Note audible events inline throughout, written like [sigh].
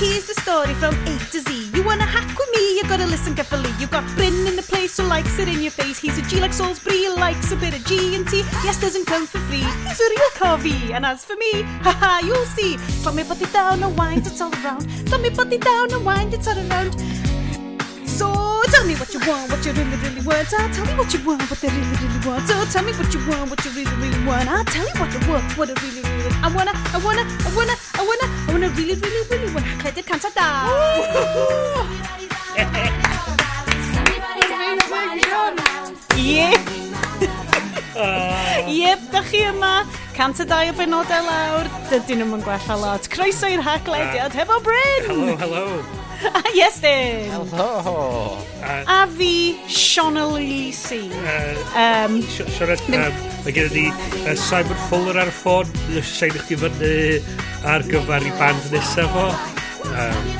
here's the story from A to Z. You wanna hack with me, you gotta listen carefully. You got Bryn in the place who likes it in your face. He's a G like Salisbury, likes a bit of G and T. Yes, doesn't come for free. He's a real covey. And as for me, [laughs] haha, you'll see. Slap me body down and wind, it's all around. Slap me body down and wind, it's all around. So ah, tell me what you want, what you really, really want. So tell me what you want, what they really, really want. So tell me what you want, what you really, really want. I'll tell you what I want, what I really, really I wanna, I wanna, I wanna, I wanna, I wanna really, really, really wanna credyd canta da. Ie. [laughs] Iep, da chi yma. Cant y dau o benodau lawr. Dydyn nhw'n gwella lot. Croeso i'r haglediad hefo Bryn! Hello, hello. [laughs] Yes, then. Hello. A fi, Siona Lisi. Uh, um, Siarad, uh, mae gen i uh, Simon Fuller ar y ffôn. Sain i chdi fyny ar gyfer i band nesaf fo. Um,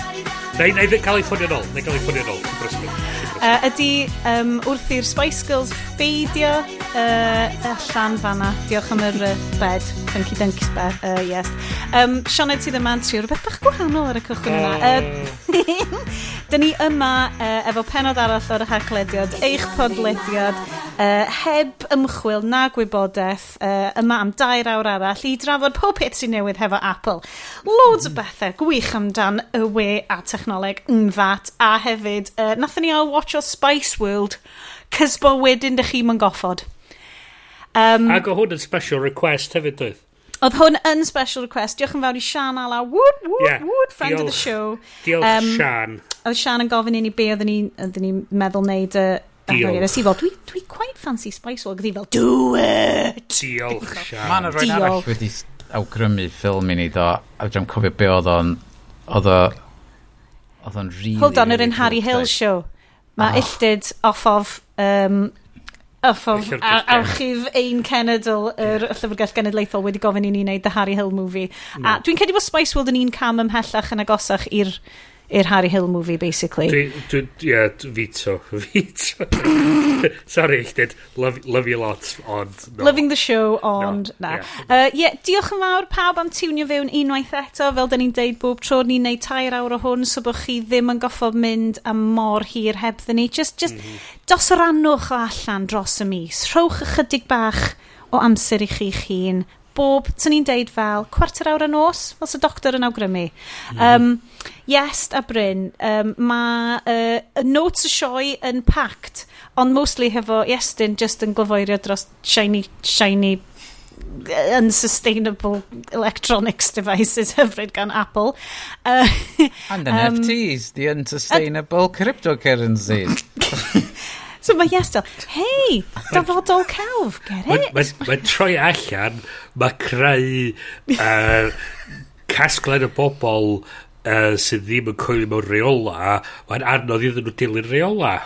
Neu i cael ei ffonio nôl. Neu cael ei ffonio nôl. Uh, ydy um, wrth i'r Spice Girls ffeidio uh, allan fanna. Diolch am yr uh, bed. Funky Dunkies bed. Uh, yes. Um, Sioned sydd yma'n trio rhywbeth bach gwahanol ar y cychwyn yna. Uh, [laughs] Dyn ni yma uh, efo penod arall o'r haglediad, eich podlediad, uh, heb ymchwil na gwybodaeth uh, yma am dair awr arall i drafod pob peth sy'n newydd hefo Apple. Loads o bethau gwych amdan y we a technoleg yn that a hefyd uh, nathon ni al watch o Spice World, cys bo wedyn dych chi'n mynd goffod. Um, Ac o hwn yn special request hefyd doedd. Oedd hwn yn special request. Diolch yn fawr i Sian Ala. Wood, wood, yeah. wood, friend diolch, of the show. Diolch um, Sian. Oedd Sian yn gofyn i ni be oedden ni'n ni meddwl wneud y... Diolch. Nes i fel, dwi, dwi quite fancy Spice World. Oedd fel, do it! Diolch, Sian. Mae'n rhaid arall wedi awgrymu ffilm i ni do. A dwi'n cofio be oedd o'n... Oedd o... Oedd o'n really... Hold on, yr un Harry Hill show. Mae oh. illtyd off of... Um, off of ar archif Ein Cenedl, yr er Llyfrgell Genedlaethol, wedi gofyn i ni wneud The Harry Hill Movie. Mm. A dwi'n credu bod Spice World yn un cam ymhellach yn agosach i'r i'r Harry Hill movie, basically. Dwi, dwi, yeah, veto. Veto. Sorry, I did. Love, love you lot, ond... No. Loving the show, ond... No. Na. Yeah. Uh, yeah, diolch yn fawr pawb am tiwnio fewn unwaith eto. Fel da ni'n deud bob tro, ni'n neud tair awr o hwn, so bod chi ddim yn goffod mynd am mor hir hebddyn ni. Just, just mm -hmm. dos rannwch o allan dros y mis. Rhowch ychydig bach o amser i chi'ch hun bob, sy'n ni'n deud fel, cwarter awr y nos, fel sy'n doctor yn awgrymu. Mm. Um, yes, a Bryn, um, mae uh, notes y sioe yn packed, ond mostly hefo Iestyn just yn glyfoerio dros shiny, shiny unsustainable electronics devices [laughs] hyfryd gan Apple. Uh, And NFTs, um, the unsustainable uh, cryptocurrencies. [laughs] So mae Iestel, hei, dafodol celf, get it? Mae'n ma, ma troi allan, mae creu uh, casglen y bobl uh, sydd ddim yn coelio mewn reola, mae'n anodd iddyn nhw dilyn reola.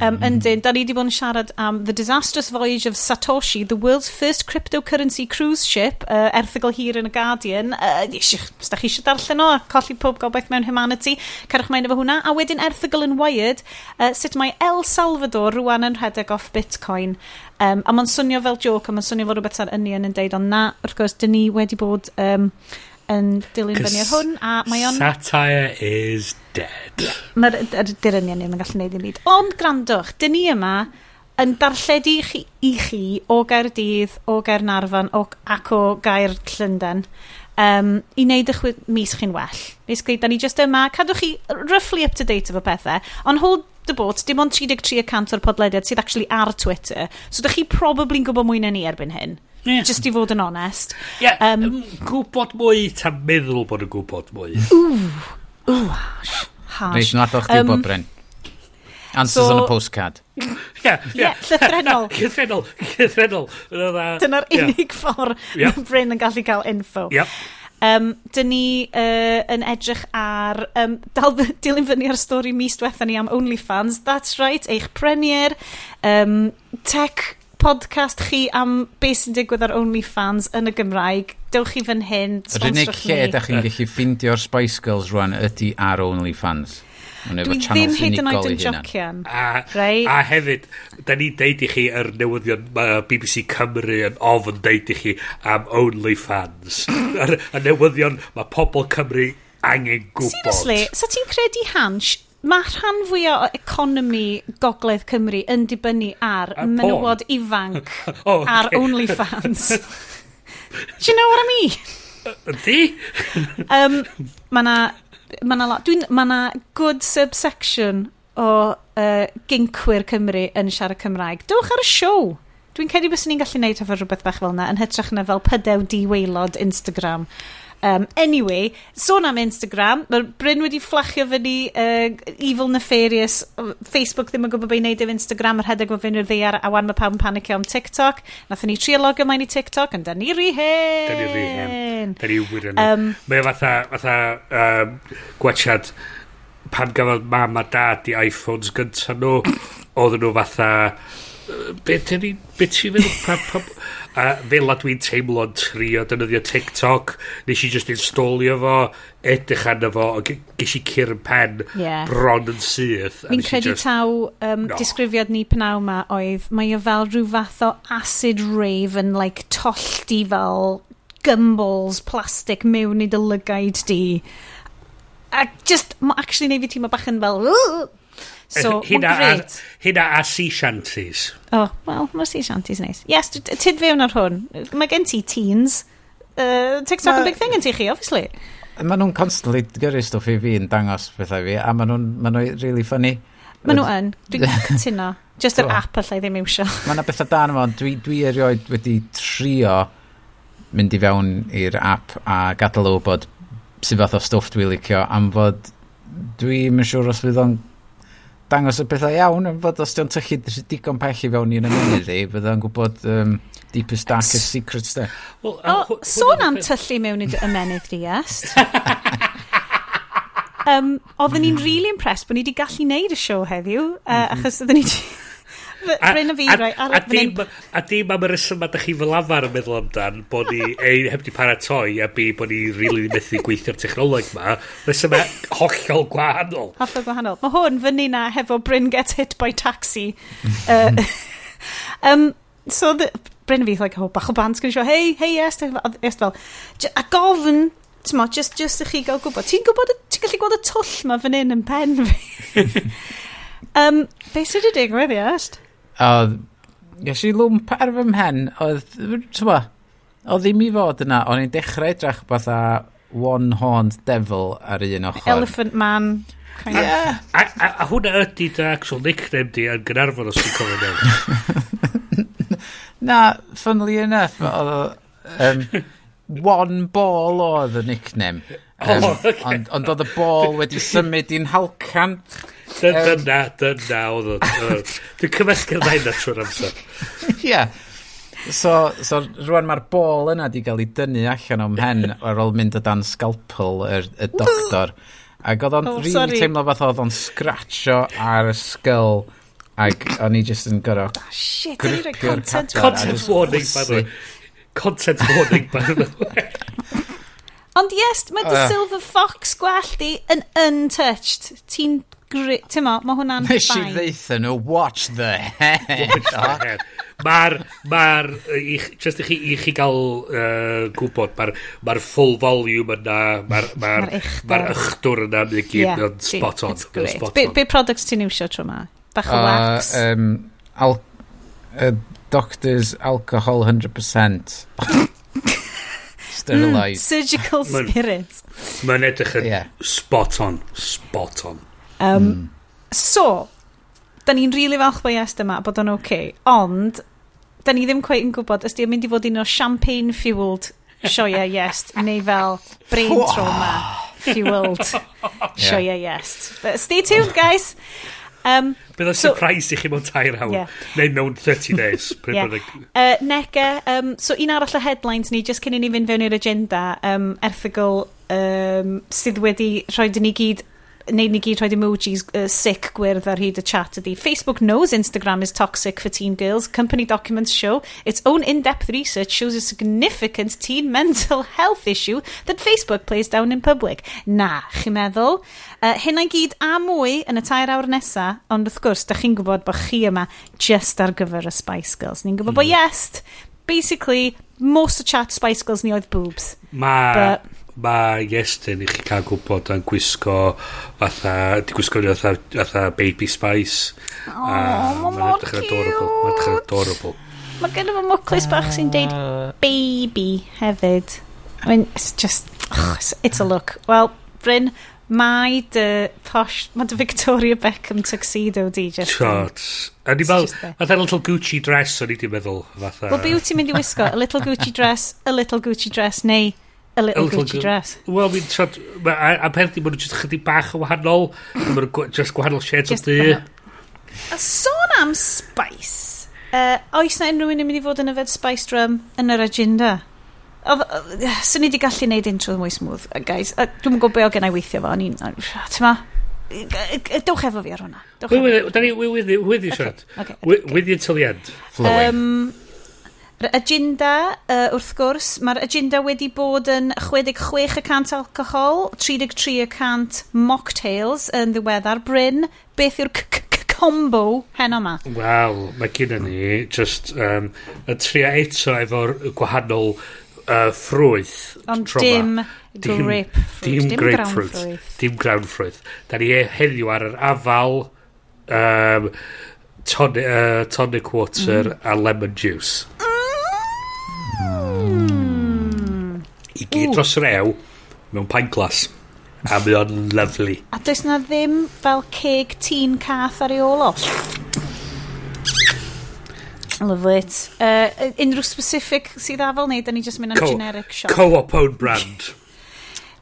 Um, yndyn, da ni wedi bod yn siarad am The Disastrous Voyage of Satoshi, the world's first cryptocurrency cruise ship, uh, erthigol hir yn y Guardian. Uh, os da chi eisiau darllen o, colli pob gobaith mewn humanity, cerwch mae'n efo hwnna. A wedyn erthigol yn Wired, uh, sut mae El Salvador rwan yn rhedeg off Bitcoin. Um, a mae'n swnio fel joke, a mae'n swnio fel rhywbeth ar ynion yn deud, ond na, wrth gwrs, dyn ni wedi bod um, yn dilyn fyny ar hwn, a mae on... Satire is dead. Mae'r dirynion yn gallu gwneud i'n byd. Ond grandwch, dyn ni yma yn darlledu i chi, i chi o Gaerdydd, o Gaernarfon o, ac o Gaer Llundain um, i wneud eich mis chi'n well. Basically, da ni just yma, cadwch chi roughly up to date efo pethau, ond hold the boat, dim ond 33% o'r podlediad sydd actually ar Twitter, so da chi probably'n gwybod mwy na ni erbyn hyn. Yeah. Just i fod yn onest. Yeah, um, gwybod mwy ta'n meddwl bod yn gwybod mwy. Ww, Ww, harsh. Reit, yn adal chdi um, bod, Bryn. Answers so, on a postcard. Ie, yeah, llythrenol. [laughs] llythrenol, llythrenol. Dyna'r yeah. unig ffordd yep. mae [laughs] Bryn yn gallu cael info. Yep. Um, dyn ni uh, yn edrych ar... Um, dal, [laughs] dilyn fyny ar stori mis diwetha ni am OnlyFans. That's right, eich premier. Um, tech podcast chi am beth sy'n digwydd ar OnlyFans yn y Gymraeg, dewch chi fan hyn, Yr unig lle da chi'n gallu ffindio'r Spice Girls rwan ydy ar OnlyFans. Dwi ddim hyd yn oed yn jocian. A, right? a hefyd, da ni'n deud i chi yr newyddion uh, BBC Cymru yn ofn deud i chi am OnlyFans. y newyddion mae pobl Cymru angen gwybod. Seriously, sa so ti'n credu Hans mae rhan fwyaf o economi gogledd Cymru yn dibynnu ar, ar menywod ifanc [laughs] oh, okay. ar OnlyFans. [laughs] Do you know what I mean? Ydy? um, mae na, ma na, lot, dwi, ma na good subsection o uh, gincwyr Cymru yn siarad Cymraeg. Dewch ar y siow. Dwi'n credu bys ni'n gallu neud efo rhywbeth bach fel yna yn hytrach na fel pydew diweilod Instagram. Um, anyway, sôn am Instagram, mae Bryn wedi fflachio fyny uh, Evil Nefarious, Facebook ddim yn gwybod beth i wneud efo Instagram, yr hedeg mae fyny'r ddeiar a wan mae pawb yn panicio am TikTok. Nath ni triolog ymlaen i TikTok, yn da ni ri hen. Da ni ri hen. Da ni wir um, Mae fatha, fatha um, gwachad pan gafodd mam a dad i iPhones gyntaf nhw, [coughs] oedden nhw fatha Be ti'n feddwl? A fel a dwi'n teimlo'n trio dynyddio TikTok, nes i just installio fo, edrych arno fo, a ges i cyr yn pen yeah. bron yn syth. Fi'n credu just, taw um, no. disgrifiad ni pnaw ma oedd, mae o fel rhyw fath o acid rave yn like, tollti fel gymballs plastic mewn i dy lygaid di. A just, ma actually neu fi ti'n bach yn fel, So, hynna a, hynna a sea shanties. O, oh, wel, mae sea shanties neis. Yes, tyd fewn ar hwn. Mae gen ti teens. Uh, TikTok ma, big thing yn ti chi, obviously. Mae nhw'n constantly gyrru stwff i fi yn dangos bethau fi, a mae nhw'n ma nhw really funny. Mae nhw yn. Dwi'n [laughs] cytuno. Just yr app allai ddim iwsio. [laughs] Mae yna bethau dan yma, dwi, dwi erioed wedi trio mynd i fewn i'r app a gadael o bod sydd fath o stwff dwi'n licio am fod dwi'n yn siŵr os fydd o'n dangos y pethau iawn yn fod os di'n tychu digon pell i fewn i'n ymunud i, fydda'n gwybod um, deepest, darkest secrets de. Well, o, sôn am tyllu mewn i'n ymenydd di [laughs] est. um, oedden ni'n really impressed bod ni wedi gallu neud y siow heddiw, uh, achos oedden ni Bryn na fi, ar A, a, a dim am y reswm da chi fel afar yn meddwl amdan bod ni [laughs] ei, heb di paratoi a bi bod ni rili really methu gweithio'r technoleg ma, reswm e hollol gwahanol. Hollol gwahanol. Mae hwn fyny na hefo Bryn gets Hit by Taxi. [laughs] uh, um, [laughs] so, the, Bryn fi, like, oh, bach o band sio, hei, hei, est, est fel. A gofyn tymo, just, just i chi gael gwybod. Ti'n gwybod, ti'n gallu gweld y twll ma fan hyn yn pen fi. um, be sydd wedi digwydd, iast? Oedd, ges i lwmp ar fy mhen, oedd, tyma, oedd ddim i fod yna, o'n i'n dechrau edrych fatha one-horned devil ar un ochr. Elephant man. Kind yeah. Of. A, a, a hwnna ydy dy actual nickname di yn gynarfon os ti'n cofio mewn. [laughs] Na, funnily enough, oedd um, one ball oedd y nickname. Um, oh, [laughs] okay. Ond on oedd y bol wedi symud i'n halcan. Dyna, dyna oedd o. Dwi'n cymysg gyda hynna trwy'r amser. [laughs] Ie. So, so rwan mae'r bol yna wedi cael ei dynnu allan o'm hen [laughs] ar ôl mynd o dan scalpel y, y doctor. Ac oedd o'n oh, rili teimlo fath oedd o'n scratcho ar y sgyl. Ac o'n i just yn gorau... Oh, shit, o'n i'n content warning. Content warning, by the way. Content warning, by the way. Ond yes, mae uh. The Silver Fox gwell di yn untouched. Ti'n gri... Ti'n mo, mae hwnna'n ffain. Nes i ddeitha nhw, watch the head. Mae'r, mae'r, just i chi, i chi gael uh, gwybod, mae'r ma full volume yna, mae'r ma ma ychdwr yna, mae'n gyd, yeah, mae'n spot on. It's spot be, on. be products ti'n iwsio tro ma? Bach o uh, wax? Um, al, uh, doctors alcohol 100%. [laughs] sterilise. Mm, surgical spirit. Mae'n edrych yn yeah. spot on, spot on. Um, mm. So, da ni'n rili really falch bod Iest yma, bod o'n oce, okay. ond da ni ddim cweith yn gwybod ysdi yn mynd i fod un o champagne-fueled sioia Iest, neu fel brain trauma-fueled [laughs] sioia Iest. But stay tuned, guys! Um, Bydd o'n so, surprise i chi mewn tair awr. Yeah. Neu mewn 30 days. yeah. Like... uh, Nega, um, so un arall o headlines ni, just cyn i ni fynd fewn i'r agenda, um, erthigol um, sydd wedi rhoi ni gyd neud ni gyd rhoi emojis uh, sick gwyrdd ar hyd y chat ydi. Facebook knows Instagram is toxic for teen girls. Company documents show its own in-depth research shows a significant teen mental [laughs] health issue that Facebook plays down in public. Na, chi'n meddwl? Uh, hynna gyd a mwy yn y tair awr nesa, ond wrth gwrs, da chi'n gwybod bod chi yma just ar gyfer y Spice Girls. Ni'n gwybod mm. bod yes, basically, most o chat Spice Girls ni oedd boobs. Ma... But, mae Iestyn i chi cael gwybod yn gwisgo fatha, di gwisgo ni fatha, fatha baby spice. Oh, um, edrych yn adorable. Mae'n edrych yn adorable. Mae gen i fo mwclis bach sy'n deud ah. baby hefyd. I mean, it's just, oh, it's it's a look. Wel, Bryn, mae dy posh, mae dy Victoria Beckham tuxedo di, Justin. Shot. A ni fel, fatha little Gucci dress o'n i di meddwl. Fatha. Wel, be wyt ti'n mynd i wisgo? A little Gucci dress, a little Gucci dress, neu A little, a little Gucci dress. Wel, mi'n trad... A peth i, maen nhw jyst chydig bach yn wahanol. maen nhw just gwahanol shades o ddu. A sôn am spice. Uh, oes na unrhyw un yn mynd i fod yn yfed spice drum yn yr agenda? Swn i wedi gallu neud intro mwy smooth, guys. Dwi'n gwybod be o gen i weithio fo. Ti'n Dewch efo fi ar hwnna. Wait, wait, wait, wait, wait, with wait, wait, wait, wait, wait, wait, Yr agenda, uh, wrth gwrs, mae'r agenda wedi bod yn 66% alcohol, 33% mocktails yn ddiweddar bryn. Beth yw'r combo hen yma? Wel, mae gyda ni just um, y tria eto efo'r gwahanol uh, ffrwyth. Ond dim, dim grapefruit. Dim, dim, grapefruit. Groundfruit. Dim groundfruit. Da ni heddiw ar yr afal um, tonic, uh, tonic water mm. a lemon juice. i gyd dros yr ew mewn pint glas. A mae o'n lovely A does na ddim fel ceg tîn cath ar ei ôl o? Love it. Uh, unrhyw specific sydd afel neu, da ni just mynd am generic shop. Co-op own brand.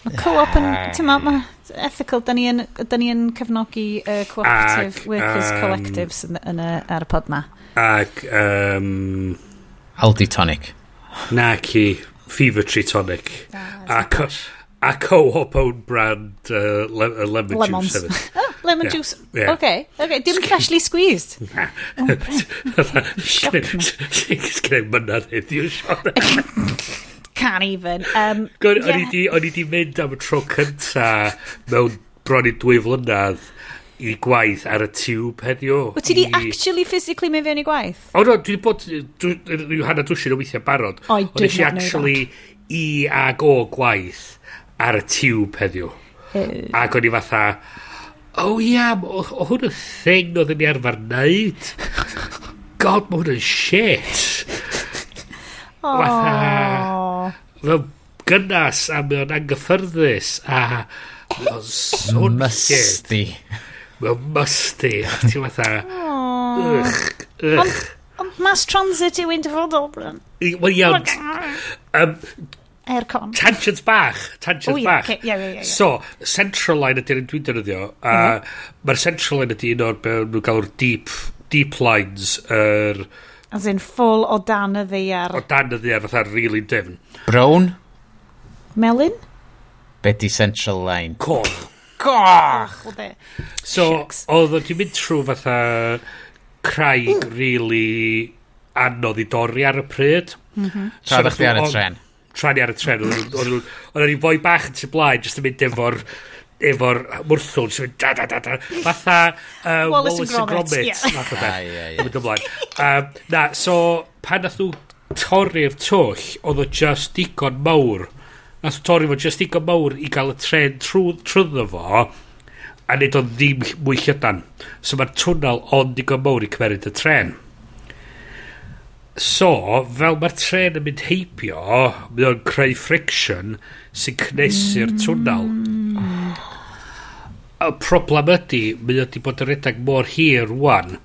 Mae co-op yn, ah. ti'n ma, ma, ethical, da ni yn, da ni yn cefnogi uh, cooperative ag, workers um, collectives yn, yn, ar y pod ma. Ac, um, Aldi Tonic. Na ci, Fever Tree Tonic. Ah, a, co a co-op own brand uh, le uh, lemon Lemons. juice hefyd. [laughs] oh, lemon yeah. juice. Yeah. Okay. okay. Dim freshly squeezed. Na. Sgneud mynadd heddiw, Sean can't even. Um, Gwyd, yeah. o'n i di mynd am y tro cynta mewn bron i dwy flynedd i gwaith ar y tiwb heddiw. Wyt ti di i... actually physically mynd fewn i gwaith? O, no, dwi wedi bod rhyw hana dwysyn o weithiau barod. O, i dwi wedi actually i ag o gwaith ar y tiwb heddiw. Uh... Ac o'n i fatha, o oh, ia, o hwn y thing oedd yn i arfer wneud. [laughs] God, mae hwn yn shit. Oh. Fatha, fel gynnas a mae o'n anghyffyrddus a... Musty. Wel, musty. A ti'n fatha... Ych, ych. Ond mass transit yw un dyfodol, Bryn. Wel, iawn. Um, Aircon. Tangent bach. Tangent oh, bach. Okay. Yeah, yeah, yeah, So, Central Line ydy'r un dwi'n defnyddio. A mm -hmm. mae'r Central Line ydy un o'r nhw'n galw'r deep, deep lines. Er, As in full o dan y ddeiar. O dan y ddiar, fatha really dim. Brown? Melin? Be di Central Line? Corn goch! So, oedd o ti'n mynd trwy fatha craig mm. really anodd i dorri ar y pryd. Mm-hmm. Tra ddech chi ar y tren. Tra ni ar y tren. Oedd o'n i fwy bach yn tu blaen, jyst yn mynd efo'r efo'r mwrthwn sy'n mynd da da da da fatha uh, Wallace, Wallace and Gromit fath yeah. ah, yn mynd ymlaen um, na so pan nath nhw torri'r twll oedd o just digon mawr nath torri fo just digon mawr i gael y tren trw, trwyddo fo a nid o ddim mwy llydan. So mae'r twnnel ond digon mawr i cymeryd y tren. So, fel mae'r tren yn mynd heibio, mae o'n creu friction sy'n cnesu'r twnnel. Y problem ydy, mae o'n di bod yn redag mor hir rwan.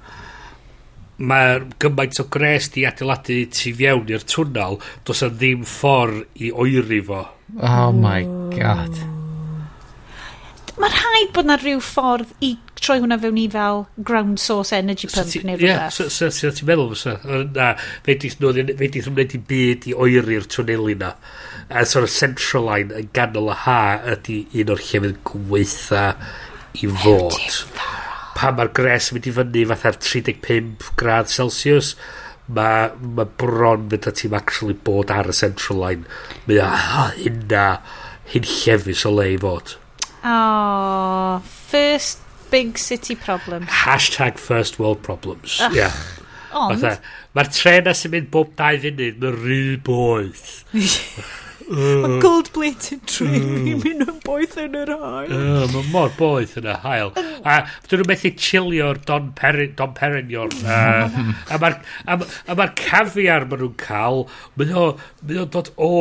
Mae'r gymaint o gres di adeiladu tu fewn i'r twnnel, does yna ddim ffordd i oeri fo. Oh my god. Mae rhaid bod na rhyw ffordd i troi hwnna fewn i fel ground source energy pump so ti, neu rhywbeth. Ie, so, so, ti'n meddwl fysa? Na, fe ddeth nhw'n wneud i byd i oeri'r twnneli na. A sort of central line yn ganol y ha ydy un o'r llefydd gweitha i fod. Pa mae'r gres yn mynd i fyny fatha'r 35 grad Celsius, mae ma bron fynd ti'n actually bod ar y central line. Mae o hynna, hyn llefus o le i fod. Oh, first big city problem. Hashtag first world problems. Ugh. Yeah. Ond... Mae'r tren sy'n mynd bob dau funud, mae'n rhy boeth. [laughs] Mae gold plated train yn mynd yn boeth yn yr hael. Uh, Mae mor boeth yn y hael. A dyn nhw'n methu chilio'r Don, Perin, Don Perignon. A, a mae'r cafiar maen nhw'n cael, mae nhw'n dod o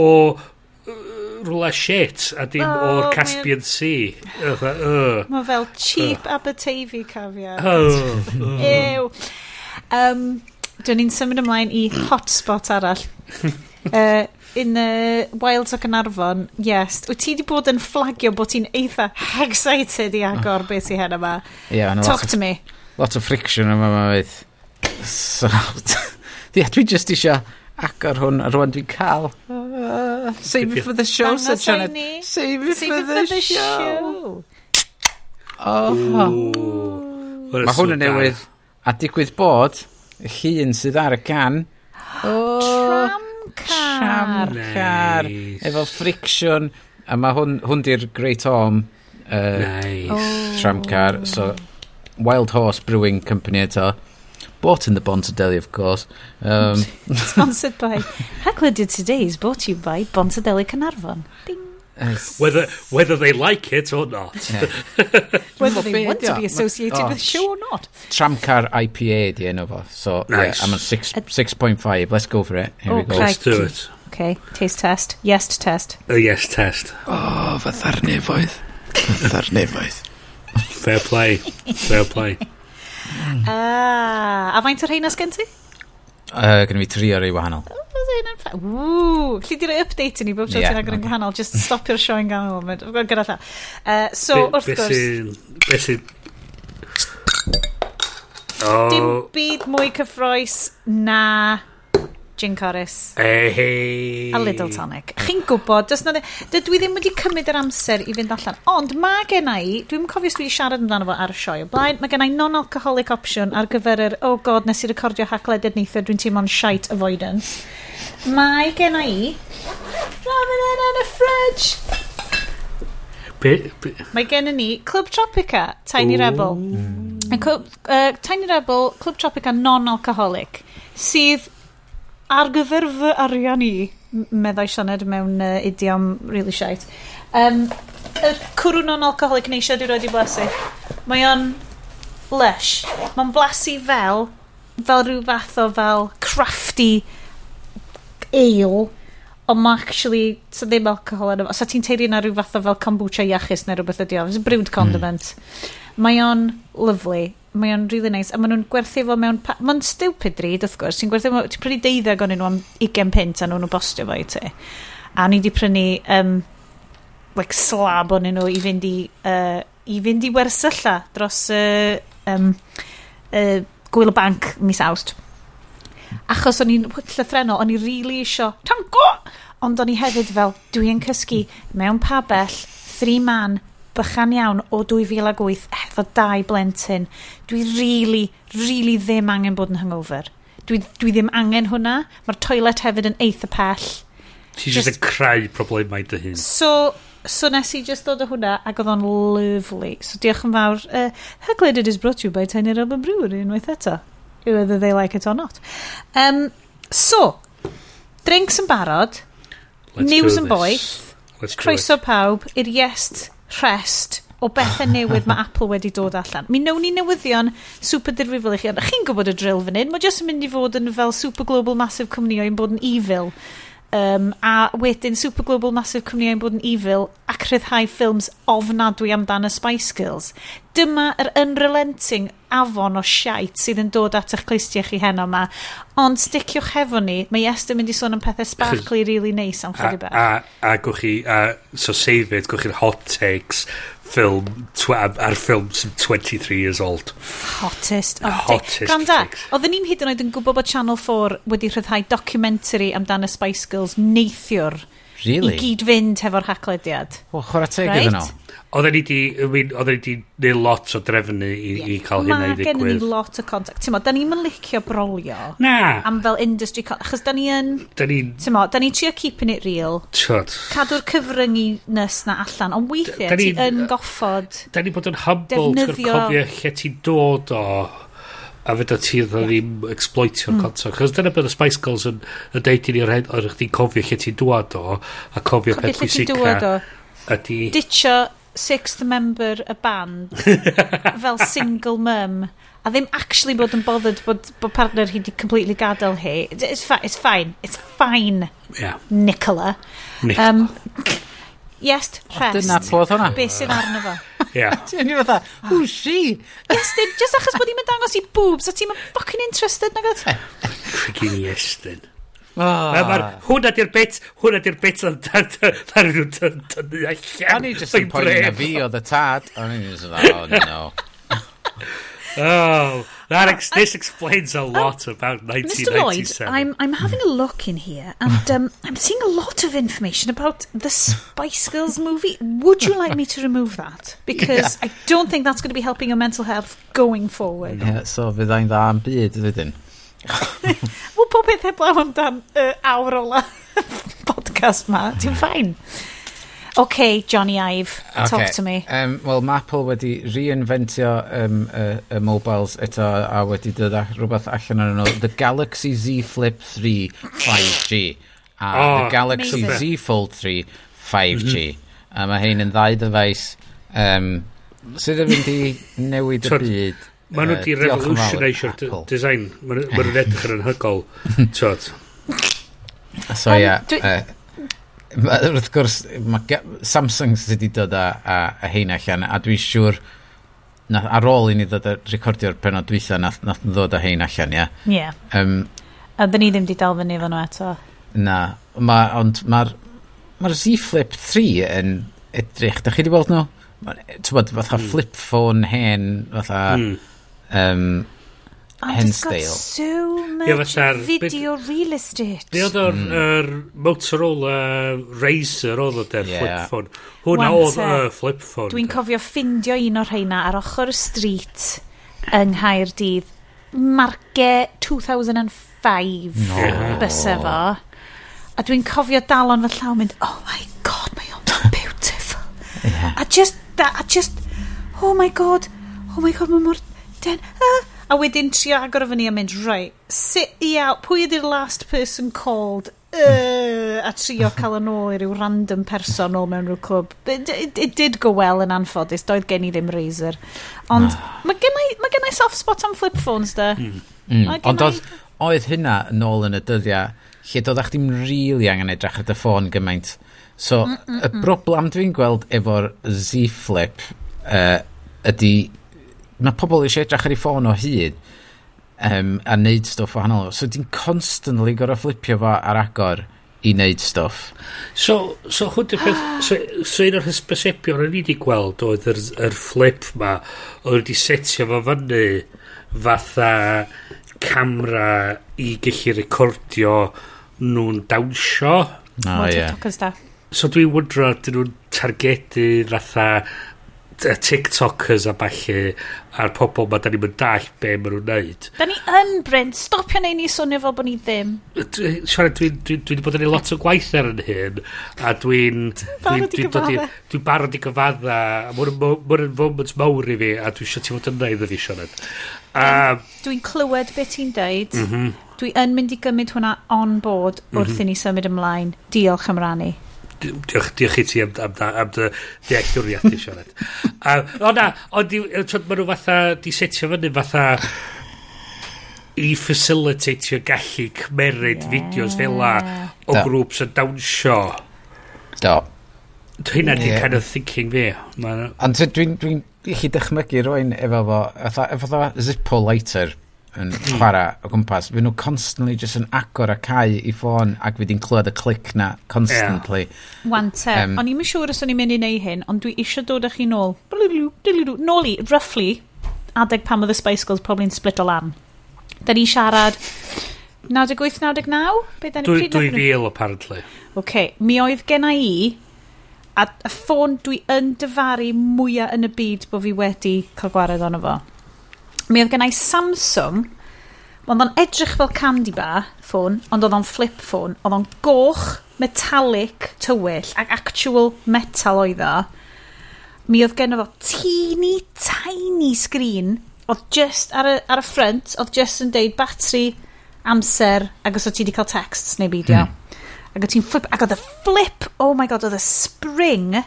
rhywle shit a dim oh, o'r Caspian Sea. Uh, uh. Mae fel cheap uh. Abertavy cafiar. Oh, Ew. Um, Dyn ni'n symud ymlaen i hotspot arall. [laughs] uh, in uh, Wilds o Cynarfon, yes. Wyt ti wedi bod yn flagio bod ti'n eitha excited i agor oh. beth i hen yma? Yeah, Talk to of, me. Lot of friction yma yma fydd. So, [laughs] yeah, dwi just eisiau agor hwn a rwan dwi'n cael. Uh, save it for the show, said Janet. Save it for the show. Oh. Mae hwn yn newydd a digwydd bod y llun sydd ar y can. Oh. Tram Tramcar. Tramcar. Nice. Efo friction. A mae hwn, hwn di'r Great Orm uh, nice. oh. tramcar. So, Wild Horse Brewing Company eto. Bought in the Bontadelli, of course. Um, [laughs] Sponsored by... Hagler did today is brought to you by Bonta Deli Ding. It's... Whether whether they like it or not. Yeah. [laughs] whether they want to be associated oh, with the oh, show or not. Tramcar IPA di enw fo. So, nice. yeah, I'm on 6.5. Let's go for it. Here oh, we go. Let's do it. Okay, taste test. Yes test. A yes test. Oh, fatha'r nefoedd. Fatha'r nefoedd. Fair play. Fair play. [laughs] Ah, a faint o'r rhain sgen ti? Uh, Gynnu fi tri ar ei wahanol. Ww, lle roi update i ni bob tro yeah, ti'n agor yn gwahanol, just stopio'r sio yn ganol. Mae'n gyda tha. Uh, so, be, wrth gwrs... Be sy'n... Oh. Dim byd mwy cyffroes na gin chorus. Eh, hey. A little tonic. Chi'n gwybod, does na... Dydw i ddim wedi cymryd yr amser i fynd allan. Ond mae gen i, dwi'n cofio os dwi wedi siarad amdano fo ar y sioe o blaen, mae gen i non-alcoholic option ar gyfer yr, oh god, nes i recordio hacled neithio, dwi'n teimlo'n shite avoidance. Mae gen i ramen yn yn y ffridge. Be, be? Mae gen i ni Club Tropica, Tiny Ooh. Rebel. Mm. Club, uh, Tiny Rebel, Club Tropica non-alcoholic, sydd ar gyfer fy arian i, meddai Sianed mewn uh, idiom really shite, um, y cwrw non-alcoholic neisio di roed i blasu. Mae o'n lush. Mae'n blasu fel, fel rhyw fath o fel crafty ale, ond mae actually, so ddim alcohol yn yma. So ti'n teiri na rhyw fath o fel kombucha iachus neu rhywbeth ydi o. It's a brewed hmm. condiment. Mm. Mae o'n lovely. Mae o'n really nice. A maen nhw'n gwerthu fo mewn... Mae'n stupid read, wrth gwrs. Ti'n gwerthu fo... Ti'n prynu deuddeg o'n nhw am 20 pint a nhw'n bostio fo i ti. A ni di prynu... Um, like slab o'n nhw i fynd i... Uh, I fynd i wersylla dros... Uh, um, uh, Gwyl y Banc mis awst. Achos o'n i'n llythrenol, o'n i really isio, tango! Ond o'n i hefyd fel, dwi'n cysgu mewn pabell, three man, bychan iawn o 2008 efo dau blentyn. Dwi really, really ddim angen bod yn hungover. Dwi, dwi ddim angen hwnna. Mae'r toilet hefyd yn eitha pell. Ti just yn creu problemau dy hun. So, so nes i just dod o hwnna ac oedd o'n lovely. So diolch yn fawr. Uh, Hyggled it is brought to you by Tiny Robin Brewery unwaith eto whether they like it or not. Um, so, drinks yn barod, Let's news yn boeth, croeso pawb i'r iest rhest o bethau newydd mae Apple wedi dod allan. Mi newn ni newyddion super dirfrifol i chi, ond chi'n gwybod y drill fan hyn, mae jyst yn mynd i fod yn fel super global massive cwmni o'n bod yn evil. Um, a wedyn Super Global Massive cwmnïau yn bod yn evil ac rhyddhau ffilms ofnadwy amdan y Spice Girls. Dyma yr unrelenting afon o siait sydd yn dod at eich cleistiau chi heno yma. Ond sticiwch hefo ni, mae Esther mynd i sôn am pethau sparkly really nice am chydig beth. A, a, a, gwch chi, a, so save it, gwch chi'r hot takes, ffilm a'r ffilm sy'n 23 years old. Hottest. Oh, hottest Gwanda oedden ni'n hyd yn oed yn gwybod bod Channel 4 wedi rhyddhau documentary amdano Spice Girls neithiwr. Really? I gyd fynd hefo'r haclediad. O, chwarae teg right? iddyn nhw. Oedden ni wedi neud lot o drefnu i, yeah. i cael hynna i ddigwydd. Mae gen ni lot o contact. Ti'n mo, da ni'n licio brolio. Na. Am fel industry, achos da ni yn... Da ni... Ti'n mo, da ni trio keeping it real. Tiod. Cadw'r cyfrynginus na allan, ond weithiau ti yn goffod... Da ni bod yn humble, defnyddio... cofio lle ti'n dod o a fydda ti yeah. ddim exploitio'r mm. concept. Chos dyna bydd y Spice Girls yn, yn deud i ni o'r hyn, o'r chdi'n cofio lle ti'n dŵad o, a cofio peth pwysica. Ydy... Ditcho sixth member y band [laughs] fel single mum a ddim actually bod yn bothered bod, bod partner hi wedi completely gadael hi. It's, fi it's fine. It's fine. Yeah. Nicola. Nicola. Um, Yes, rest. Dyna podd hwnna. Be sydd arno fo. Ie. [laughs] Ti'n ni fatha, who's she? Yes, dyn, just achos bod i'n dangos i boobs, a ti'n fucking interested na gyd. Freaking yes, dyn. Hwn ydy'r bit, hwn ydy'r bit ar nhw'n tynnu allan. O'n i just yn poeni na fi oedd y tad. O'n i'n just, yn oh no. [laughs] Oh. That ex- this explains a lot um, about 1997. Mr. Lloyd, I'm, I'm having a look in here, and um, I'm seeing a lot of information about the Spice Girls movie. Would you like me to remove that? Because yeah. I don't think that's going to be helping your mental health going forward. Yeah, so fyddai'n dda am byd, ydyn. Wel, pob peth heblaw amdan uh, awr ola [laughs] podcast ma, ti'n ffain. OK, Johnny Ive, okay. talk to me. Um, Wel, mae Apple wedi reinventio um, y, y mobiles eto a wedi dod rhywbeth allan o'n nhw. The Galaxy Z Flip 3 5G a oh, The Galaxy amazing. Z Fold 3 5G. Mm. A mae hyn yn ddau dyfais um, sydd yn mynd i newid y byd. Mae nhw wedi revolutionaisio'r design. Mae nhw'n edrych yn anhygol. [laughs] So, ie. Yeah, wrth gwrs, mae Samsung sydd wedi dod â, â, â hein allan, a dwi'n siŵr na, ar ôl i ni ddod â recordio'r penod dwytha, nath, nath ddod â hein allan, ia. Yeah. Um, a dyn ni ddim wedi dal fyny efo nhw eto. Na, ma, ond mae'r ma Z Flip 3 yn edrych, da chi wedi weld nhw? Ti'n bod, fatha hmm. flip phone hen, fatha... Mm. Um, Hensdale. Ond so much yeah, video real estate. Be oedd o'r mm. er, Motorola Razer oedd o'r der yeah. flip phone. Hwna oedd y flip phone. Dwi'n cofio ffindio un o'r rheina ar ochr y street yng Nghaerdydd. Marge 2005 no. bysa fo. A dwi'n cofio dalon fy llaw mynd, oh my god, mae o'n beautiful. yeah. A just, that, a just, oh my god, oh my god, mae mor den... Ah, A wedyn trio agor o fyny a mynd, right, sit, ia, pwy ydy'r last person called? Uh, a trio [laughs] cael yn ôl i ryw random person ôl mewn rhyw clwb. It, it, it, did go well yn anffodus, doedd gen i ddim Razer. Ond mae gen, i, ma gen i soft spot am flip phones, da. Mm. Mm. Ond oedd, oedd hynna yn ôl yn y dyddiau, lle doedd eich ddim rili really angen edrych ar y ffôn gymaint. So, mm, mm, y mm. broblem dwi'n gweld efo'r Z Flip uh, ydy na pobl eisiau edrych ar ei ffôn o hyd um, a neud stwff wahanol. So di'n constantly gorau flipio fo ar agor i neud stwff. So, so hwn dy beth, so, so un o'r hysbysebion o'n i wedi gweld oedd yr, yr flip ma, oedd wedi setio fo fyny fatha camera i gallu recordio nhw'n dawnsio. O, Oh, yeah. So dwi'n wyndro, dyn nhw'n targedu fatha y TikTokers a balli a'r pobol ma da ni'n mynd dall be maen nhw'n neud. Da ni yn brent. stopio neu ni swnio fel bod ni ddim. Siarad, dwi'n dwi, dwi, dwi bod yn ei lot o gwaith ar yn hyn, a dwi'n... Dwi'n dwi, dwi, dwi barod i gyfadda, a mae'n yn moments mawr i fi, a dwi'n siarad ti fod yn neud fi, Siarad. Um, dwi'n clywed beth ti'n deud, mm -hmm. dwi yn mynd i gymryd hwnna on board wrth mm -hmm. i ni symud ymlaen. Diolch am rannu diolch, diolch i ti am, am, am dy ddealltwriaeth i siarad. [laughs] O na, ond maen nhw fatha, di setio fyny fatha i facilitatio gallu cymeryd yeah. fideos fel la o da. grwps yn dawnsio. Do. Hynna yeah. di kind of thinking fi. Ond dwi'n dwi, dwi, dwi, dwi, dwi, dwi, dwi, dwi, dwi, dwi, dwi, dwi, dwi, dwi, yn chwarae o gwmpas, fy nhw constantly just yn agor a cau i ffôn ac fi di'n clywed y clic na constantly. Yeah. Wante, um, o'n i'n siŵr os o'n i'n mynd i neu hyn, ond dwi eisiau dod â chi nôl. Nôl i, roughly, adeg pam oedd y Spice Girls probably yn split o lan. Da ni'n siarad 98-99? Be da ni pryd? 2000, apparently. OK, mi oedd genna i a y ffôn dwi yn dyfaru mwyaf yn y byd bod fi wedi cael gwared ono fo. Mi oedd gennau Samsung, ond o'n edrych fel candy bar ffôn, ond oedd o'n flip ffôn. Oedd o'n goch, metallic, tywyll, ac actual metal oedd o. Mi oedd gen fo teeny, tiny screen, oedd just ar y, ar y ffrent, oedd just yn deud batri, amser, ac os oedd ti wedi cael texts neu beidio. Hmm. Ac oedd ti'n flip, ac oedd y flip, oh my god, oedd y spring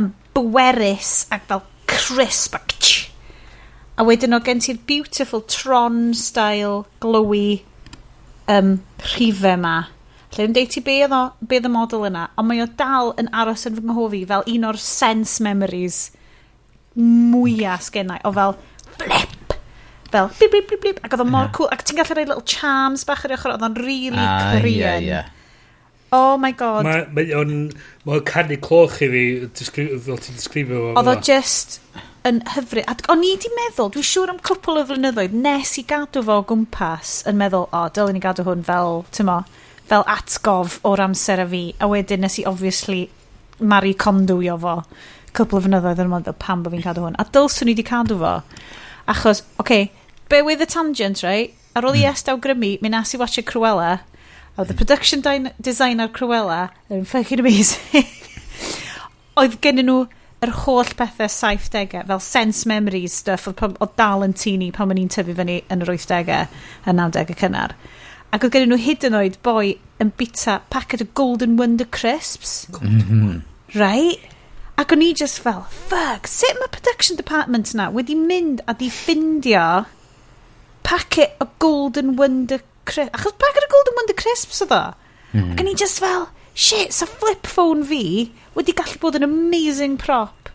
yn bwerus ac fel crisp ac tch, A wedyn o gen ti'r beautiful Tron-style glowy um, rhifau ma. Lle yn deud ti be oedd y model yna, ond mae o dal yn aros yn fy nghofi fel un o'r sense memories mwyaf sgennau, o fel flip, fel blip, blip, blip, blip, ac oedd o mor cool, ac ti'n gallu rhoi little charms bach ar ochr, oedd o'n really ah, Korean. Yeah, yeah. Oh my god. Mae ma o'n ma canu cloch i fi, fel ti'n disgrifio fo. Oedd o just yn hyfryd. A o'n i di meddwl, dwi'n siŵr am cwpl o flynyddoedd, nes i gadw fo o gwmpas yn meddwl, o, oh, dylen ni gadw hwn fel, tymo, fel atgof o'r amser a fi. A wedyn nes i, obviously, Mari Condwio fo cwpl o flynyddoedd yn meddwl pam bod fi'n cadw hwn. A dylswn i di cadw fo. Achos, oce, okay, be with the tangent, right? Ar ôl i hmm. estaw grymu, mi nes i watcha Cruella. A the production design ar Cruella yn fucking amazing. [laughs] Oedd gen nhw yr holl bethau 70au, fel sense memories stuff, o, o dal yn tini pan o'n i'n tyfu fyny yn yr 80au a 90au cynnar. Ac oedd gen nhw hyd yn oed boi yn bita packet o Golden Wonder Crisps. Mm -hmm. Right? Ac o'n i just fel, fuck, sut mae production department na wedi mynd a di ffindio packet o Golden Wonder Crisps. Achos packet o Golden Wonder Crisps oedd o. Mm. Ac o'n i just fel, shit, so flip phone fi wedi gallu bod yn amazing prop.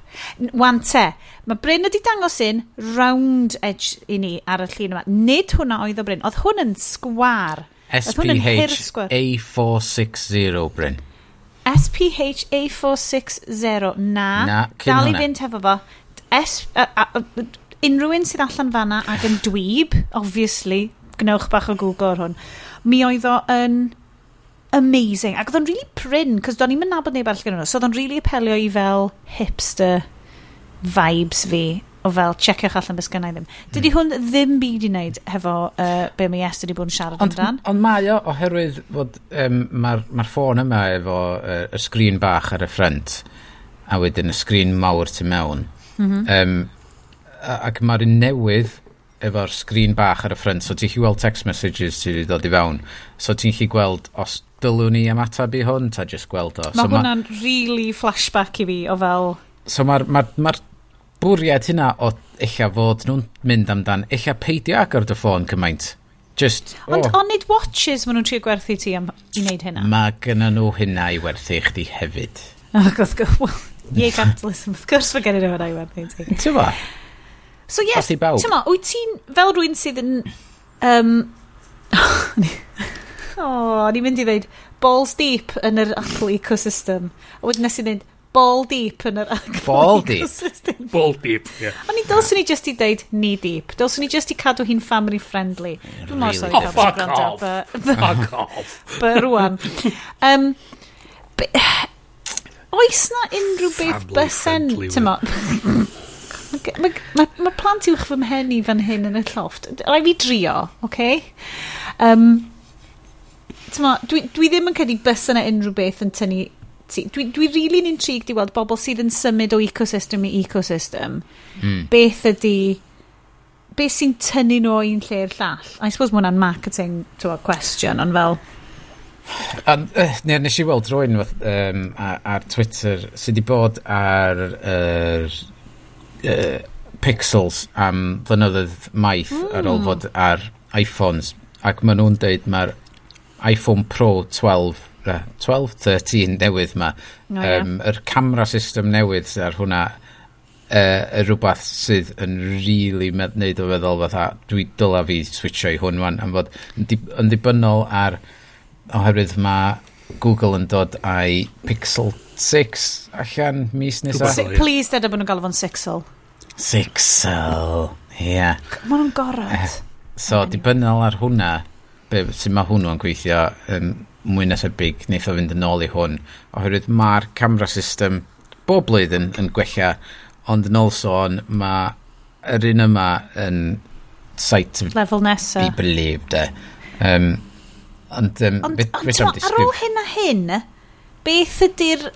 Wan te, mae Bryn wedi dangos un round edge i ni ar y llun yma. Nid hwnna oedd o Bryn, oedd hwn yn sgwar. SPH A460, Bryn. SPH A460, na. Na, cyn Dal i fynd hefo fo. S, a, a, a, unrhyw un sydd allan fanna ac yn dweeb, obviously, gnewch bach o Google ar hwn, mi oedd o yn amazing. Ac oedd o'n really prin, cos do'n i'n mynd nabod neb arall gyda nhw. So oedd o'n really apelio i fel hipster vibes fi o fel checiwch allan beth gynnau ddim. Dydy hwn ddim byd i wneud hefo uh, be mae Ies wedi bod yn siarad ond, amdan. Ond mae o, oherwydd fod um, mae'r ma ffôn yma efo uh, y sgrin bach ar y ffrant a wedyn y sgrin mawr tu mewn. Mm -hmm. um, ac mae'r un newydd efo'r sgrin bach ar y ffrind, so ti'n chi weld text messages sydd wedi dod i fewn. So ti'n chi gweld os dylwn ni ymatab i hwn, ta jyst gweld o. Mae so hwnna'n ma... really flashback i fi o fel... So mae'r ma, ma, bwriad hynna o eich fod nhw'n mynd amdan, eich peidio agor dy ffôn cymaint. Just, Ond oh. on nid watches maen nhw'n trio gwerthu ti am i wneud hynna? Mae gynnu nhw hynna i werthu chdi hefyd. Ac wrth gwrs, well, [laughs] ie capitalism, wrth gwrs fe gennyn nhw hynna i werthu ti. Ti'n So yes, ti'n ma, wyt ti'n, fel rwy'n sydd yn... Um, [laughs] o, oh, ni'n mynd i ddweud, balls deep yn yr Apple ecosystem. A wedyn nes i ddweud, ball deep yn yr Apple ball ecosystem. Deep. Ball deep, ie. Yeah. Ond ni dylswn ni just i deud knee deep. Dylswn ni just i cadw hi'n family friendly. Dwi'n really? mor sori oh, fuck off. [laughs] Fuck off. But rwan. Um, but, oes na unrhyw beth bysen... Family friendly. [laughs] Mae ma, ma plant uwch fy mhen i fan hyn yn y lloft. Rai fi drio, oce? Okay? Um, tyma, dwi, dwi ddim yn credu bus yna unrhyw beth yn tynnu ti. Dwi, dwi really yn intrigued i weld bobl sydd yn symud o ecosystem i ecosystem. Mm. Beth ydy... Beth sy'n tynnu nhw o un lle'r llall? I suppose mae hwnna'n marketing to a question, ond fel... An, uh, ne, nes i weld rwy'n um, ar, ar Twitter sydd wedi bod ar er, uh, pixels am flynyddoedd maith mm. ar ôl hmm. fod ar iPhones ac maen nhw'n dweud mae'r iPhone Pro 12 uh, 12, 13 newydd ma oh, yeah. um, yr camera system newydd ar hwnna uh, rhywbeth sydd yn really wneud o feddwl fatha dwi dyla fi switcho i hwn wan am fod yn dibynnol ar oherwydd mae Google yn dod a'i Pixel Six allan mis nesaf. Si please, deda bod nhw'n galw fo'n sixel. Sixel, ie. Yeah. Mae nhw'n gorod. Eh, so, mm. dibynnol ar hwnna, be, sy'n mae hwnnw yn gweithio um, mwy na tebyg, wnaeth o fynd yn ôl i hwn. Oherwydd mae'r camera system bob blwyddyn yn gwella, ond yn ôl sôn, mae yr un yma yn site level nesa. Be believed, e. Um, ond, um, ond, bit, ond bit ar ôl hyn a hyn, beth ydy'r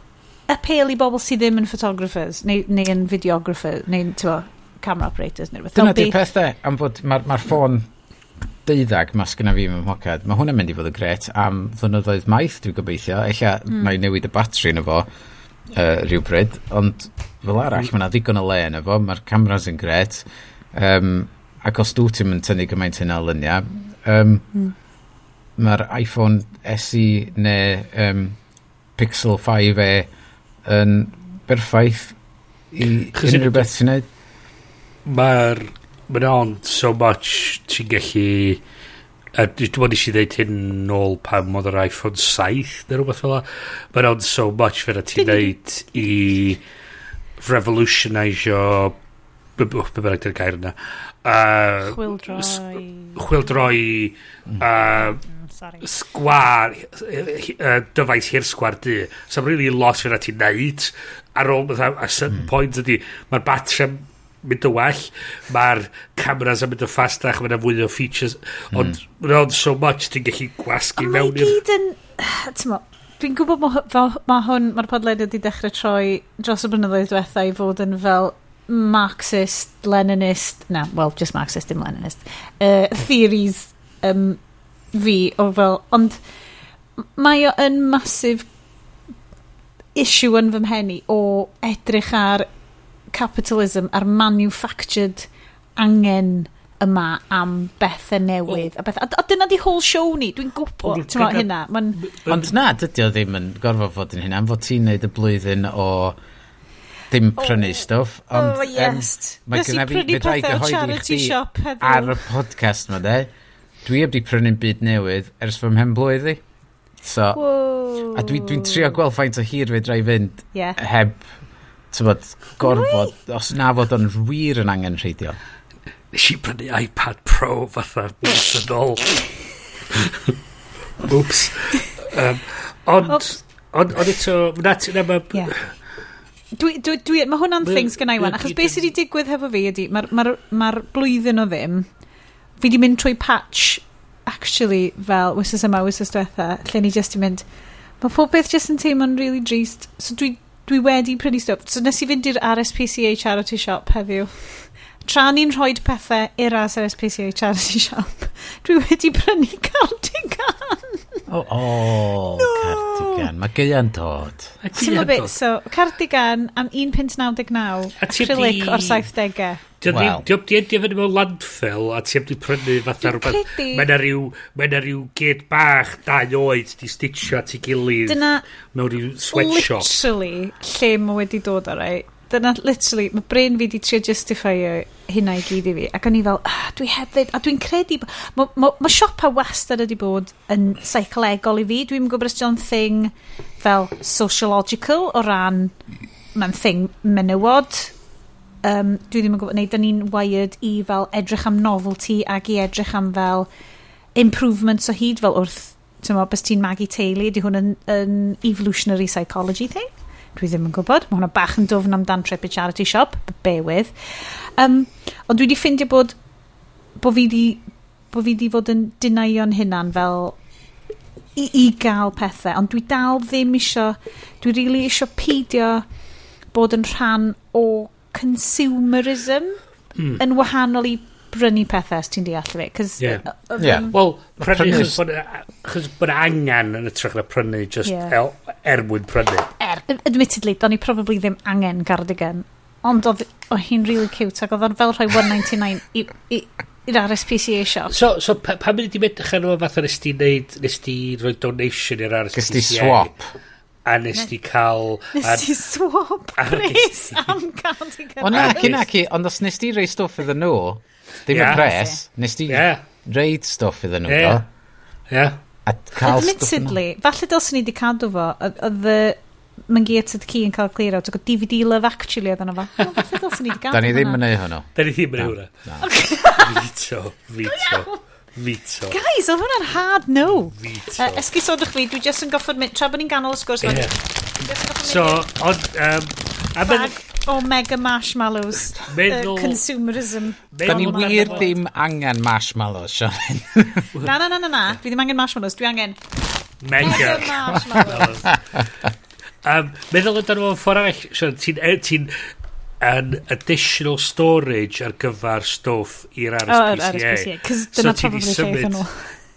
appeal i bobl sydd ddim yn photographers, neu, neu yn videographers, neu, ti'n camera operators neu rhywbeth. Dyna di pethau am fod mae'r ma ffôn deuddag mas sgynna fi mewn mhocad. Mae hwnna'n mynd i fod yn gret am ddynyddoedd maith dwi'n gobeithio. eich mm. mae newid y batri yn efo uh, rhywbryd. Ond fel arall, mm. mae yna ddigon o le yn efo. Mae'r cameras yn gret. Um, ac os dwi ti'n mynd tynnu gymaint hynna lyniau um, mm. mae'r iPhone SE neu um, Pixel 5e yn berffaith i Chos unrhyw beth ti'n neud. Mae'r... Mae'n on so much ti'n gallu... A dwi'n bod eisiau dweud hyn nôl pan oedd yr iPhone 7 neu rhywbeth fel la. Mae'n on so much fe na ti'n neud i revolutionisio o... Be bynnag dyna'r gair yna. Chwildroi. Chwildroi. A sorry. Sgwar, uh, dyfais hir sgwar di. So really lot fyna ti'n neud. Ar ôl, a certain mm. point ydi, mae'r batri am mynd yn well, mae'r cameras yn mynd yn ffastach, mae'n fwy o features, mm. ond mae'n on so much ti'n gallu gwasgu mewn i'r... Gyd yn... Dwi'n gwybod mae hwn, mae'r podlediad wedi dechrau troi dros y blynyddoedd diwetha i fod yn fel Marxist, Leninist, na, well, just Marxist, dim Leninist, uh, theories um, fi o fel, ond mae o yn masif issue yn fy mhenni o edrych ar capitalism, ar manufactured angen yma am bethau newydd. A, beth, a, a dyna di whole show ni, dwi'n gwybod, ti'n gwybod hynna. Man... Ond na, dydy o ddim yn gorfod fod yn hynna, am fod ti'n neud y blwyddyn o ddim prynu oh, stwff, ond... Oh, yes. Um, mae gynna fi, fe rhaid gyhoeddi chdi ar y podcast ma, de dwi heb di prynu'n byd newydd ers fy mhen blwydd i. So, Whoa. a dwi'n dwi, trio gweld faint o hir fe drai fynd yeah. heb tybod, gorfod, Why? os na fod o'n wir yn angen rheidio. Nes i brynu iPad Pro fatha mis yn ôl. Oops. Um, ond, Oops. ond, ond eto, na, ti, na, ma, yeah. Dwi, dwi, dwi, mae hwnna'n things gynnau i wan, achos beth sydd wedi digwydd hefo fi ydy, mae'r ma, r, ma, r, ma r blwyddyn o ddim, fi di mynd trwy patch, actually, fel wysos yma, wysos diwetha, lle ni jyst i mynd, mae pob beth jyst yn teimlo'n really drist, so dwi, dwi wedi prynu stwff. So nes i fynd i'r RSPCA charity shop heddiw tra ni'n rhoi pethau i'r ASRSPCA Charity Shop, [laughs] dwi wedi prynu cardigan. O, oh, oh, no. cardigan. Mae geia'n dod. Ti'n gwybod beth, so, cardigan am 1.99, acrylic o'r 70au. Diolch di efo mewn landfill a ti'n di prynu fatha rhywbeth. Mae yna rhyw, mae yna rhyw gyd bach dau oed di stitio at ei gilydd. Dyna mewn rhyw sweatshop. literally lle mae wedi dod o rai dyna literally, mae brain fi wedi trio justifio hynna i gyd i fi. Ac o'n i fel, ah, dwi hefyd, a dwi'n credu, mae ma, ma siopa wastad wedi bod yn seicolegol i fi. Dwi'n gwybod os John thing fel sociological o ran, mae'n thing menywod. Um, dwi ddim yn gwybod, neu dyn ni'n wired i fel edrych am novelty ac i edrych am fel improvements o hyd fel wrth, ti'n meddwl, bys ti'n magu teulu, di hwn yn, yn evolutionary psychology thing dwi ddim yn gwybod. Mae hwnna bach yn dofn amdan trip i charity shop, bewydd. Um, ond dwi wedi ffeindio bod, bod fi wedi bod fi wedi fod yn dynaio'n hunan fel i, i gael pethau, ond dwi dal ddim isio, dwi rili really isio peidio bod yn rhan o consumerism mm. yn wahanol i brynu pethau os ti'n deall fi. Yeah. Um. Wel, prynu chys bod, chys bod angen yn y trach na prynu just yeah. er, er mwyn prynu admittedly, do'n i probably ddim angen cardigan, ond oedd hi'n really cute ac oedd o'n fel rhoi 199 i'r RSPCA shop. So, so pa, pa mynd i medrych arno fath o nes ti neud, nes ti roi donation i'r RSPCA? Nes ti swap. A nes ti cael... Nes ti swap pres am cardigan. Ond na, cyn ac i, ond os nes ti rei stwff iddyn nhw, ddim y pres, nes ti rei stwff iddyn nhw. Yeah. Yeah. A cael stwff Admittedly, falle dylsyn ni wedi cadw fo, oedd y... Mangated Key yn cael clir out. Ac o DVD Love Actually oedd yna fa. Felly dos ni wedi gael. Da ni ddim yn ei hwnnw. Da ni ddim yn ei hwnnw. Vito, Vito. Vito. Guys, oedd hwnna'n hard no. Vito. Uh, esgusodwch fi, dwi jyst yn goffod mynd, tra bod ni'n ganol y sgwrs yeah. So, ond... Um, Bag o mega marshmallows. Meddwl... Uh, consumerism. Da ni wir ddim angen marshmallows, Sean. na, na, na, na, na. Dwi ddim angen marshmallows, dwi angen... Mega. Mega marshmallows. [laughs] Um, meddwl amdano fo'n ffordd arall, Sean, ti'n e, ti an additional storage ar gyfer stwff i'r RSPCA. Oh, RSPCA, cos dyna [laughs] so probably lle iddyn nhw.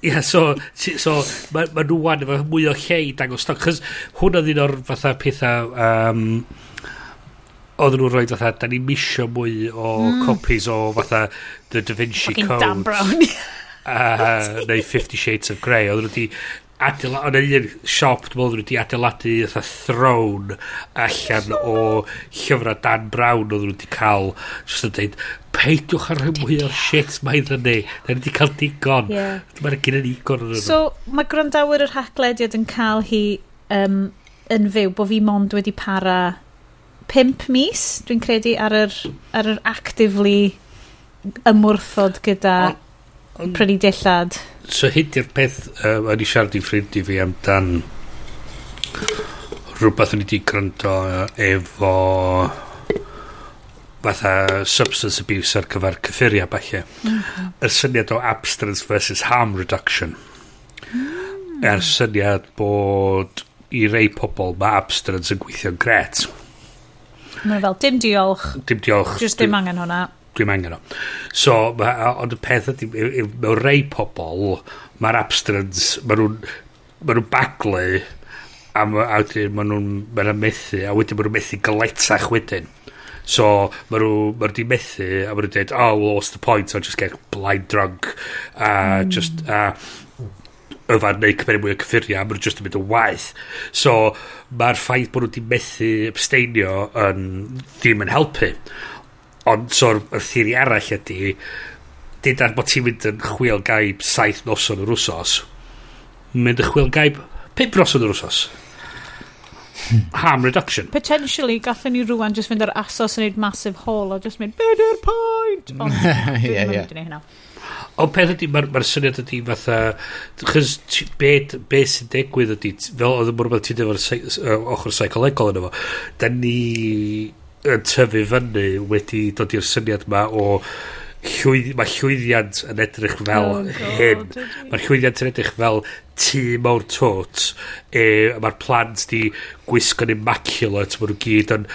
Ia, yeah, so, so mae ma nhw wan efo mwy o lle i dangos stoc, chos hwnna ddyn o'r fatha pethau... Um, oedden nhw'n rhoi fatha, da ni'n misio mwy o mm. copies o fatha The Da Vinci Fucking Code. Dan Brown. uh, [laughs] neu Fifty Shades of Grey. Oedden nhw wedi adeiladu, ond yn e un siop, dwi'n meddwl, wedi adeiladu eitha throne allan o llyfrau Dan Brown oedd wedi cael, jyst yn dweud, peidiwch ar rhan mwy o'r shit mae iddyn ni. Da ni wedi cael digon. Yeah. Mae'n gen i'n igon yn So, mae gwrandawyr yr haglediad yn cael hi um, yn fyw, bod fi mond wedi para pimp mis, dwi'n credu, ar yr, ar yr actively ymwrthod gyda prynidillad so hyd i'r peth uh, o'n i siarad i ffrindu fi amdan rhywbeth o'n i wedi gwrando efo fatha substance abuse ar gyfer cyffuria falle. Mm y syniad o abstinence versus harm reduction. Mm. er syniad bod i rei pobl mae abstinence yn gweithio'n gret mae fel dim diolch. Dim diolch. Just dim, dim angen hwnna. Dwi'n angen o. So, ma, ond y peth ydy, mewn rei pobl, mae'r abstrans, mae nhw'n ma nhw baglu, a, a wedyn mae nhw'n ma nhw methu, a wedyn mae nhw'n methu galetach wedyn. So, mae nhw, mae nhw di methu, a mae nhw'n dweud, oh, well, what's the point, I'll just get blind drunk, a mm. just, a, yfad neu cyfeir mwy o cyffuria a maen nhw jyst yn mynd yn waith so mae'r ffaith bod nhw wedi methu abstainio yn, ddim yn helpu Ond, so'r y theori arall ydy, dyd ar bod ti'n mynd yn chwil gaib saith noson yr wsos, mynd y chwil gaib pip noson yr wsos. Hmm. Harm reduction. Potentially, gallwn ni rwan just fynd ar asos yn neud massive haul a just mynd, be di'r pwynt? [laughs] Ond, dwi'n mynd i yeah. hynna. Ond peth ydy, mae'r ma syniad ydy fatha, chys be, be sy'n digwydd ydy, fel oedd yn mwyn ti'n efo'r ochr seicolegol yn efo, da ni yn tyfu fyny wedi dod i'r syniad yma o llwydd, mae llwyddiant yn edrych fel oh, hyn. Mae'r llwyddiant yn edrych fel tŷ mawr tot. E, Mae'r plant di gwisgo'n immaculate. Mae nhw gyd yn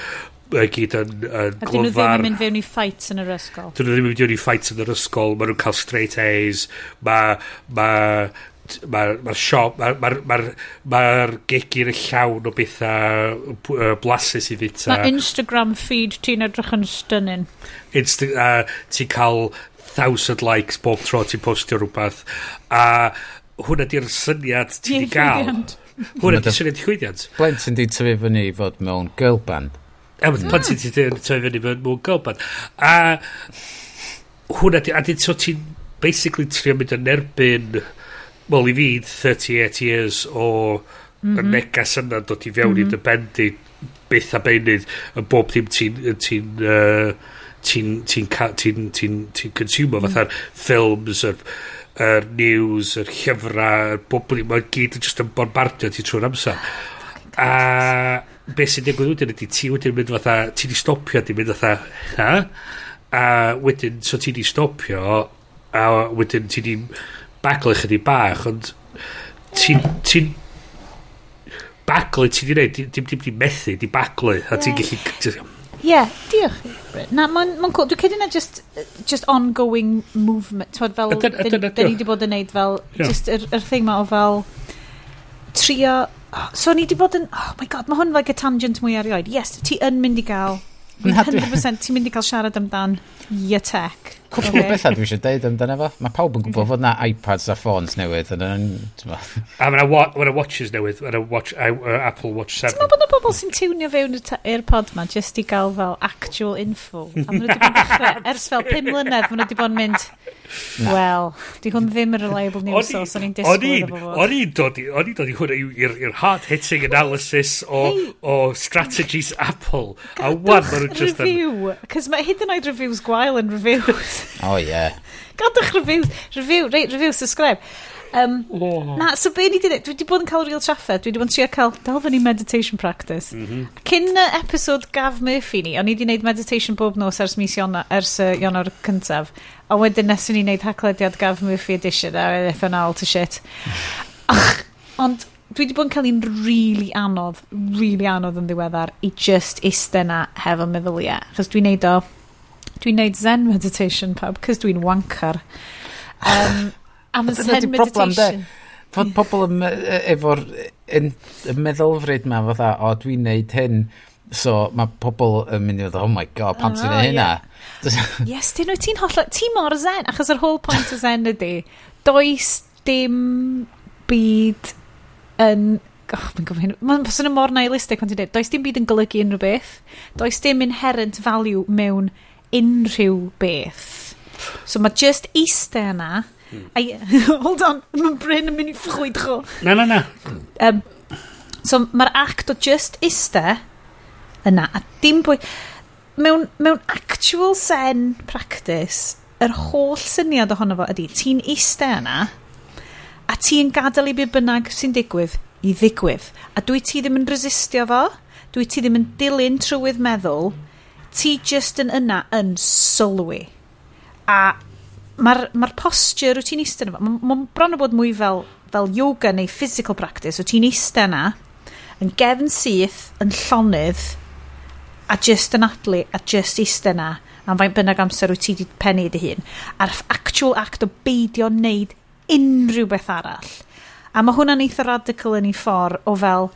gyd yn, yn. A dyn nhw ddim yn mynd fewn i fights yn yr ysgol. Dyn nhw ddim yn mynd fewn i fights yn yr ysgol. Mae nhw'n cael straight A's. Mae ma mae'r ma siop, mae'r ma, ma, ma, ma gegin yn llawn o bethau uh, blasus i ddita. Mae Instagram feed ti'n edrych yn stunning. Insta uh, ti'n cael thousand likes bob tro ti'n postio rhywbeth. A hwnna di'r syniad ti wedi gael. Hwnna di'r syniad chwydiant. Blentyn di tyfu fyny i fod mewn girl band. A mm. pan ti'n tyfu fyny mewn girl band. A hwnna di, a di, so ti'n basically trio mynd yn erbyn Wel, i fi, 38 years o mm -hmm. negas yna dod i fewn mm -hmm. i mhm. dy bendi byth a beinydd yn bob dim ti'n ti uh, ti'n ti'n ti'n ti'n ti'n consumer fatha'r mm. ffilms yr, yr news yr llyfrau yr bobl mae'n gyd yn just yn bombardio ti trwy'r amser oh, a beth sy'n digwydd wedyn ydy ti wedyn mynd fatha ti di stopio di mynd fatha ha a wedyn so ti di stopio a wedyn ti di baglo chydig bach, ond ti'n... Ti baglu ti di wneud, dim dim di methu, di baglu, a ti'n gallu... Ie, diolch. Na, mae'n ma cool. Dwi'n cedi na just, just ongoing movement. Twad, fel, da ni di bod yn neud fel, just yr, yr thing ma o fel, trio... So ni di bod yn... Oh my god, mae hwn like a tangent mwy erioed. Yes, ti yn mynd i gael... 100% ti'n mynd i gael siarad amdan your tech. Cwpl o bethau dwi eisiau deud amdano fo. Mae pawb yn gwybod fod na iPads a ffôns newydd. Yn, yn, a mae yna watches newydd, mae watch, uh, Apple Watch 7. Ti'n meddwl bod yna bobl sy'n tiwnio fewn i'r pod ma just i gael fel actual info? A maen nhw wedi bod yn dechrau, [laughs] ers fel 5 mlynedd, maen nhw wedi bod yn mynd, wel, di hwn ddim yn reliable news source, o'n i'n disgwyl efo fod. O'n i'n dod i hwn i'r hard-hitting analysis o, hey. o strategies Apple. A wan, maen nhw just... yn... Review, cos mae hyd yn oed reviews gwael yn reviews. O oh, ie. Yeah. Gadwch review, review, reit, review, subscribe. Um, oh. Na, so be ni di dweud, dwi wedi bod yn cael real trafferth, dwi wedi bod yn trio cael, dal fyny meditation practice. Mm -hmm. Cyn y episod Gav Murphy ni, o'n i wedi gwneud meditation bob nos ers mis Iona, ers uh, Ionawr cyntaf. A wedyn nes o'n i wneud haglediad Gav Murphy edition a edrych e yn all to shit. Ach, [laughs] ond dwi wedi bod yn cael un really anodd, really anodd yn ddiweddar i just iste na hefo meddyliau. Chos dwi'n neud o Dwi'n neud zen meditation pub cos dwi'n wancar. Um, am zen meditation. Fod pobl e- efo'r meddylfryd ma, fatha, o dwi'n neud hyn, So mae pobl yn mynd i fod, oh my god, pam ti'n oh, neud hynna? [laughs] Yes, dyn nhw, ti'n holl, ti mor zen, achos yr whole point o zen ydy, does dim byd yn... Oh, mae'n gofyn. Mae'n sôn yn mor nihilistic pan ti'n dweud, does dim byd yn golygu unrhyw beth. Does dim inherent value mewn unrhyw beth. So mae just eistedd yna. Mm. [laughs] Hold on, mae'n bryn yn mynd i ffwyd ffrwydro. Na, na, na. Um, so mae'r act o just eistedd yna. A dim bwy... Mewn, mewn actual sen practice, yr holl syniad ohono fo ydy, ti'n eistedd yna, a ti'n gadael i be bynnag sy'n digwydd i ddigwydd. A dwi ti ddim yn resistio fo, dwi ti ddim yn dilyn trywydd meddwl, ti just yn yna yn sylwi. A mae'r ma posture wyt ti'n eistedd yna, mae'n ma bron o bod mwy fel, fel yoga neu physical practice, wyt ti'n eistedd yna, yn gefn syth, yn llonydd, a just yn adlu, a just eistedd yna, am faint bynnag amser wyt ti wedi pennu dy hun, a'r actual act o beidio wneud unrhyw beth arall. A mae hwnna'n eitha radical yn ei ffordd o fel,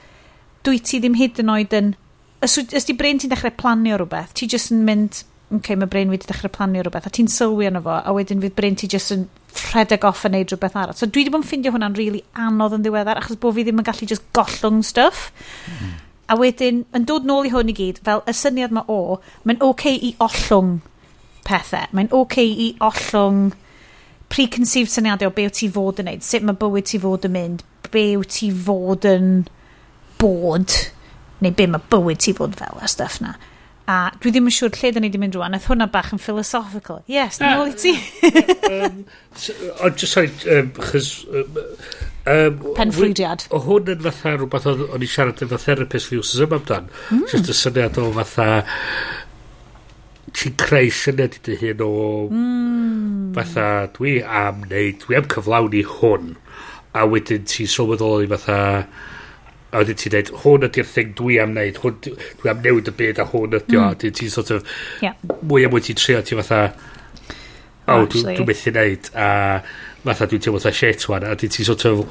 dwi ti ddim hyd yn oed yn os, os di brain ti'n dechrau planio rhywbeth, ti jyst yn mynd, okay, mae brain wedi dechrau planio rhywbeth, a ti'n sylwi arno fo, a wedyn fydd brain ti jyst yn rhedeg off yn neud rhywbeth arall. So dwi wedi bod yn ffindio hwnna'n really anodd yn ddiweddar, achos bod fi ddim yn gallu just gollwng stuff. Mm. A wedyn, yn dod nôl i hwn i gyd, fel y syniad mae o, mae'n oce okay i ollwng pethau. Mae'n oce okay i ollwng preconceived syniadau o be wyt ti fod yn neud, sut mae bywyd ti fod yn mynd, be wyt ti fod yn bod neu be mae bywyd ti fod fel a stuff na. A dwi ddim yn siŵr lle da ni wedi mynd rwan, aeth hwnna bach yn philosophical. Yes, na ôl i ti. [laughs] um, so, o, just sorry, um, chys... Um, um, Penfrwydiad. O hwn yn fatha rhywbeth o'n i siarad efo therapist fi wrth yma amdan. Mm. Just y syniad o fatha ti'n creu syniad i dy hun o mm. fatha dwi am neud, dwi am cyflawni hwn a wedyn ti'n sylweddoli fatha a wedyn ti'n dweud, hwn ydy'r thing dwi am wneud, hwn, dwi am newid y byd a hwn ydy o, mm. a wedyn ti'n sort of, yeah. mwy a mwy ti'n trio, ti'n fatha, o, oh, dwi'n dwi methu wneud, a fatha dwi'n teimlo fatha shit wan, a ti'n sort of,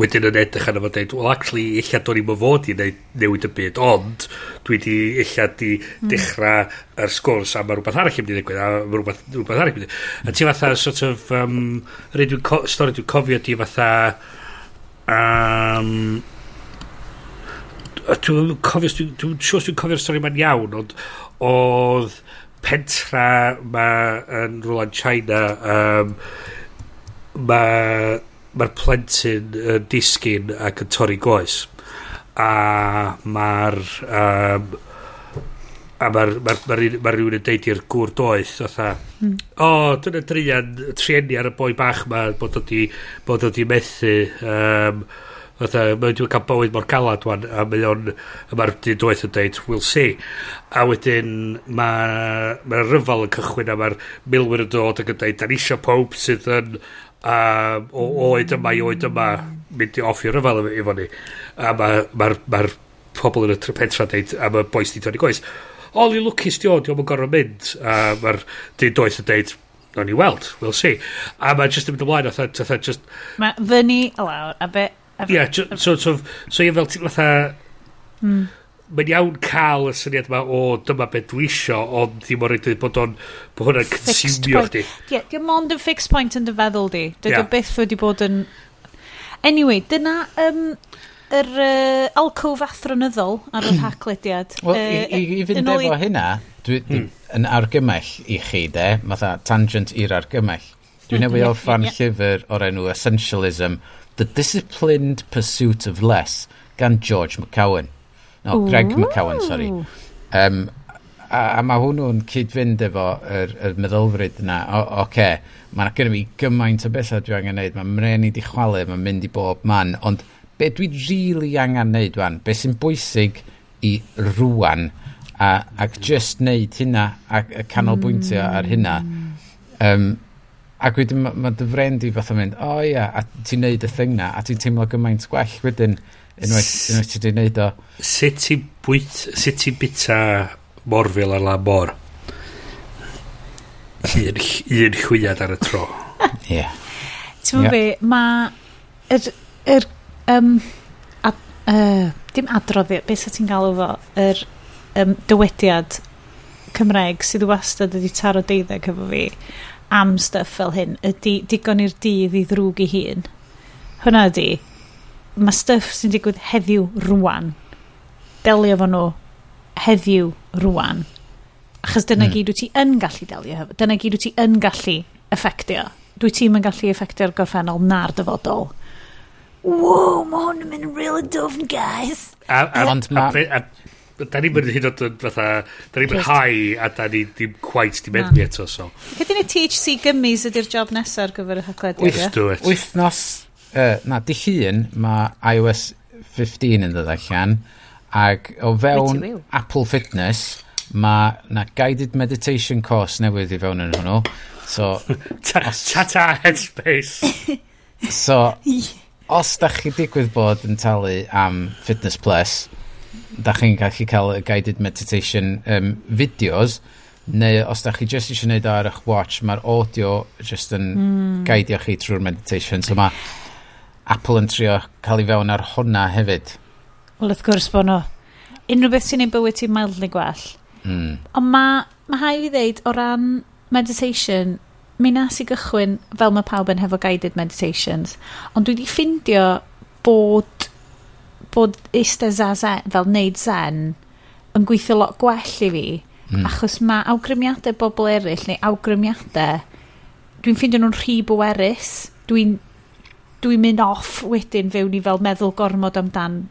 wedyn yn edrych arno fo dweud, well, actually, illa do'n i'n fod i wneud newid y byd, ond dwi di, illa di mm. dechrau yr sgwrs a mae rhywbeth arall yn mynd i ddigwydd, a mae rhywbeth, rhywbeth arall yn mynd i A ti fatha, sort of, um, rhaid dwi'n stori dwi'n cofio di fatha, Um, dwi'n cofio, dwi'n dwi siwr dwi'n cofio'r stori ma'n iawn, ond oedd pentra ma yn rhywle yn China, um, mae'r ma plentyn yn disgyn ac yn torri goes. A mae'r um, a mae'r ma, ma, ma rhywun yn deud i'r gŵr doeth fatha mm. o dyna drian trienni ar y boi bach ma bod o di bod o di methu um, fatha mae dwi'n cael bywyd mor galad wan a mae o'n mae'r dyn doeth yn deud we'll see. A wedyn mae'r ma ryfel yn cychwyn a mae'r milwyr yn dod ac yn deud da ni isio pob sydd yn a o oed yma i oed yma mynd i offi ryfel efo ni. A mae'r ma, ma, ma pobl yn y petra deud a y boes di Tony Goes oli lwcus di o, di o'n gorau mynd. A mae'r dyn doeth yn deud, no ni weld, we'll see. A mae just yn mynd ymlaen, oedd oedd just... Mae fyny lawr, a be... Ie, yeah, so, so, so, so ie fel ti'n fatha... Mm. Mae'n iawn cael y syniad yma o dyma beth dwi isio, ond ddim o'r rhaid bod o'n bod hwnna'n consumio chdi. Ie, dim mond yn fixed point yn dy feddwl di. Dydw yeah. byth wedi bod yn... Anyway, dyna... Um, yr uh, alcof athronyddol ar yr [clears throat] haclediad. Wel, uh, i, i, i fynd efo i... hynna, dwi, dwi, hmm. yn argymell i chi de, fatha tangent i'r argymell. Dwi'n hmm, newydd orffan yeah, yeah. llyfr o'r enw Essentialism, The Disciplined Pursuit of Less, gan George McCowan. No, Ooh. Greg McCowan, sorry. Um, a, a mae hwnnw'n cyd-fynd efo yr, yr meddylfryd yna. O, oce, okay, mae'n gyda fi gymaint o bethau dwi angen wneud. Mae'n mren i di chwalu, mae'n mynd i bob man, ond be dwi rili really angen neud wan, be sy'n bwysig i rwan, a, ac just neud hynna, a, a canolbwyntio mm. ar hynna. Um, ac wedyn mae ma dy friend i fath o mynd, o oh, ia, yeah, a ti'n neud y thing na, a ti'n teimlo gymaint gwell wedyn, unwaith, unwaith ti di neud o. Sut ti'n bwyt, sut ti'n bita morfil ar la mor? un, un chwiad ar y tro. Ie. Yeah. Ti'n yeah. be, mae... yr, yr um, a, uh, dim adroddiad, beth sa ti'n galw fo, yr um, dywediad Cymreg sydd wastad wedi taro deuddeg efo fi am stuff fel hyn ydy digon i'r dydd i ddrwg i hun. Hwna ydy, mae stuff sy'n digwydd heddiw rwan. Delio fo nhw heddiw rwan. Achos dyna mm. gyd wyt ti yn gallu delio hefo. Dyna gyd wyt ti yn gallu effectio. Dwi ti'n yn gallu effectio'r gorffennol na'r dyfodol wow, mae hwn yn mynd real dwfn, guys. A, a, Ond a, a, a, da ni'n mynd hyn o'n fatha, da ni'n mynd hau a da ni ddim quite di meddwl eto, so. Cydyn ni THC gymys ydy'r job nesaf ar gyfer y hagwedd? Wyth, wythnos, uh, na, di hun, mae iOS 15 yn dod allan, ac o fewn Apple Fitness, mae na guided meditation course newydd i fewn yn hwnnw. So, [laughs] ta-ta, headspace. So, [laughs] os da chi digwydd bod yn talu am Fitness Plus, da chi'n gallu cael y guided meditation um, videos, neu os da chi just eisiau gwneud ar eich watch, mae'r audio just yn mm. guidio chi trwy'r meditation. So mae Apple yn trio cael ei fewn ar hwnna hefyd. Wel, wrth gwrs bod nhw. Unrhyw beth sy'n ei bywyd ti'n mildly gwell. Mm. Ond mae, ma hai fi ddeud o ran meditation, mi nas i gychwyn fel mae pawb yn hefo guided meditations, ond dwi wedi ffindio bod, bod eistedd zazen, fel wneud zen, yn gweithio lot gwell i fi, mm. achos mae awgrymiadau bobl eraill, neu awgrymiadau, dwi'n ffindio nhw'n rhy bwerus, dwi'n dwi mynd off wedyn fewn i fel meddwl gormod amdan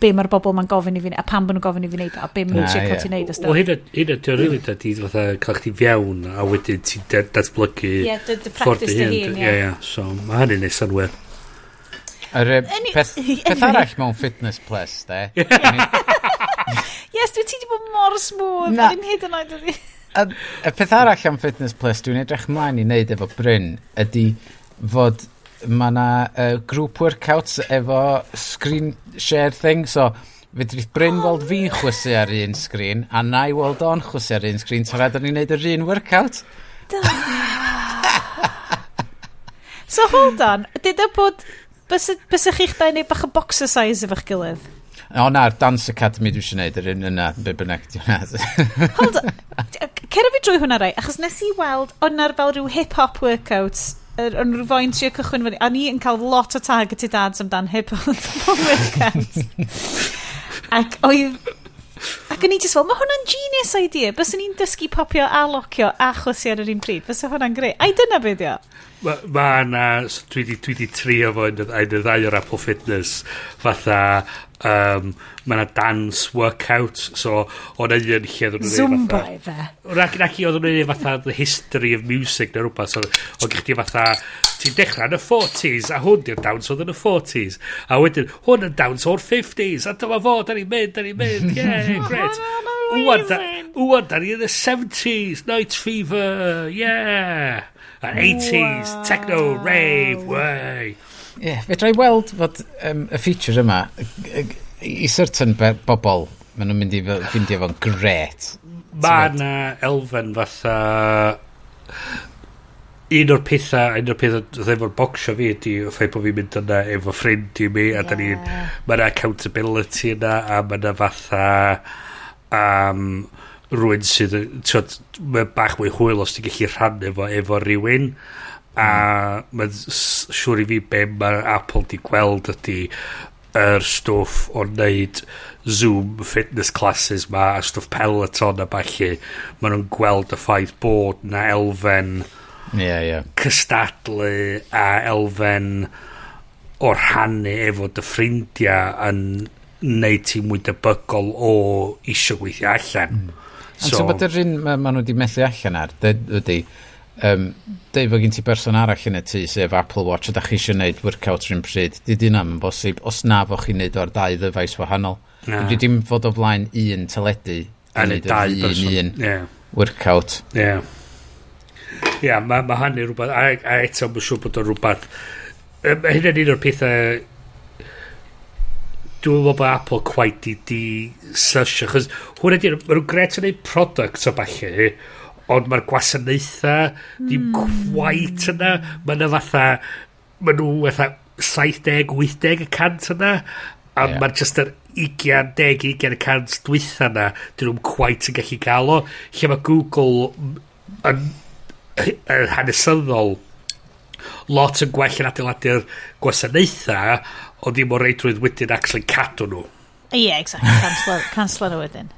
be mae'r bobl ma'n gofyn i fi a pam bod nhw'n gofyn i fi wneud a be mae'n sic o ti'n neud o hyn ydy o'n rili da di fatha cael chdi fiewn a wedyn ti'n datblygu ie dy practice dy hun ie ie so mae hynny'n neud synwyr Yr peth, [laughs] peth arall mewn fitness plus, de. [laughs] yes, dwi ti di bod mor smooth. Na. Dwi'n hyd yn oed. Y peth arall am fitness plus, dwi'n edrych mlaen i wneud efo Bryn, ydy fod mae yna uh, group workouts efo screen share thing, so fydri Bryn weld fi'n chwysu ar un sgrin, a na i weld o'n chwysu ar un sgrin, tra rhaid ni'n neud yr un workout. so hold on, dyda bod... Bys chi'ch da i neud bach o boxer size efo'ch gilydd? O na'r Dance Academy dwi eisiau gwneud, yr un yna, be bynnag di hwnna. Hold on, cer fi drwy hwnna rai, achos nes i weld, ond na'r fel rhyw hip-hop workouts yr ynrwyfain trio cychwyn fyny. A ni yn cael lot o targeted ads amdan hip o'n weekend. [laughs] ac oedd... Ac o'n i just fel, mae hwnna'n genius idea. Bys ni'n dysgu popio a locio a chwysu ar yr un pryd. Bys hwnna'n greu. Ai dyna beth yw? Mae ma na, dwi wedi trio fo yn y ddau o'r Apple Fitness, fatha um, mae yna dance workout so o'n e un lle nhw'n Zumba i fe. Nac, nac i oedden nhw'n fatha the history of music neu rhywbeth so o'n gych chi fatha ti'n dechrau yn y 40s a hwn di'r dawns oedd yn y 40s a wedyn hwn yn dawns o'r 50s a dyma fo da ni'n mynd da ni'n mynd [laughs] yeah great. Wwan da ni yn y 70s night fever yeah 80s wow. techno rave way. Ie, yeah, fedra i weld fod um, y feature yma, i certain bobl, maen nhw'n mynd i ffindio fo'n gret. Mae yna elfen fatha... Un o'r pethau, un o'r pethau ddoedd efo'r bocsio fi ydy o ffaith bod fi'n mynd yna efo ffrind i mi a da ni'n... Mae yna accountability yna a mae yna fatha... Um, rhywun sydd... Mae bach mwy hwyl os ti'n gallu rhannu efo, efo rhywun a mae'n siŵr i fi be mae Apple di gweld ydy yr er stwff o wneud Zoom fitness classes ma a stwff Peloton a balli maen nhw'n gweld y ffaith bod na elfen yeah, yeah. cystadlu a elfen o'r rhannu efo dy ffrindiau yn neud ti mwy debygol o isio gweithio allan mm. so, so bod yr un maen ma nhw wedi methu allan ar ydy um, deud fod gen ti berson arall yn y tu, sef Apple Watch a da chi eisiau gwneud workout rhywun pryd di dyna yn bosib os na fo chi'n gwneud o'r dau ddyfais wahanol na. di dim fod o flaen un teledu a neud dau un, un yeah. workout yeah. Ia, yeah, mae ma hynny rhywbeth, a, a eto mae'n siŵr bod o'n rhywbeth. Mae hynny'n un o'r pethau dwi'n meddwl bod Apple quite di, di sysio, chos hwn ydy'r, mae nhw'n gret yn ei product o falle, ond mae'r gwasanaethau mm. quite yna. Mae yna fatha, mae nhw fatha 70-80 cant yna, a yeah. mae'r just yr 20-20 cant dwytha yna, dyn nhw'n quite yn gallu gael o, lle mae Google yn, yn hanesyddol lot yn gwell yn adeiladu'r gwasanaethau, ond ddim o reidrwydd wedyn actually cadw nhw. Ie, yeah, exactly. Cancel, cancel nhw wedyn.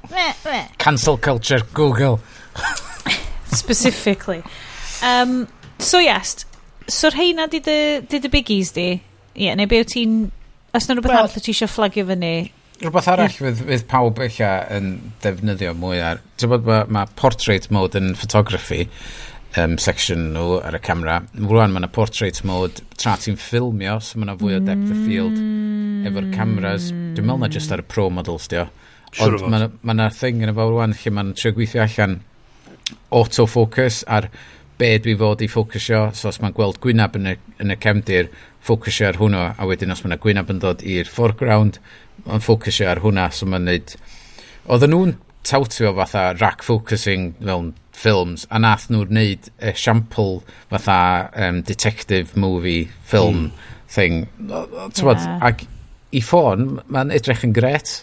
Cancel culture, Google. [laughs] Specifically. Um, so yes, so rheina di dy, di dy biggies di? Ie, yeah, neu be wyt ti'n... Os na rhywbeth well, arall ti eisiau fflagio fyny? Rhywbeth arall fydd, fydd pawb eich yn defnyddio mwy ar... Ti'n bod mae ma portrait mode yn photography um, section nhw ar y camera. Rwan mae yna portrait mode tra ti'n ffilmio, so mae yna fwy o depth of field mm. efo'r cameras. Dwi'n meddwl na just ar y pro models, dio. Ond sure mae yna ma thing yn y fawr rwan lle mae'n trio gweithio allan autofocus ar be dwi fod i ffocysio. So os mae'n gweld gwynab yn y, yn y cefndir, ffocysio ar hwnnw, a wedyn os mae'n gwynab yn dod i'r foreground, mae'n ffocysio ar hwnna, so mae'n neud... Oedden nhw'n tawtio fatha rack focusing mewn ffilms, a nath nhw'n neud esiampl fatha um, detective movie film mm. thing. Tywod, yeah. ac i ffôn, mae'n edrych yn gret.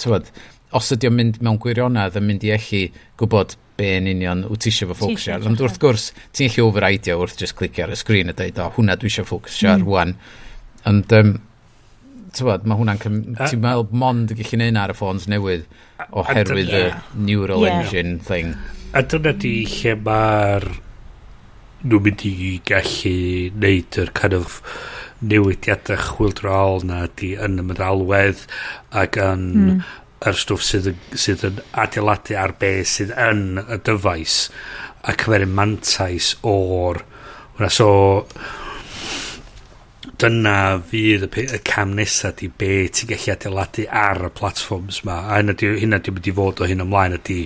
Tywod, os ydy o'n mynd mewn gwirionedd yn mynd i ellu gwybod be yn union wyt ti eisiau fo ffocysio ar. Ond wrth gwrs, ti'n eich over idea wrth just clicio ar y sgrin a dweud, o, hwnna dwi eisiau ffocysio ar mm. rwan. Ond, um, tywed, mae hwnna'n... Ti'n meddwl mond y gallu neud ar y ffôns newydd oherwydd y neural yeah. engine thing. A dyna di lle mae'r nhw'n mynd i gallu neud yr kind of newidiadau chwildrol na di yn y meddalwedd ac yn mm yr stwff sydd, sydd yn adeiladu ar be sydd yn y dyfais a cymeru mantais o'r hwnna. So dyna fydd y, y cam nesaf di be ti'n gallu adeiladu ar y platforms ma. A hynna di, hynna di mynd i fod o hyn ymlaen ydy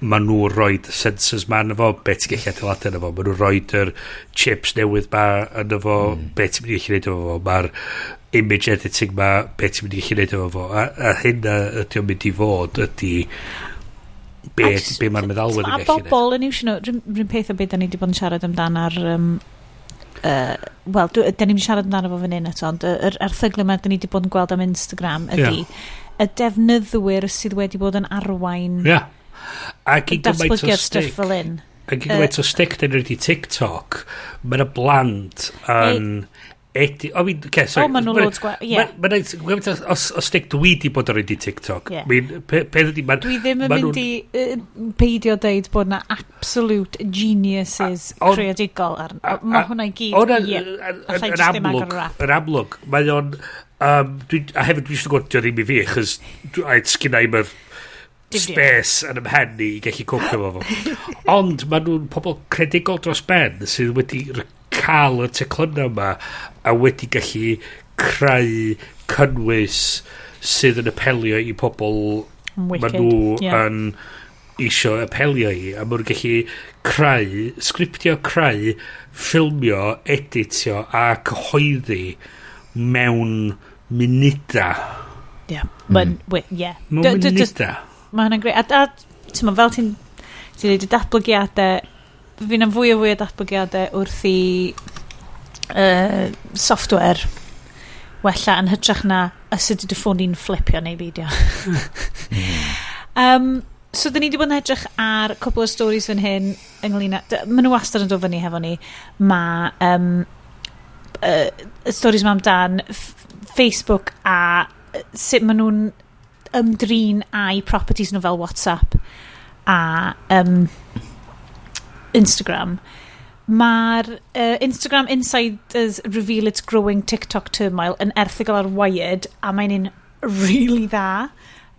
maen nhw roed sensors ma yna fo, be ti'n gallu adeiladu yna fo, maen nhw roed yr chips newydd ma yna fo, mm. be ti'n mynd i gallu neud yna fo, mae'r image editing ma, be ti'n mynd i gallu neud yna fo, a, a hynna ydy o'n mynd i fod ydy be, be mae'r meddalwedd yn gallu neud. A bobl yn iwsio nhw, rhywun peth o beth da ni wedi bod yn siarad amdan ar um, uh, wel, da ni'n siarad amdano fo fan hyn eto, ond yr er, erthyglu yma da ni wedi bod yn gweld am Instagram ydy yeah. y defnyddwyr sydd wedi bod yn arwain yeah. Ac i gymaint o stick... fel hyn. Ac i gymaint o stick dyn nhw wedi TikTok, mae'n y blant yn... Edi, o fi'n, okay, sorry. O, maen nhw loads gwaith, ie. Mae'n gwneud, o stick dwi di bod ar wedi TikTok. Yeah. Peth ydi, maen Dwi ddim yn mynd i peidio deud bod na absolute geniuses creadigol ar... Mae hwnna i gyd, ie. Allai amlwg. Yn amlwg, mae o'n... Um, dwi, a hefyd dwi eisiau gwybod, dwi ddim i fi, chys I sgynnau mae'r space yn ymhen i gallu cwpio fo fo. [laughs] Ond maen nhw'n pobl credigol dros ben sydd wedi cael y teclynna yma a wedi gallu creu cynnwys sydd yn apelio i pobl maen nhw yeah. yn isio apelio i a maen nhw'n gallu creu, sgriptio, creu, ffilmio, editio a cyhoeddi mewn munuda. Yeah. Mae'n, mm. yeah. Mewn munudau mae hwnna'n greu. A, a ti'n fel ti'n ti wedi datblygiadau, fi'n am fwy o fwy o datblygiadau wrth i uh, software wella yn hytrach na os ydy dy ffôn i'n flipio neu beidio. um, so, dyn ni wedi bod yn edrych ar cwbl o stories fan hyn ynglyn â... Maen nhw wastad yn dod fyny hefo ni. Mae um, uh, stories mam amdan Facebook a sut maen nhw'n ymdrin a'i properties nhw fel WhatsApp a um, Instagram mae'r uh, Instagram Insiders Reveal It's Growing TikTok Turmoil yn erthigol ar Wired a mae'n un really dda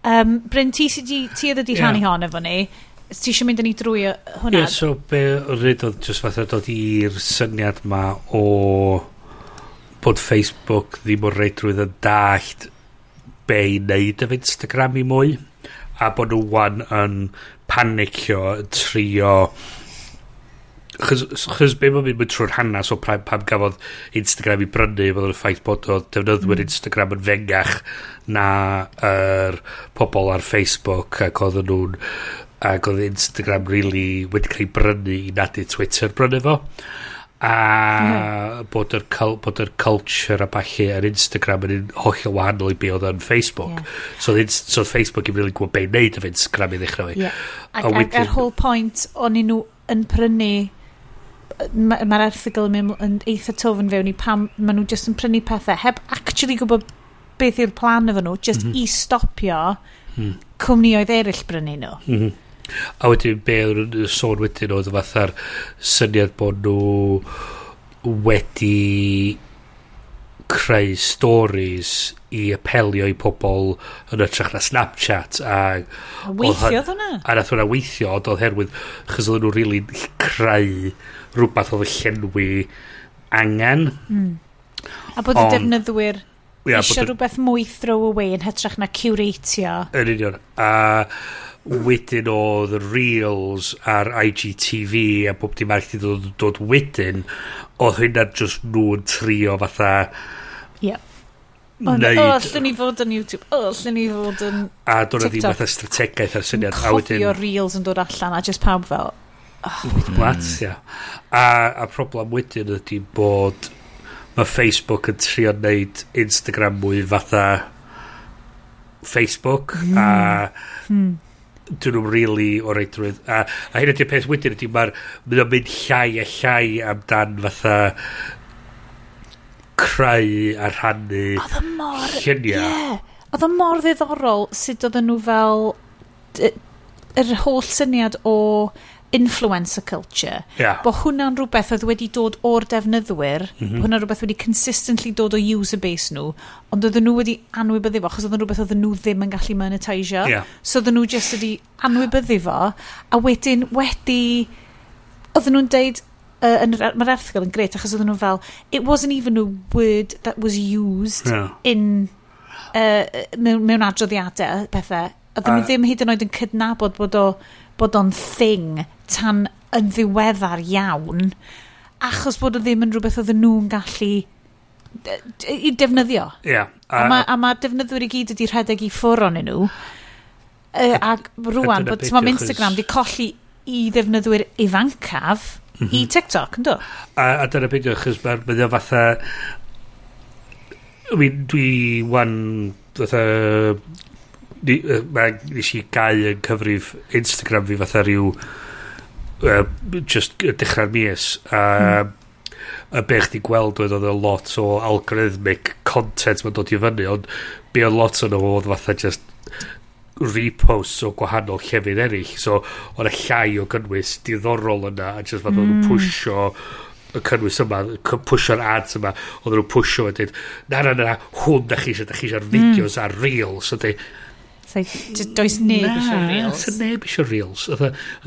um, Bryn ti, sydd ti oedd wedi yeah. hon efo ni ti eisiau mynd yn ei drwy hwnna? Ie, yeah, so be ryd oedd jyst fatha dod i'r syniad ma o bod Facebook ddim o'r reidrwydd yn dallt be i wneud efo Instagram i mwy a bod nhw wan yn panicio trio chys be mae'n mynd trwy'r hanes o pam, pam gafodd Instagram i brynu fod yn ffaith bod o defnyddwyr mm. Instagram yn fengach na yr er pobl ar Facebook ac oedd nhw'n ac oedd Instagram really wedi cael ei brynu i nad i Twitter brynu fo a mm. bod yr, bod yr culture a balli ar Instagram yn hollol wahanol i be oedd yn Facebook. Yeah. So, so Facebook i'n really gwybod be'n neud efo Instagram i ddechrau fi. Yeah. Ac, a ac, yr whole point o'n nhw yn prynu mae'r ma erthigol yn mynd yn eitha tofyn fewn i pam maen nhw jyst yn prynu pethau heb actually gwybod beth yw'r plan efo nhw just mm -hmm. i stopio mm. cwmnioedd eraill brynu nhw. Mm -hmm A wedyn be yn sôn wedyn oedd fatha'r syniad bod nhw wedi creu stories i apelio i pobl yn ytrach na Snapchat a weithio hwnna? a nath hwnna weithio ond oedd herwydd chys oedd nhw'n rili really creu rhywbeth oedd y llenwi angen. Mm. a bod y defnyddwyr yeah, eisiau rhywbeth mwy throw away yn hytrach na curatio. Yn union. A uh, wedyn oedd Reels ar IGTV a bob dim arall wedi dod, dod wedyn oedd hynna just nhw'n trio fatha yeah. O, neud... o, allwn ni fod yn YouTube. O, allwn ni fod yn A dyna ddim fatha strategaeth ar syniad. A wedyn... Cofio reels yn dod allan a just pawb fel... Oh, What, ia. A, a problem wedyn ydy bod mae Facebook yn trio wneud Instagram mwy fatha Facebook mm. a mm dyn nhw'n really o reidrwydd. A, a hyn ydy'r peth wedyn ydy mae'r mynd mynd llai a llai amdan fatha creu a rhannu lluniau. Yeah. Oedd y mor ddiddorol sut oedden nhw fel yr holl syniad o influencer culture. Yeah. Bo hwnna'n rhywbeth oedd wedi dod o'r defnyddwyr, mm -hmm. hwnna'n rhywbeth wedi consistently dod o user base nhw, ond oedden nhw wedi anwybyddu fo, achos oedden rhywbeth oedden nhw ddim yn gallu monetisio. Yeah. So oedden nhw just wedi anwybyddu fo, a wedyn wedi... Oedden nhw'n deud, uh, mae'r erthgol yn gret, achos oedden nhw fel, it wasn't even a word that was used yeah. in... Uh, mewn, mewn adroddiadau, pethau. Oedden nhw ddim hyd yn oed yn cydnabod bod o bod o'n thing tan yn ddiweddar iawn achos bod o ddim yn rhywbeth oedden nhw'n gallu i defnyddio. Yeah, a, a, ma, a ma defnyddwyr i gyd ydi rhedeg i ffwr o'n nhw. Uh, ac rwan, bod ti'n Instagram di colli i ddefnyddwyr ifancaf mm -hmm. i mhm. TikTok, ynddo? A, a dyna beth yw, achos mae'n mynd o fatha... Dwi, dwi wan, fatha mae nes i gau yn cyfrif Instagram fi fatha rhyw uh, just dechrau'r mis a mm. y be chdi gweld oedd oedd lot o algorithmic content mae'n dod i fyny ond be oedd lot o'n oedd fatha just reposts o gwahanol llefydd eraill so o'n y llai o gynnwys diddorol yna a just fatha mm. nhw'n hmm. pwysio y cynnwys yma, pwysio'r ads yma, oedd nhw'n pwysio a dweud, na, na, na, hwn da chi eisiau, da chi eisiau'r hmm. fideos mm. ar reels, so dweud, Does neb eisiau reels. Na, neb eisiau reels.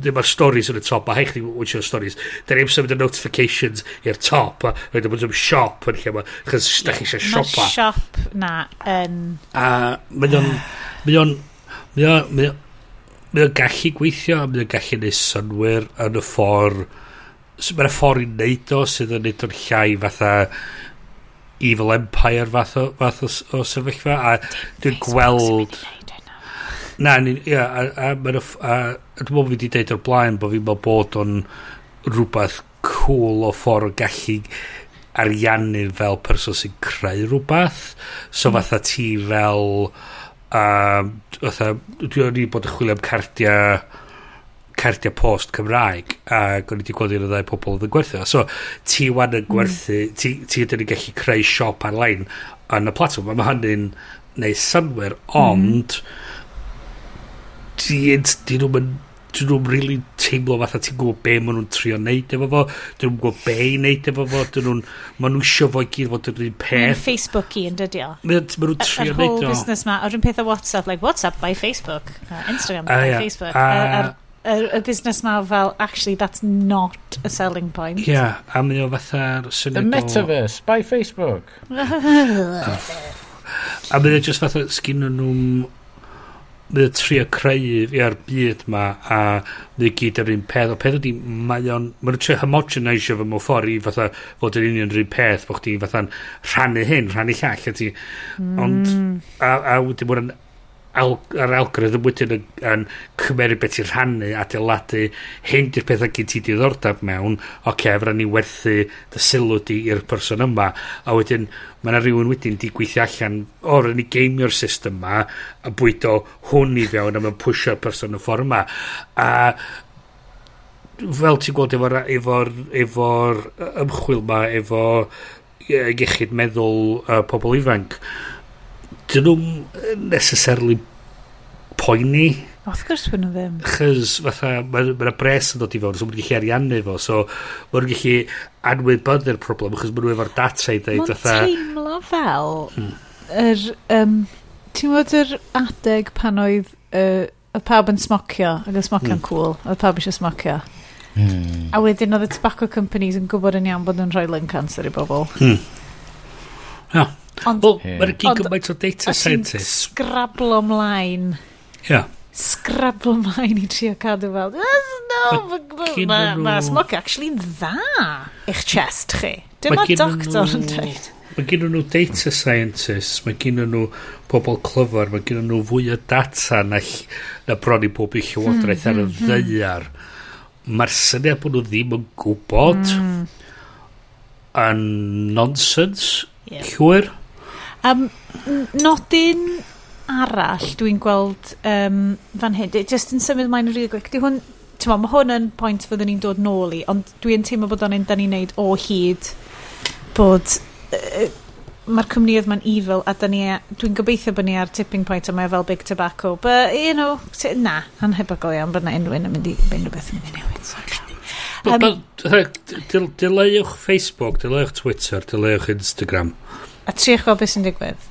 Mae'r stories yn y top, a haich ni wynsio stories. Da ni'n symud y notifications i'r top, a rhaid yn mynd siop yn lle yma, chos da chi eisiau siopa. Mae siop na yn... A mae o'n... Mae o'n... Mae o'n... Mae o'n gallu gweithio, a mae o'n gallu neud synwyr yn y ffordd... Mae'n ffordd i wneud o sydd yn neud o'n llai fatha... Evil Empire fath o, fath o, o sefyllfa a dwi'n gweld... Sefyllfa. Na, ni, ia, a, a, a, a, a dwi'n meddwl fi wedi deud o'r blaen bod fi'n meddwl bod o'n rhywbeth cool o ffordd o gallu ariannu fel person sy'n creu rhywbeth. So mm. fatha ti fel... Um, fatha, dwi'n ni bod yn chwilio am cardiau cardiau post Cymraeg a o'n i wedi gweld un o ddau pobl oedd yn gwerthu so ti wan yn hmm. gwerthu mm. ti, ti ydyn ni'n gallu creu siop ar-lein yn y platform a mae hynny'n neud synwyr hmm. ond mm dyn nhw'n mynd dyn nhw'n really teimlo fatha ti'n gwybod be maen nhw'n trio neud efo fo dyn nhw'n gwybod be i neud efo fo dyn nhw'n maen nhw'n isio fo i gyd fod yn un peth. Facebook i yn dydio. Maen nhw'n trio neud o. yr whole business ma o'r un peth o WhatsApp like WhatsApp by Facebook uh, Instagram ah, by yeah. Facebook. Uh, y ah. busnes ma fel actually that's not a selling point. Ia yeah, a mae o fatha'r syniad the metaverse by Facebook. [laughs] A mae o just fatha sgyn nhw'n mae o trio creu i'r byd ma a mae gyd yr un peth o peth ydy mae o'n mae o'n trio homogenisio fy mewn ffordd i fatha fod yn union yr un peth bod chdi fatha'n rhannu hyn rhannu llall ydy mm. ond a, a wedi bod yn al, yr algorithm wedyn yn, yn cymeru beth i'n rhannu adeiladu hyn di'r pethau gyd ti diddordeb mewn oce, okay, fyrra ni werthu dy sylw di i'r person yma a wedyn mae yna rhywun wedyn di gweithio allan o'r ni geimio'r system yma a bwydo hwn i fewn a mae'n pwysio'r person y ffordd yma. A fel ti'n gweld efo'r efo, efo ymchwil yma efo iechyd meddwl uh, pobl ifanc dyn nhw'n necessarily poeni. Wrth gwrs fy nhw ddim. Chys, fatha, mae'n ma bres yn dod i fewn, so mae'n gallu ariannu fo, so mae'n gallu anwybyddu'r problem, chys mae'n efo'r data i ddeud, fatha... Mae'n teimlo fel, hmm. yr, um, ti'n bod yr adeg pan oedd, uh, oedd pawb yn smocio, ac oedd smocio'n hmm. cool, oedd pawb eisiau smocio. Hmm. A wedyn oedd y tobacco companies yn gwybod yn iawn bod nhw'n rhoi lung cancer i bobl. Hmm. Yeah. Ond... Wel, yeah. mae'n gyd gymaint o data scientist. Ond sgrablo mlaen. Ia. Yeah. Sgrablo mlaen i trio cadw fel, no, mae ma, smoc actually dda eich chest chi. Dyma doctor yn dweud. Mae gen nhw data scientists, mae gen nhw pobl clyfar, mae gen nhw fwy o data na, na bron i bob i llywodraeth hmm, ar y hmm, hmm, hmm. ddeiar. Mae'r syniad bod nhw ddim yn gwybod mm. yn nonsense, yeah. llwyr. Um, nodyn arall dwi'n gweld um, fan hyn, just yn symud mae'n rili gwych, di hwn, ma, mae hwn yn pwynt fyddwn ni'n dod nôl i, ond dwi'n teimlo bod o'n un da ni'n neud o hyd bod uh, mae'r cwmnioedd mae'n evil a e, dwi'n gobeithio bod ni ar tipping point a mae e fel big tobacco but you know na anhebygol iawn bod na unrhyw'n yn mynd i mynd rhywbeth yn mynd i newid. Um, dileuwch Facebook dileuwch Twitter dileuwch Instagram a tri eich beth sy'n digwydd.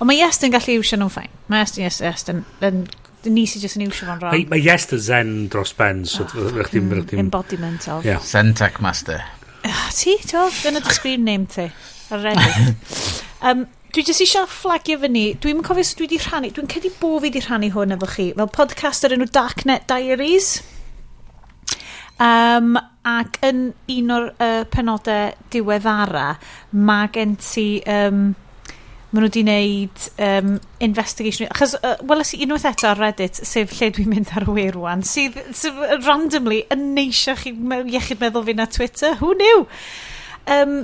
Ond mae Iest yn gallu iwsio nhw'n ffain. Mae Iest yn Iest, Iest yn, yn, yn ni sy'n jyst yn iwsio fo'n rong. Mae, Iest yn zen dros ben. So oh, mm, embodiment of. Yeah. Zen Tech master. Uh, ti, to, dyna dy screen name ti. Ar Reddit. um, dwi jyst eisiau fflagio fyny, dwi'n cofio sut dwi wedi rhannu, dwi'n cedi bo fi wedi rhannu hwn efo chi, fel podcast ar enw Darknet Diaries. Um, Ac yn un o'r uh, penodau diweddara, mae gen ti... Um, maen nhw wedi wneud um, investigation. Achos, uh, weles i unwaith eto ar Reddit, sef lle dwi'n mynd ar wir rwan, sydd, sydd randomly yn neisio chi iechyd meddwl fi na Twitter. Who knew? Um,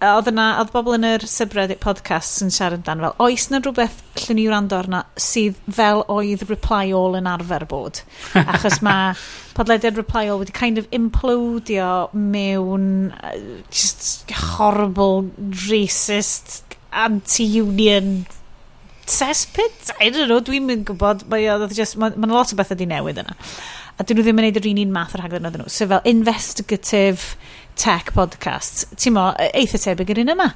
oedd yna, oedd bobl yn yr subreddit podcasts yn siarad dan fel, oes na rhywbeth llyn ni wrando arna sydd fel oedd reply all yn arfer bod? [laughs] Achos mae podlediad reply all wedi kind of implodio mewn uh, just horrible, racist, anti-union cesspit? I don't know, dwi'n mynd gwybod, mae'n ma, ma lot o bethau di newid yna. A dyn nhw ddim yn gwneud yr un un math o'r rhaglen oedden nhw. So fel investigative, tech podcast, ti'n mo, e, eitha tebyg yr un yma,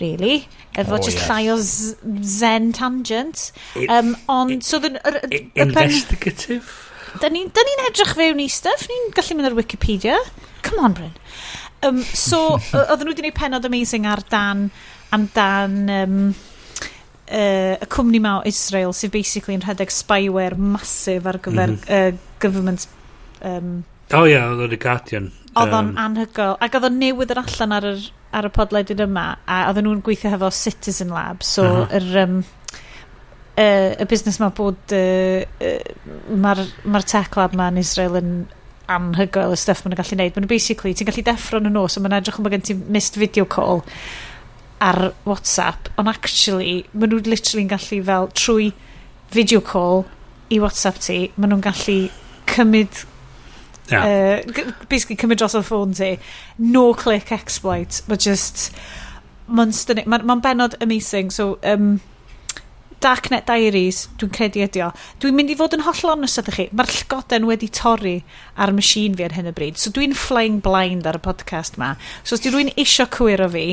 really. Efo oh, just yes. llai o zen tangent. Um, ond, so... The, er, er, investigative? Da ni'n ni edrych fewn i stuff, ni'n gallu mynd ar Wikipedia. Come on, Bryn. Um, so, [laughs] oedden nhw wedi gwneud penod amazing ar dan, am dan um, uh, y cwmni ma o Israel sydd basically yn rhedeg spyware masif ar gyfer mm -hmm. uh, government um, Oh yeah, oedd o'n Guardian. Oedd o'n um, anhygoel. Ac oedd o'n newydd yr allan ar, yr, ar y podledyn yma, a oedd nhw'n gweithio hefo Citizen Lab, so uh -huh. yr... Um, uh, y busnes mae bod uh, uh, mae'r ma tech lab ma yn Israel yn anhygoel y stuff maen gallu neud. Maen basically, ti'n gallu deffro yn y nos, a maen edrych yn bod gen ti missed video call ar WhatsApp, ond actually, maen literally yn gallu fel trwy video call i WhatsApp ti, maen nhw'n gallu cymryd Yeah. Uh, basically cymryd dros o'r ffôn ti. No click exploit. but just... Mae'n stunning. Mae'n ma, ma benod amazing. So, um, Darknet Diaries, dwi'n credu ydi o. Dwi'n mynd i fod yn holl onest ydych chi. Mae'r llgoden wedi torri ar y machine fi ar hyn y bryd. So dwi'n flying blind ar y podcast ma. So os di rwy'n isio cwyr o fi,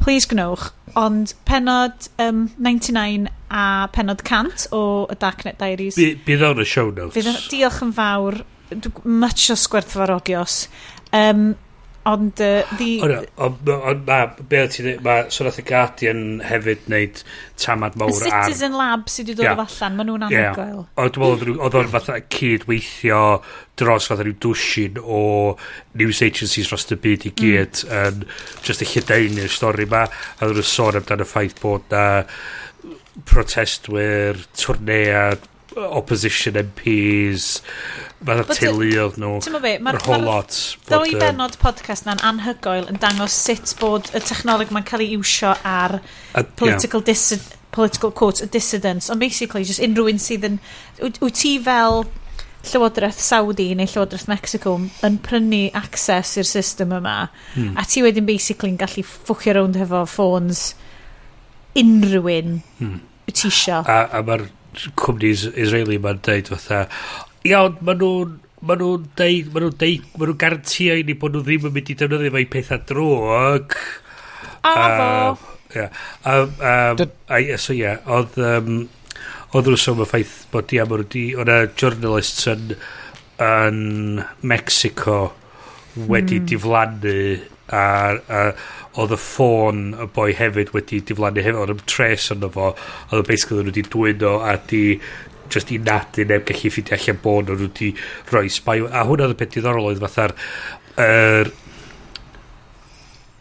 please gnwch. Ond penod um, 99 a penod 100 o y Darknet Diaries. Bydd o'n y show notes. Bydd, diolch yn fawr much o sgwerthfarogios. Um, ond uh, fi... Ond ma, be o dweud, ma Sonath y Guardian hefyd wneud tamad mawr ar... Y Citizen Lab sydd wedi dod yeah. o fallan, maen nhw'n anhygoel. Yeah. Ond dwi'n meddwl, oedd o'n fatha cydweithio dros fatha rhyw dwsin o news agencies dros y byd i mm. gyd mm. yn just y lledaenu'r stori ma a dwi'n sôn amdano y ffaith bod na protestwyr, twrnead, opposition MPs mae'n teulu oedd nhw mae'r whole lot ddoi uh, benod podcast na'n anhygoel yn dangos sut bod y technoleg mae'n cael ei iwsio ar uh, political yeah. dissid political quotes a dissidents ond basically just unrhyw un sydd yn wyt ti fel Llywodraeth Saudi neu Llywodraeth Mexico yn prynu access i'r system yma hmm. a ti wedyn basically yn gallu ffwcio rownd hefo ffôns unrhyw un hmm. ti isio a, a mae'r cwmnis Israeli ma'n deud fatha iawn, maen nhw'n maen nhw'n deud, maen nhw'n deud, maen nhw'n garantio i ni bod nhw ddim yn mynd i defnyddio fe i pethau drog. A fo. Ia. So ia, oedd... Um, oedd rwy'n sôn y ffaith bod di amr di, Oedd y journalists yn, yn Mexico wedi mm. diflannu a, a oedd y ffôn y boi hefyd wedi diflannu hefyd. Oedd y tres ond fo oedd y basically nhw wedi dwyno a di just i nad i neb gallu ffidio allan bod nhw wedi rhoi spy a hwnna oedd y peth diddorol oedd fatha'r er,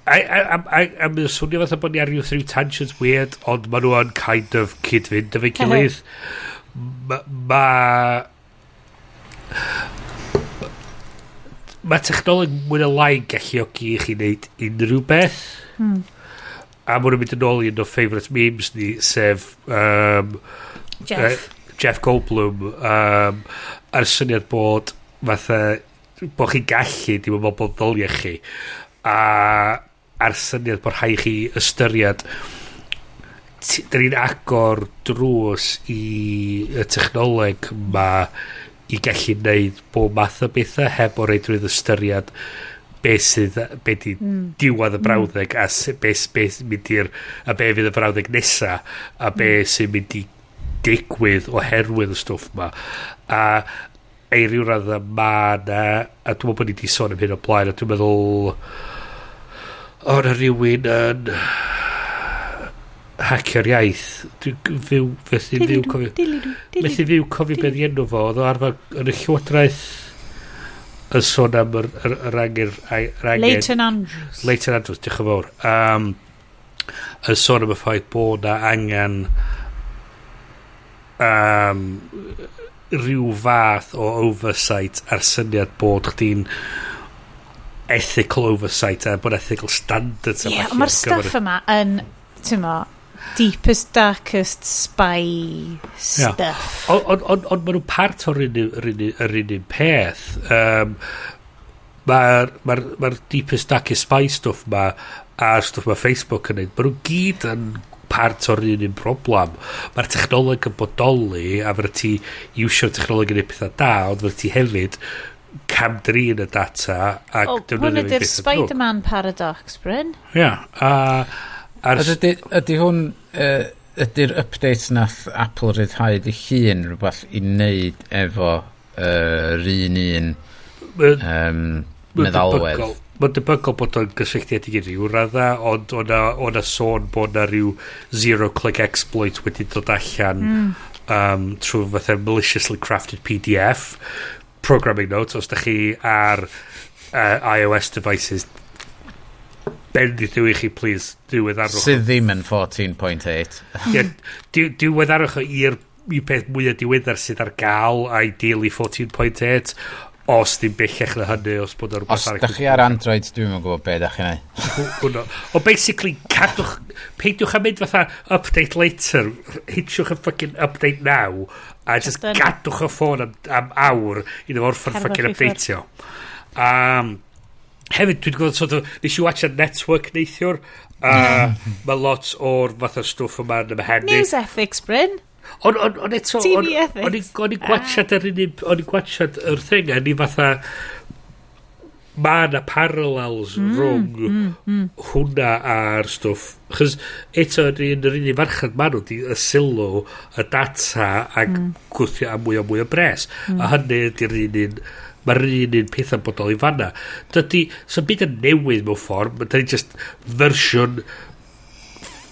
a, a, a, a mae'n swnio fatha bod ni ar ryw three tangents weird ond maen nhw yn kind of cyd-fynd efo'i gilydd. [laughs] Ma, ma mae technoleg mwy na lai galluogi i chi wneud unrhyw beth. Hmm. A mwyn mynd yn ôl i un o favourite memes ni, sef... Um, Jeff. Uh, Jeff Goldblum. Um, a'r syniad bod fatha bod chi'n gallu dim ond bod ddoliau chi a a'r syniad bod rhai chi ystyried dyn ni'n agor drws i y technoleg ma i gallu neud bob math o bethau heb o reid rwydd ystyried be sydd, be di mm. diwad y hmm. brawddeg a be, be mynd i'r, a be fydd y brawddeg nesa a be mm. sy'n mynd i digwydd oherwydd y stwff ma a ei ryw radda ma na a dwi'n meddwl bod ni di sôn am hyn o blaen a dwi'n meddwl o na rhywun yn hacio'r iaith. Dwi'n fyw felly fyw cofio felly fyw cofio beth i enw fo. Oedd o arfer yn y llywodraeth yn sôn am yr, yr, yr angen Leighton Andrews. Leighton Andrews diolch yn fawr. Um, yn sôn am y ffaith bod na angen um, rhyw fath o oversight ar syniad bod chdi'n ethical oversight a bod ethical standards yma. Ie, yeah, mae'r stuff yma yn tymo deepest, darkest spy stuff. Ond on, on, on maen nhw'n part o'r un un un, un, un peth. Um, Mae'r ma, ma deepest, darkest spy stuff ma a stuff mae Facebook yn neud, maen nhw gyd yn part o'r un un problem. Mae'r technoleg yn bodoli a fyrra ti iwsio'r technoleg yn ei pethau da, ond fyrra ti hefyd camdrin y data ac oh. Hwn ydy'r Spider-Man paradox, Bryn. Ia. Yeah, a... Uh, Ar... Ydy, ydy hwn, uh, ydy'r update nath Apple ryddhau di hun rhywbeth i wneud efo yr uh, un un um, meddalwedd? Mae'n debygol bod o'n gysylltiedig i ryw radda, ond o'na, ona sôn bod na ryw zero-click exploit wedi dod allan mm. um, trwy fatha maliciously crafted PDF programming notes os da chi ar uh, iOS devices bendith yw i chi, please, diweddarwch. Sydd ddim yn 14.8. yeah, [laughs] diweddarwch i'r i peth mwyaf diweddar sydd ar gael ideally 14.8 os ddim bellach na hynny os bod o'r Os da chi ar Android dwi'n yn gwybod be da chi'n ei [laughs] o basically cadwch peidiwch am mynd fatha update later hitchwch y fucking update now a just gadwch y ffôn am, am awr i ddim orffen fucking updateio. Um, hefyd, dwi'n gwybod sort of, nes i watch a network neithiwr, a [laughs] uh, mae lot o'r fatha stwff yma yma'n ymhenni. News ethics, Bryn. Ond on, on eto, TV on, Ethics o'n on i ah. gwachad yr un, o'n i gwachad yr thing, a ni fatha, mae yna parallels mm, rhwng mm, mm. hwnna a'r stwff. Chos eto, yn yr unig farchad maen nhw, di y sylw, y data, ac mm. gwythio am mwy o mwy o bres. Mm. A hynny ydy'r un un Mae'r un un pethau'n bodol i fanna. Dydy, so byd yn newydd mewn ffordd, mae dydy just fersiwn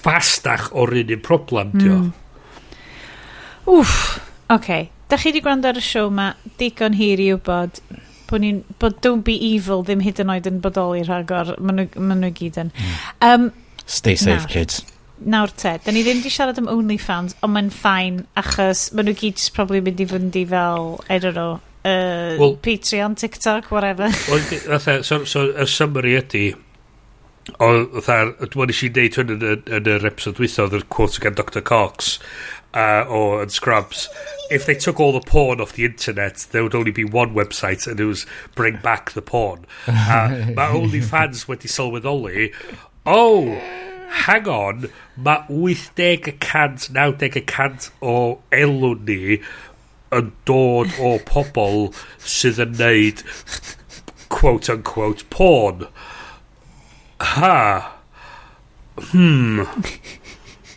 fastach o'r un un problem, mm. diw. Wff, oce. Okay. Da chi wedi gwrando ar y siow ma, digon hir i wybod bod ni'n, bod Don't Be Evil ddim hyd yn oed yn bodoli rhagor, maen nhw, maen nhw gyd yn. Um, Stay safe, nawr. kids. Nawr te, da ni ddim wedi siarad am OnlyFans, ond mae'n ffain, achos maen nhw gyd probably mynd i fynd i fel, I don't know, uh, Wel- Patreon, TikTok, whatever. [laughs] Wel, fatha, so, so, y summary ydy, o, fatha, dwi'n nes i deud hwn yn, y- yn yr episode wytho, oedd y quote gan Dr Cox, uh, o yn Scrubs, if they took all the porn off the internet, there would only be one website, and it was bring back the porn. [laughs] Uh, mae OnlyFans wedi sylweddoli, oh, hang on, mae 80 y cant, 90 y cant o elw ni yn dod o pobl sydd yn neud quote unquote porn. Ha. Hmm.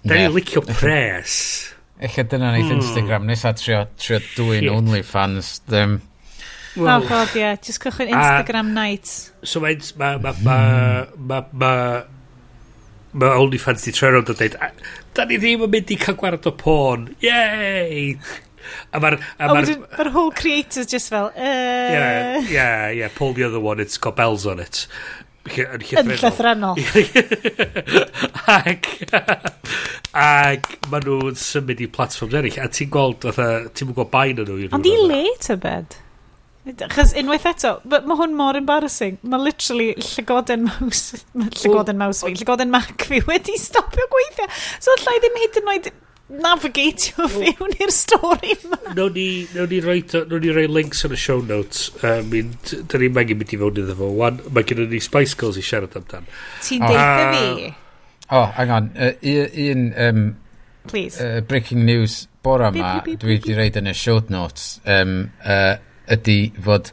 Da ni'n licio pres. Eich dyna wneud hmm. Instagram nes a trio, trio dwy'n OnlyFans. Ddim. Well, oh god, ie. Yeah. Just cychwyn Instagram a, night. So mae... Mae... Mae... Mae... Mae... Mae ma OnlyFans di troi rownd a dweud, da ni ddim yn mynd i cael gwared o porn. Yay! A mae'r... A ma'r ma whole creator's just fel... Uh... Yeah, yeah, yeah. Pull the other one, it's got bells on it. Yn llythrenol. ac... Ac maen nhw'n symud i platforms eraill. A ti'n gweld, ti'n gweld bain yn nhw. Ond i le ta bed? Chos unwaith eto, mae hwn mor embarrassing. Mae literally llygoden mouse, llygoden mouse fi, llygoden mac fi wedi stopio gweithio. So allai ddim hyd yn oed navigatio fewn i'r stori yma. Nog ni, nog ni roi, nog ni roi links yn y show notes. Um, I mean, da ni mangen mynd i fewn iddo fo. Wan, mae gen ni Spice Girls i siarad amdan. Ti'n oh. deitha ah. fi? Oh, hang on. Uh, un, um, Please. Uh, breaking news bora yma, dwi wedi reid yn y show notes, um, uh, ydy fod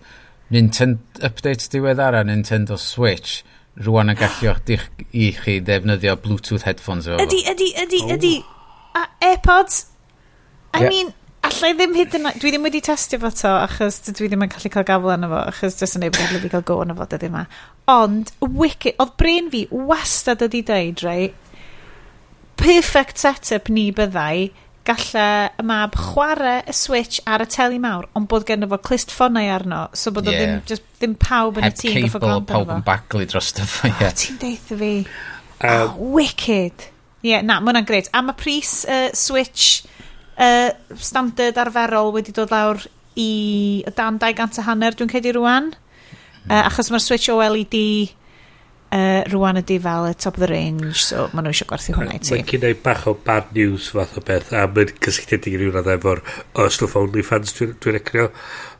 Nintendo, update diweddar a Nintendo Switch rwan yn gallu i chi ddefnyddio Bluetooth headphones efo. Ydy, ydy, ydy, ydy. Oh a AirPods. I yeah. mean, allai ddim hyd yn... Dwi ddim wedi testio fo to, achos dwi ddim yn gallu cael gafle yna fo, achos dwi ddim bod wedi cael go yna fo dydw yma. Ond, wicked, oedd brain fi wastad ydi deud, rei, perfect setup ni byddai, gallai y mab chwarae y switch ar y teli mawr, ond bod gen fo clist ffonau arno, so bod yeah. ddim, just, ddim pawb yn y tîm. Heb cable, pawb yn baglu dros y fo, ie. Yeah. Ti'n deitha fi. Um, oh, wicked. Ie, yeah, na, mae hwnna'n greit. A mae pris uh, Switch uh, standard arferol wedi dod lawr i dan 200 a hanner, dwi'n credu rwan. Uh, hmm. achos mae'r Switch OLED uh, rwan ydi fel y top of the range, so maen nhw eisiau gwerthu hwnna i ti. Mae'n gynnau bach o bad news fath o beth, a mae'n cysylltiedig i rhywun efo'r o stwff OnlyFans dwi'n dwi recrio.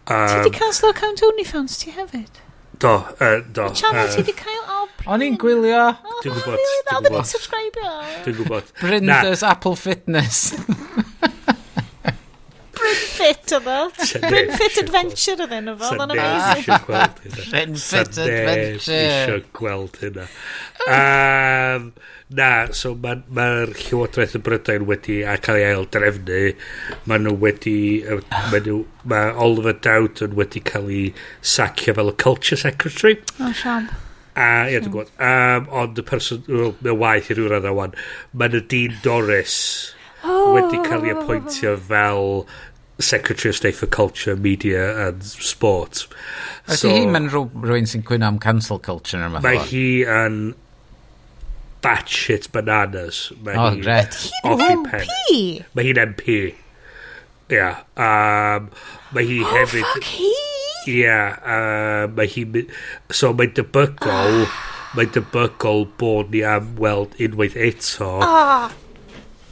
Um, ti wedi cancel account OnlyFans ti hefyd? Do, uh, do. Channel uh, ti di cael o O'n i'n gwylio. Dwi'n gwybod. Dwi'n gwybod. Dwi'n gwybod. Brinda's Apple Fitness. Brynfit yma. Brynfit Adventure ydyn nhw fel. Mae'n amazing. Brynfit Adventure. Sa neb eisiau gweld hynna. Um, Na, so mae'r ma, Llywodraeth y Brydain wedi a cael ei ail drefnu. Mae nhw wedi... Mae ma Oliver Dowden wedi cael ei sacio fel y Culture Secretary. O, oh, siam. A, ie, dwi'n gwybod. Um, ond y person... Well, Mae'n waith i rhyw radd awan. Mae nhw Dean Doris wedi cael ei appointio fel Secretary of State for Culture, Media and Sport. Ydy so, hi mewn rhywun sy'n cwyno am cancel culture? Mae hi yn... Um, batshit bananas. Mae oh, gret. Hi'n MP? Mae hi'n MP. Ia. Yeah, um, mae hi oh, hefyd... fuck hi! Ia. Yeah, uh, mae hi... So mae'n debygol... Ah. mae'n debygol bod ni am weld unwaith eto... Oh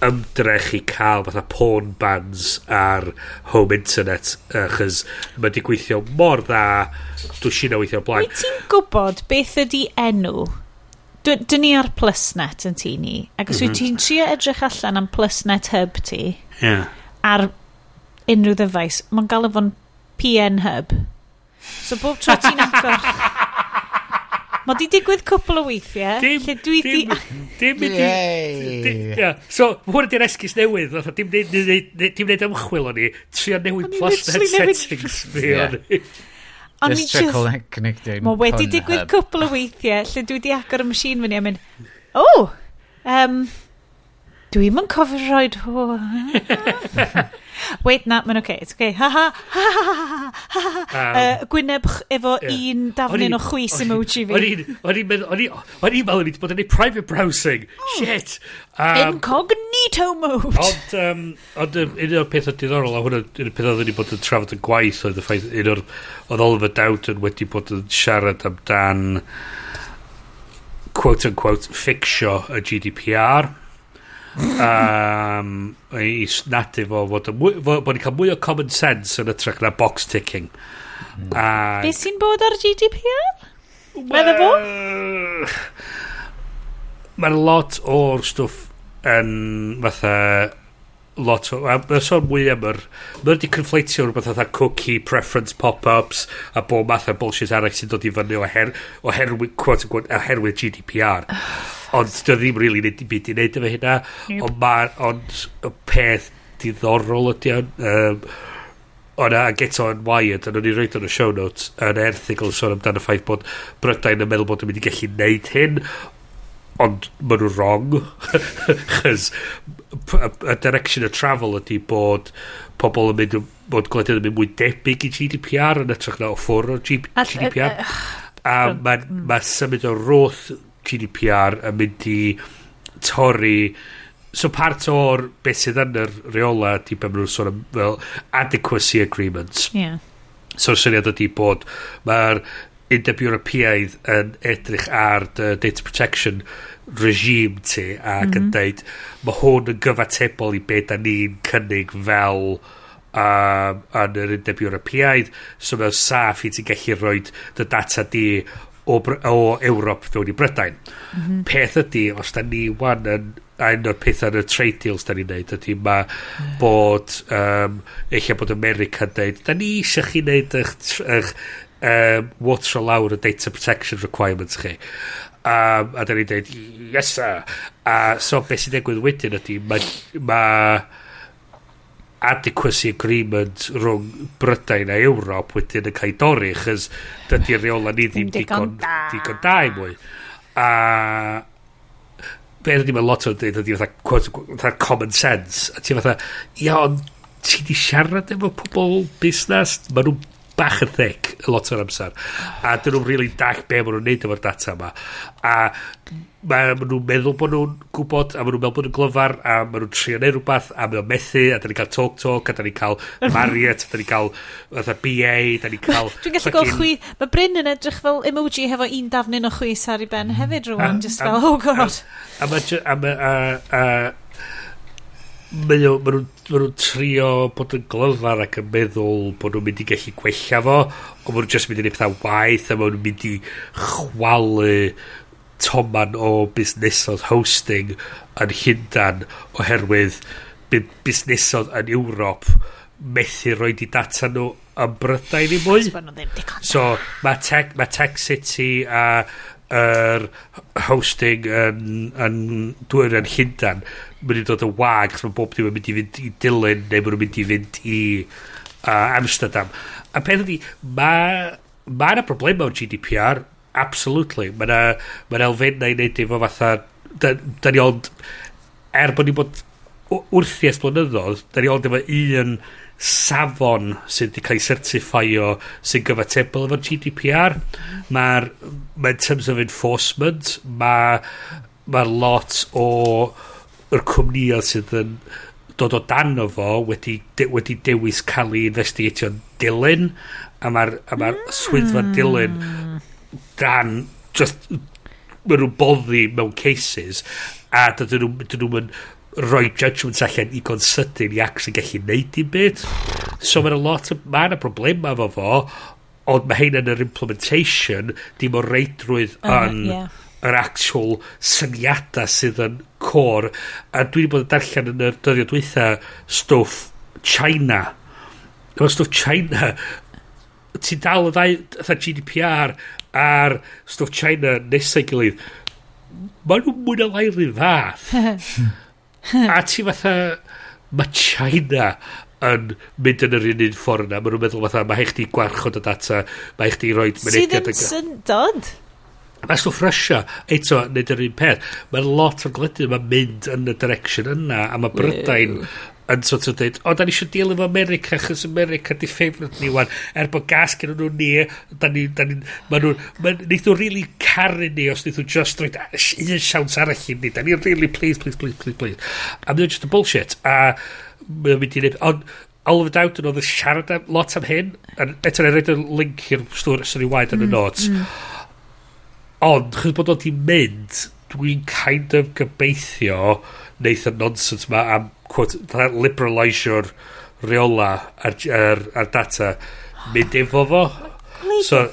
ymdrech i cael fatha porn bans ar home internet achos mae di gweithio mor dda dwi'n dwi si'n weithio blaen. Wyt ti'n gwybod beth ydi enw dyn ni ar Plusnet yn tu ni, ac os wyt mhm. ti'n trio edrych allan am Plusnet Hub ti, yeah. ar unrhyw ddyfais, mae'n gael efo'n PN Hub. So bob tro ti'n agor... [laughs] Mae di digwydd cwpl o weithiau, dim, lle dwi di... Dim, dim, dim, yeah. So, hwn ydy'r esgus newydd, fatha, dim wneud ymchwil o'n i, trio newid plus net settings fi o'n ni. Just to connecting. Mae wedi digwydd cwpl o weithiau lle dwi wedi agor y machine fyny a mynd, o, oh, um, dwi'n yn cofio roed hwn. [laughs] Wait, na, mae'n oce. Okay. It's okay. Ha ha, ha ha ha ha ha ha. Um, uh, Gwyneb efo yeah. un dafnyn o chwys emoji fi. O'n i'n meddwl, o'n i'n meddwl bod yn ei private browsing. Oh. Shit. Um, Incognito mode. Ond, um, ond um, un o'r pethau diddorol, a hwnna, un o'r pethau oedden ni bod yn trafod yn gwaith, oedd y ffaith, un o'r, oedd Oliver Dowden wedi bod yn siarad amdan quote-unquote fixio y GDPR um, i snadu fo fod, bod ni'n cael mwy o common sense yn ytrach na box ticking. Mm. Be sy'n bod ar GDPR? Medda fo? Mae'n lot o'r stwff yn fatha lot o... A Mae'n sôn mwy am yr... Mae'n wedi conflatio rhywbeth fatha cookie, preference pop-ups a bob math o bullshit arall sy'n dod i fyny oher, oherwydd, quote, oherwydd GDPR. Ond dwi ddim rili really byd i wneud efo hynna. Yep. Ond ma, ond y peth diddorol ydy o'n... Um, O'na, a get on Wired, ond o'n i'n rhaid o'n y show notes, yn erthigol sôn amdano y ffaith bod Brydain yn meddwl bod yn mynd i gallu wneud hyn, ond maen nhw'n wrong. [laughs] Chos y direction of travel ydy bod pobl yn mynd, bod gwledydd yn mynd mwy debyg i GDPR yn ytrach na o ffwr o GDPR. A, a, a, a, a, a, a, a, a, GDPR yn mynd i torri so part o'r beth sydd yn yr reola di pan nhw'n sôn am fel adequacy agreements yeah. so'r syniad ydy bod mae'r undeb Ewropeaidd yn edrych ar the data protection regime ti ac mm -hmm. yn mhm. deud mae hwn yn gyfatebol i beth da ni'n cynnig fel um, yn yr undeb Ewropeaidd so mae'n saff i ti gallu rhoi dy data di o, Br o Ewrop fewn i Brydain. Mm -hmm. Peth ydy, os da ni wan yn un o'r pethau yn y trade deals da ni'n neud ydy ma mm. bod um, eich bod America yn neud da ni eisiau chi neud eich, eich um, water lawr y data protection requirements chi um, a da ni'n deud yes sir a so beth sy'n digwydd wedyn ydy mae ma adequacy agreement rhwng Brydain a Ewrop wedyn yn cael dorri chys dydy reola ni ddim digon, digon da. i mwy. A be ydy mae lot o dweud ydy fatha common sense. A ti fatha ia ond ti di siarad efo pobl busnes maen nhw bach yn thick a lot o'r amser. A dyn nhw'n really dach be maen nhw'n neud efo'r data yma. A mae nhw'n meddwl bod nhw'n gwybod a maen nhw'n meddwl bod nhw'n glyfar a maen nhw'n trio neud rhywbeth a maen nhw'n methu a da ni'n cael talk talk a da ni'n cael Marriott a da ni'n cael fatha BA da ni'n cael dwi'n gallu gweld chwi mae Bryn yn edrych fel emoji hefo un dafnyn o chwis ar ei ben hefyd rhywun mm. just fel oh god a, a, a, a, a, a mae o, maen nhw'n ma nhw trio bod yn glyfar ac yn meddwl bod nhw'n mynd i gallu gwella fo, ond maen nhw'n just mynd i pethau waith, a maen nhw'n mynd i chwalu toman o busnesodd hosting yn Llundan oherwydd busnesodd yn Ewrop methu roi di data nhw yn Brydain i mwy. So, mae Tech, ma tech City a yr er hosting yn, yn, dwi'n yn Llundan mynd i dod yn wag chos mae bob dim yn mynd i fynd i Dylan neu mae nhw'n mynd i fynd i uh, Amsterdam. A peth ydi, mae ma yna problem o'r GDPR, absolutely. Mae yna ma elfennau wneud efo fatha, da, da ni ond, er bod ni bod wrthi esblynyddoedd, da ni ond efo un safon sydd wedi cael ei certifio sy'n gyfatebol efo'r GDPR. Mae'r, mae in terms of enforcement, mae ma lot o yr cwmnïau sydd yn dod o dan o fo wedi, de, wedi dewis cael ei investigatio'n dilyn a mae'r ma mm. swyddfa dilyn dan just mae nhw'n boddi mewn cases a dydyn nhw'n nhw, nhw yn rhoi judgments allan i gon sydyn i actually gallu neud i byd so mae'n a lot of, mae yna problema efo fo ond mae hyn yn yr implementation dim o reidrwydd yn uh, yr actual syniadau sydd yn core a dwi wedi bod yn darllen yn yr dyddiau dwytha stwff China. Efo stwff China ti dal y ddau GDPR a'r stwff China nesau gilydd. Maen nhw'n mwy na lai rhyw fath. [laughs] A ti fatha mae China yn mynd yn yr un un ffordd yna. Mae nhw'n meddwl fatha mae eich di gwarchod y data mae eich di roed mynediad sydd yn syndod. Mae stwff Russia, eto, nid yr un peth, mae lot o'r gledydd mae'n mynd yn y direction yna, a mae Brydain yn sort of dweud, o, da ni eisiau deal efo America, chys America di ffefryd ni wan, er bod gas gen nhw ni, da ni, da ni, ma nhw, ma, neith nhw really caru ni os neith nhw just roed un siawns arall i ni, da ni really, please, please, please, please, please. A mynd just a bullshit, a mae'n mynd i neb, ond, all of a doubt yn oedd y siarad lot am hyn, a eto'n edrych y link i'r stwr sy'n ei waed yn y mm, notes, mm, mm. Ond, chyd bod o di mynd, dwi'n kind of gobeithio neith y nonsense ma am quote, liberalisio'r reola ar, ar, ar data mynd efo fo. So,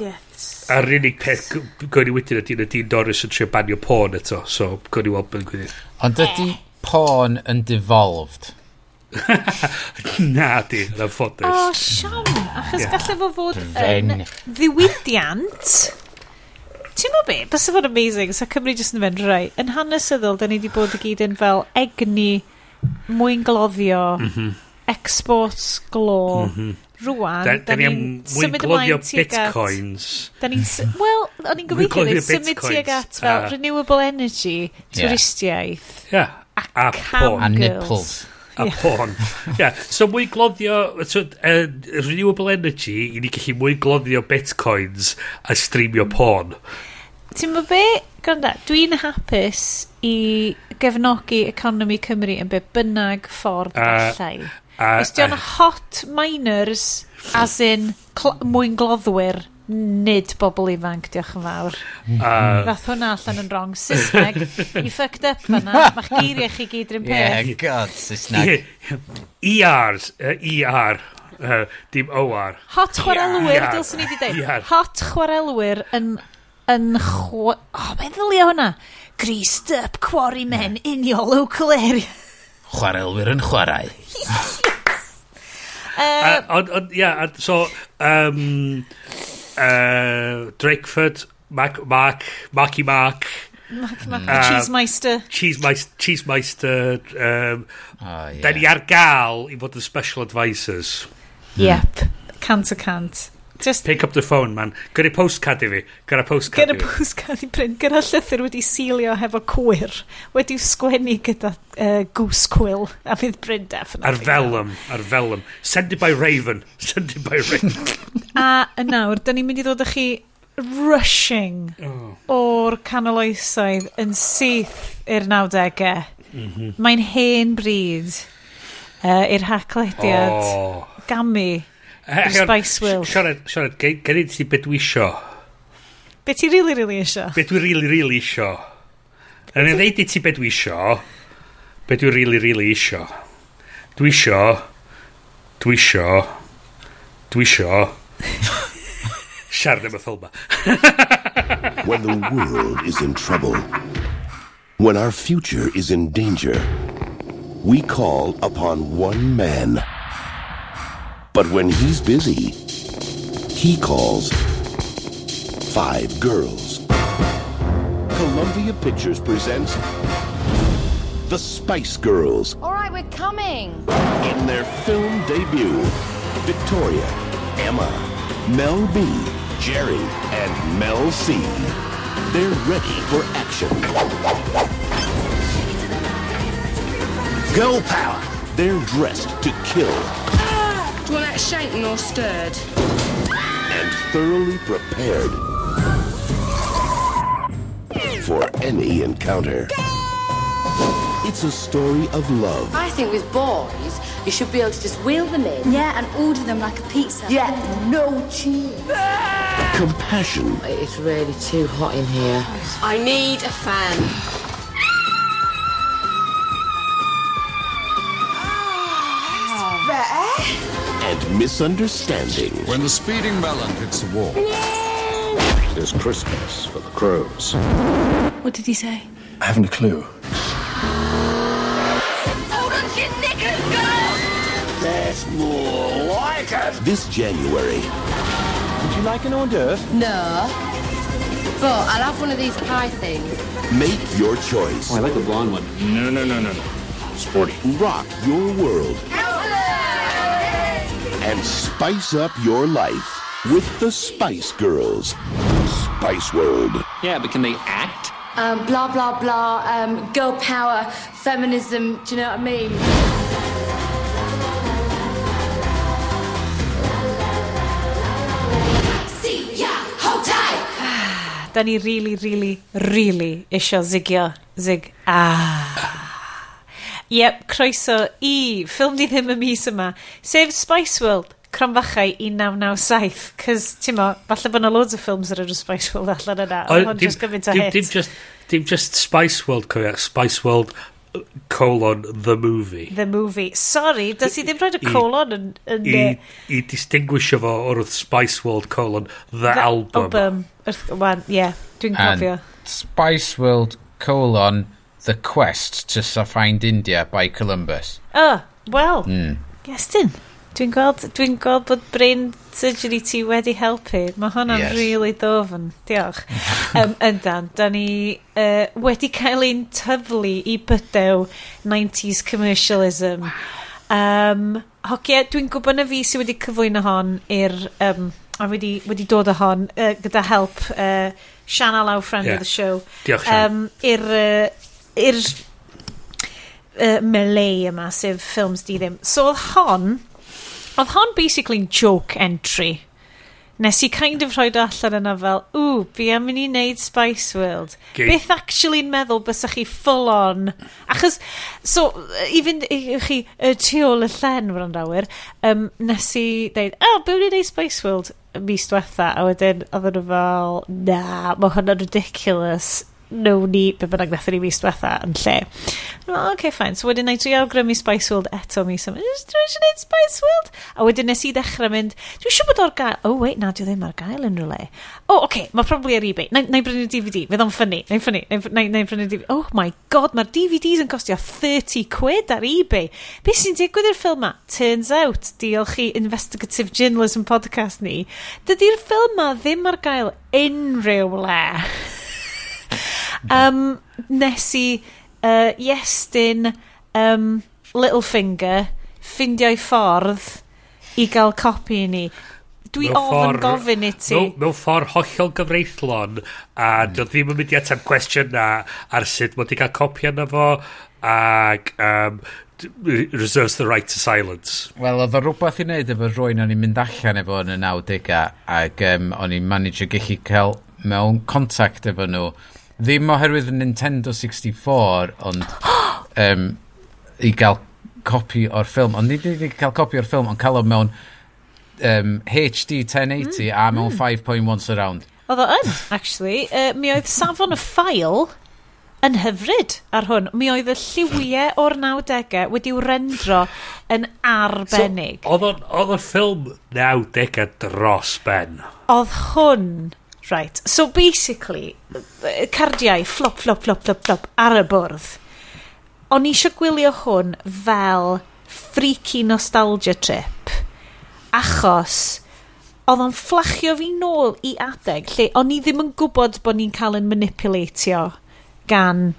a'r unig peth gwni i wedyn ydy ydy Norris yn trio banio porn eto, so gwni weld beth gwni. Ond ydy porn yn devolved? [laughs] Na di, yn ffodus. O, Sian, achos yeah. gallai fo fod yn ddiwydiant Ti'n mo be? Bysa fod amazing. So Cymru jyst yn mynd rai. Yn hanesyddol, da ni wedi bod i gyd yn fel egni, mwyn gloddio, mm -hmm. exports glo. Mm -hmm. Rwan, da, da, da ni'n symud ymlaen tuag at... bitcoins. Da ni'n... Wel, o'n i'n gobeithio ni'n symud tuag at fel uh, renewable energy, twristiaeth. Yeah. A, a porn. A nipples. A yeah. porn. yeah. So mwy gloddio... So, uh, renewable energy, i ni gallu mwy gloddio bitcoins a streamio porn. Ti'n mynd be? Gwranda, dwi'n hapus i gefnogi economi Cymru yn be bynnag ffordd uh, allai. Uh, Os di'n uh, hot miners, as in cl mwyn gloddwyr, nid bobl ifanc, diolch yn fawr. Uh, Rath hwnna allan yn wrong. Saesneg, you fucked up fanna. Mae'ch geiriau chi gyd rhywun peth. Yeah, god, Saesneg. ERs, uh, ER. Uh, dim OR. Hot chwarelwyr, yeah. dylswn i wedi dweud. Hot chwarelwyr yn yn chw... O, mae'n ddylio hwnna. Greased up quarry men in your local area. Chwarelwyr yn chwarae. [laughs] Uh, ond, ia, yeah, so, um, uh, Drakeford, Mark, Mark, Marky Mark, Mark, Mark, uh, Cheesemeister. Cheesemeister, Cheesemeister, um, oh, yeah. da ni ar gael i fod yn special advisors. Yep, hmm. cant o cant. Just Pick up the phone, man. Gyrru postcard i fi. Gyrra postcard i fi. Gyrra postcard i print. Gyrra llythyr wedi sealio hefo cwyr. Wedi'w sgwennu gyda uh, goose quill. A fydd print definitely. Ar felum. Ar felum. Send it by Raven. [laughs] Send it by Raven. [laughs] a yn nawr, da ni'n mynd i ddod â chi rushing oh. o'r canol oesoedd yn syth i'r 90au. Mm -hmm. Mae'n hen bryd uh, i'r haclediad oh. gamu He- Spice World. Siarad, siarad, gen gen i ti beth dwi isio. Be ti really, really isio? Beth dwi really, really isio. Yn ei ddeud i ti beth dwi isio. Beth dwi really, really isio. Dwi isio. Dwi isio. Dwi isio. [laughs] Siarad am y ffilm [laughs] when the world is in trouble, when our future is in danger, we call upon one man. But when he's busy, he calls five girls. Columbia Pictures presents The Spice Girls All right, we're coming. in their film debut. Victoria, Emma, Mel B, Jerry, and Mel C. They're ready for action. Girl power. They're dressed to kill Do you want that shaken or stirred? and thoroughly prepared for any encounter. It's a story of love, I think with boys, you should be able to just wheel them in. Yeah, and order them like a pizza. Yeah, no cheese. compassion, It's really too hot in here. I need a fan. Misunderstanding. When the speeding melon hits the wall. it is Christmas for the crows. What did he say? I haven't a clue. That's more like it. This January, Would you like an hors d'oeuvre? No. But I'll have one of these pie things. make your choice. Oh, I like the blonde one. No, no, no, no, no. Sporty. Rock your world. And spice up your life with the Spice Girls. Spice World. Yeah, but can they act? Um, blah, blah, blah. Um, girl power, feminism. Do you know what I mean? See ya, hold tight. [sighs] Da ni really, really, really isio zigio. Zig. Ah. Yep, croeso i ffilm di ddim y mis yma, sef Spice World, cronfachau 1997, cys ti'n mo, falle bod yna loads o ffilms ar yr Spice World allan yna, ond hwn just gymaint o hit. Dim just, dim just Spice World, cofio, Spice World colon the movie. The movie. Sorry, does i ddim rhaid y colon yn... yn I, i distinguisho fo o'r Spice World colon the, the album. Album. Wan, ie, yeah, dwi'n cofio. Spice World colon The Quest to Find India by Columbus. Oh, wel. Mm. Iestyn. Dwi'n gweld, dwi gweld bod brain surgery ti wedi helpu. Mae hwnna'n yes. really dofn. Diolch. [laughs] um, yndan, da ni uh, wedi cael ein tyflu i bydew 90s commercialism. Um, Hocie, dwi'n gwybod na fi sydd wedi cyflwyno hon i'r... Um, a wedi, wedi dod â hon uh, gyda help uh, Sianna Law, friend yeah. of the show. Diolch, Sian. um, I'r uh, i'r uh, melee yma, sef ffilms di ddim. So oedd hon, oedd hon basically'n joke entry. Nes i kind of rhoi allan yna fel, ww, fi am mynd i wneud Spice World. Okay. Beth actually'n meddwl bysach chi full on? Achos, so, i fynd i chi y tu ôl y llen, wrandawyr, um, nes i dweud, o, oh, byw ni'n wneud Spice World mis diwetha, a wedyn, oedd nhw fel, na, mae hwnna'n ridiculous nawn ni be bynnag nath ni mis diwetha yn lle. Well, okay, fine. So wedyn i drio awgrymu Spice World eto mis yma. Dwi eisiau gwneud Spice World? A wedyn nes i ddechrau mynd, dwi'n siŵr bod o'r gael... Oh, wait, na, dwi ddim ar gael yn rhywle. Oh, okay, mae probably ar eBay. Na, na i brynu DVD. Fydd o'n ffynnu. Na i ffynnu. Na, na i brynu DVD. Oh my god, mae'r DVDs yn costio 30 quid ar eBay. Be sy'n digwydd i'r ffilm ma? Turns out, diolch i Investigative Journalism podcast ni, dydy'r ffilm ma ddim ar gael unrhyw le. [laughs] Um, nes i uh, Iestyn um, Littlefinger ffindio'i ffordd i gael copi i ni. Dwi ofyn ffordd, gofyn i ti. Mewn ffordd hollol gyfreithlon a mm. ddim yn mynd i ateb cwestiwn na ar sut mod i gael copi yna fo ac um, reserves the right to silence. Wel, oedd o rhywbeth i wneud efo rwy'n o'n i'n mynd allan efo yn y 90au ac um, o'n i'n manage o gallu cael mewn contact efo nhw Ddim oherwydd Nintendo 64, ond [gasps] um, i gael copi o'r ffilm. Ond nid i gael copi o'r ffilm, ond cael o mewn um, HD 1080 mm, a mewn mm. 5.1 surround. Oedd o yn, actually. Uh, mi oedd safon y ffail yn hyfryd ar hwn. Mi oedd y lliwiau o'r 90au wedi'w rendro yn arbennig. So, oedd o, oedd y ffilm 90au dros ben? Oedd hwn Right, so basically, cardiau, flop, flop, flop, flop, flop, ar y bwrdd. O'n i eisiau gwylio hwn fel freaky nostalgia trip. Achos, oedd o'n fflachio fi nôl i adeg lle o'n i ddim yn gwybod bod ni'n cael yn manipulatio gan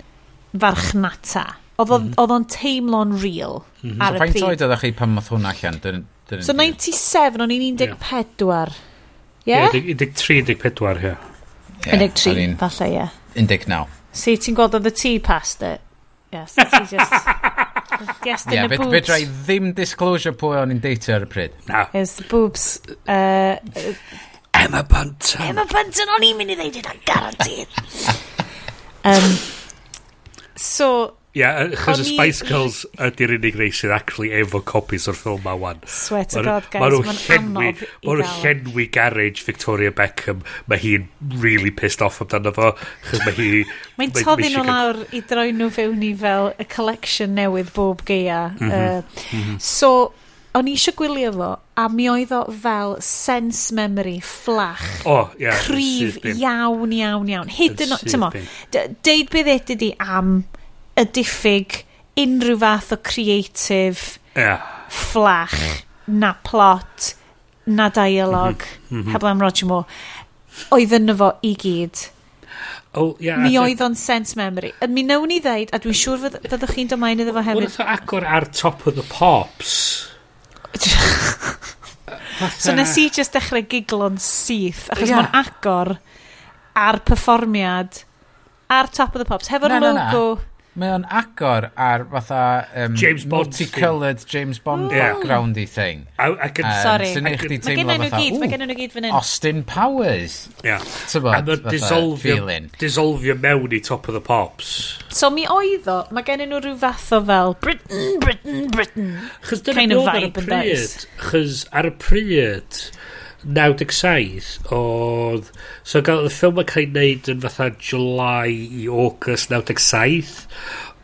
farchnata. Oedd o'n mm -hmm. teimlo'n real mm -hmm. ar so y pryd. Faint oed oeddech chi pan modd hwnna allan? So 97, o'n i'n 14. Yeah. Yeah? 13, 14, ie. 13, falle, ie. 19. See, ti'n gweld oedd y tea past it? Yes, ti just... Yes, yeah, fe, fe drai ddim disclosure pwy o'n i'n deitio ar y pryd. No. It's the boobs. Uh, Emma Bunton. Emma Bunton, o'n i'n mynd i ddeud yna, guaranteed. [laughs] um, so, yeah, achos y Spice Girls ydy'r unig rei sydd actually efo copies o'r ffilm ma wan. Swear to God, guys, mae'n henwi, anodd i Mae nhw'n llenwi garage Victoria Beckham, mae hi'n really pissed off amdano fo, chos mae hi... mae'n toddi nhw lawr i droi nhw fewn i fel y collection newydd bob geia. Mm -hmm. uh, mm -hmm. So, o'n i eisiau gwylio fo, a mi oedd o fel sense memory fflach. O, oh, yeah, crif iawn, iawn, iawn. Hyd yn oed, ti'n mo, deud beth e ydy am y diffyg unrhyw fath o creative yeah. fflach na plot na dialog mm -hmm. heblaw am Roger Moore oedd yna fo i gyd oh, yeah, mi oedd o'n sense memory a mi nawn ni ddeud a dwi'n siŵr fydd, fyddwch chi'n domain iddo fo hefyd wnaeth o agor ar top of the pops [laughs] so nes i just dechrau giglo'n syth achos yeah. mae'n agor ar performiad ar top of the pops hefo'r logo na, na. Mae o'n agor ar fatha... Um, James Bond Multicoloured James Bond mm. backgroundy thing. A, ac yn... Um, Sorry. Sy'n eich di teimlo fatha... Gyd, mae gennyn nhw gyd fan hyn. Austin Powers. Yeah. Tybod, a mae'n disolfio, disolfio mewn i Top of the Pops. So mi oedd o, mae gennyn nhw rhyw fath o fel Britain, Britain, Britain. Chos dyna kind of vibe yn dais. Chos ar y pryd, 97 oedd... So gael y ffilm yn cael ei wneud yn fatha July i August 97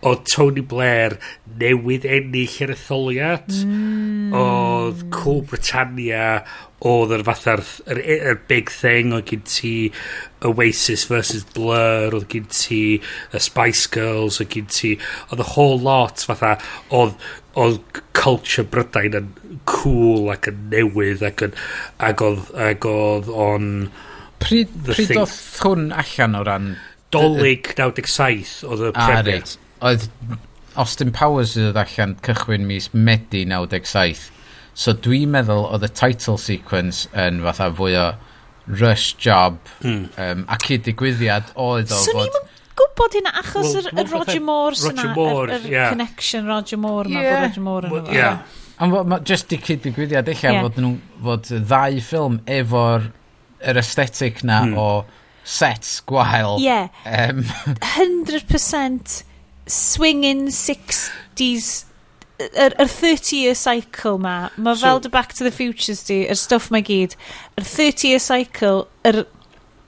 oedd Tony Blair newydd ennill yr etholiad mm. oedd Cool Britannia oedd yr fatha'r yr, e- yr big thing oedd gyn ti Oasis versus Blur oedd gyn ti y Spice Girls oedd gyn ti oedd y whole lot fatha oedd oedd culture Brydain yn cool ac yn newydd ac yn ac oedd, ac oedd on pryd, pryd oedd hwn allan o ran dolyg 97 oedd y ah, premier. oedd Austin Powers oedd allan cychwyn mis Medi 97 so dwi'n meddwl oedd y title sequence yn fatha fwy o rush job mm. um, ac i digwyddiad oedd o fod gwybod hynna achos well, yr, yr Roger Moore Roger Moore, yr, yr yeah. connection Roger Moore yeah. Roger Moore yn yeah. Am fod, ma, just i cyd digwyddiad eich yeah. fod, nhw, fod ddau ffilm efo'r yr aesthetic na hmm. o sets gwael. Yeah. Um, 100% swinging 60s yr, yr 30-year cycle ma, mae so, fel the Back to the Futures di, yr stuff mae gyd, yr 30-year cycle, yr,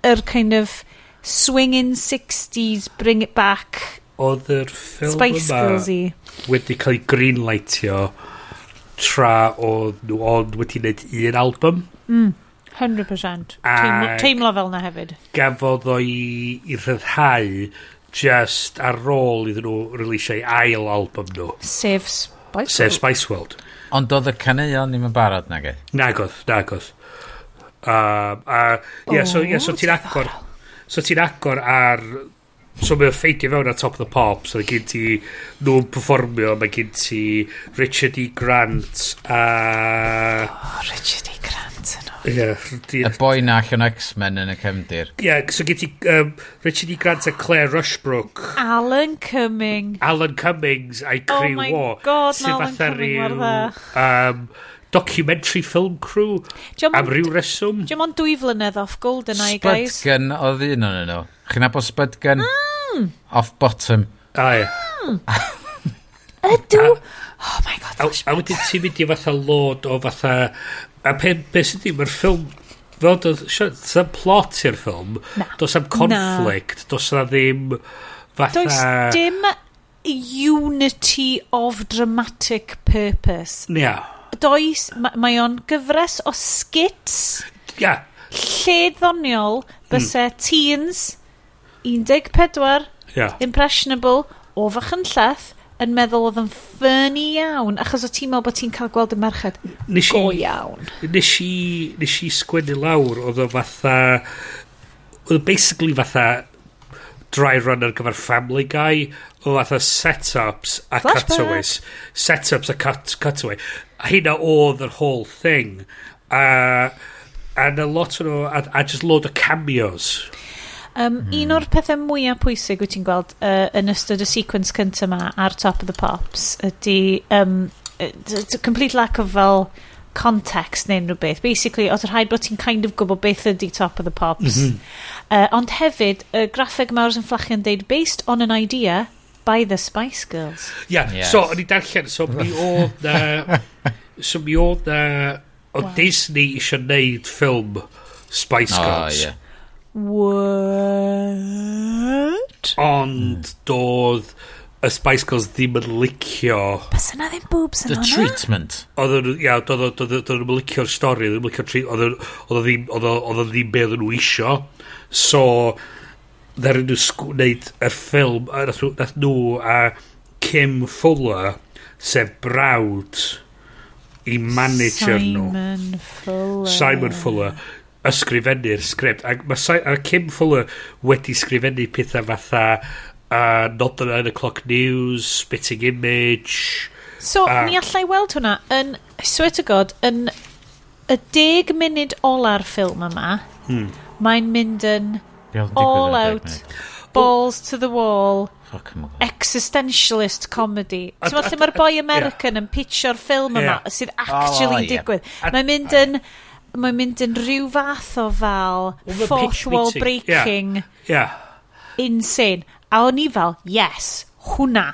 yr kind of swinging 60s, bring it back. Oedd yr ffilm Spice yma Girls-y. wedi cael ei greenlightio tra oedd nhw ond wedi wneud un album. Mm, 100%. Teimlo, teimlo fel na hefyd. Gafodd o i, i rhyddhau just ar ôl iddyn nhw releasio'i ail album nhw. Sef Spice Sef World. Spice World. Ond oedd y caneuon ddim yn barod nag oedd? Nag oedd, nag oedd. Um, a, uh, yeah, so, yeah, so ti'n agor... So ti'n agor ar... So mae'n ffeidio fewn ar Top of the Pop. So mae gen ti nhw'n performio. Mae gen ti Richard E. Grant a... Oh, Richard E. Grant yn di... y boi na allan o X-Men yn y cefndir. Ie, yeah, so gen ti um, Richard E. Grant a Claire Rushbrook. Alan Cumming. Alan Cummings a'i Crew War. Oh my god, Alan Cumming mor dda. Um, documentary film crew Jum am ryw reswm. Dim ond dwy flynedd off GoldenEye, guys. Spudgun oedd un o'n nhw. Chi'n nabod Spudgun? Mm. Off bottom. Ai. Mm. Ydw. Oh my god, flashback. A wedyn ti'n mynd i fatha lod o fatha... A pe, be sydd ddim, mae'r ffilm... Fel doedd... Does plot i'r ffilm. Na. Does am conflict. Na. Does na ddim fatha... Does dim unity of dramatic purpose. Ia. Yeah does, ma, mae o'n gyfres o skits. Ia. Yeah. Lled ddoniol byse mm. teens 14, yeah. impressionable, o fach yn lleth, yn meddwl oedd yn ffynnu iawn, achos o ti'n meddwl bod ti'n cael gweld y merched nes go iawn. Nes i, nes i sgwennu lawr, oedd o fatha, oedd basically fatha dry run ar gyfer Family Guy, o fatha set-ups a Flashback. cutaways. Setups a cut, cutaway hynna oedd yr whole thing. A, and a lot of a, a just load of cameos. Um, mm. Un o'r pethau mwyaf pwysig wyt ti'n gweld uh, yn ystod y sequence cyntaf yma ar Top of the Pops ydy um, it's a complete lack of fel context neu unrhyw beth. Basically, oedd rhaid bod ti'n kind of gwybod beth ydy Top of the Pops. Mm -hmm. uh, ond hefyd, y uh, graffeg mawr sy'n fflachio'n deud, based on an idea, by the Spice Girls. Yeah, yes. so o'n i darllen, so mi [laughs] oedd na, so mi oedd na, o wow. Disney eisiau neud ffilm Spice Girls. Oh, yeah. What? Ond mm. doedd y Spice Girls ddim yn licio... Bys yna ddim boobs yn The hwnna? Treatment. Oedden nhw, ia, doedden nhw'n licio'r stori, oedden nhw'n licio'r treatment, oedden nhw ddim, oedden nhw ddim beth nhw isio. So, ddaru nhw wneud y ffilm a nath, nath nhw a Kim Fuller sef brawd i manager nhw. Simon Fuller. Simon Fuller ysgrifennu'r sgript. A, mae si a Kim Fuller wedi sgrifennu pethau fatha uh, Not the 9 O'Clock News Spitting Image So, ac... ni allai weld hwnna yn, swear to god, yn y deg munud ola'r ffilm yma, hmm. mae'n mynd yn All out. Balls to the wall. Existentialist comedy. Ti'n meddwl lle mae'r boi American yn pitcho'r ffilm yma sydd oh, actually digwydd. Mae'n mynd yn mae'n mynd yn rhyw fath o fel fourth wall breaking. Yeah. insane. A o'n i fel yes hwnna.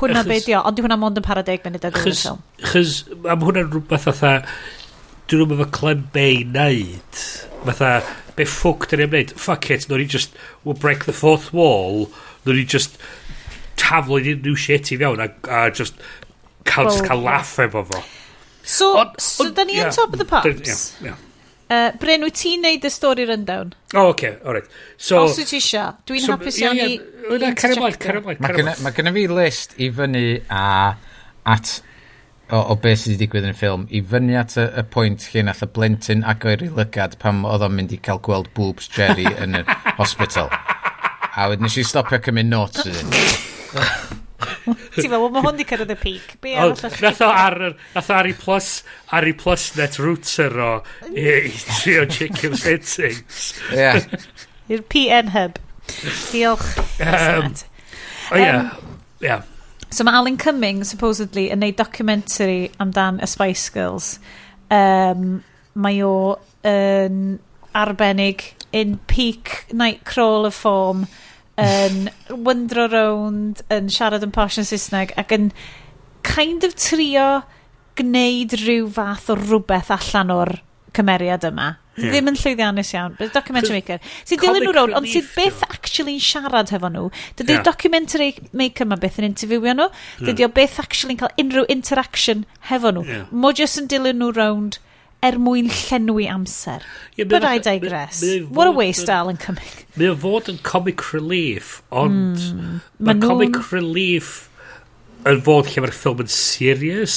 Hwnna be di o? Ond di hwnna mond yn para deg munud a dwi'n ffilm chys am hwnna'n rhywbeth fatha dwi'n rhywbeth o Clem Bay neud fatha be ffwc dyn ni'n gwneud? Fuck it, nôr no, ni just, we'll break the fourth wall, nôr no, ni just taflu tafloedd new shit i fewn a, a just cael, well, cael laff efo fo. So, on, so on, da ni yn yeah, top of the pops? Yeah, yeah. Uh, Bryn, wyt ti'n neud y stori rundown? O, oh, oce, okay, alright. So, Os wyt ti eisiau, dwi'n so, hapus iawn yeah, yeah, i... Mae gennym fi list i fyny a at o, o beth sydd wedi digwydd yn y ffilm i fyny at y, y pwynt lle nath y blentyn agor i lygad pam oedd o'n mynd i cael gweld boobs Jerry yn y [laughs] hospital. A wedyn nes i stopio cymryd notes ydyn Ti'n meddwl, mae hwn di cyrraedd y peak. Be arall o Nath o ar, nath o ar i plus, ar i plus net router o i, i trio chicken [laughs] settings. Ie. I'r PN hub. Diolch. Um, o ie, ie. So mae Alan Cumming, supposedly, yn neud documentary amdan y Spice Girls. Um, mae o yn arbennig in peak nightcrawler form yn [laughs] wyndro rownd, yn siarad yn posh yn Saesneg ac yn kind of trio gwneud rhyw fath o rhywbeth allan o'r cymeriad yma. Yeah. Ddim yn llwyddiannus iawn, Bydd documentary maker. Sy'n dilyn nhw rôl, ond sydd byth actually'n siarad hefo nhw. Dydy'r yeah. documentary maker yma byth yn interviewio nhw. Dydy yeah. o byth actually'n cael unrhyw interaction hefo nhw. Yeah. Mo jyst yn dilyn nhw rownd er mwyn llenwi amser. Yeah, But I digress. What a waste, Alan Cumming. Mae o fod yn comic relief, ond mm, mae comic relief yn fod lle mae'r ffilm yn serious.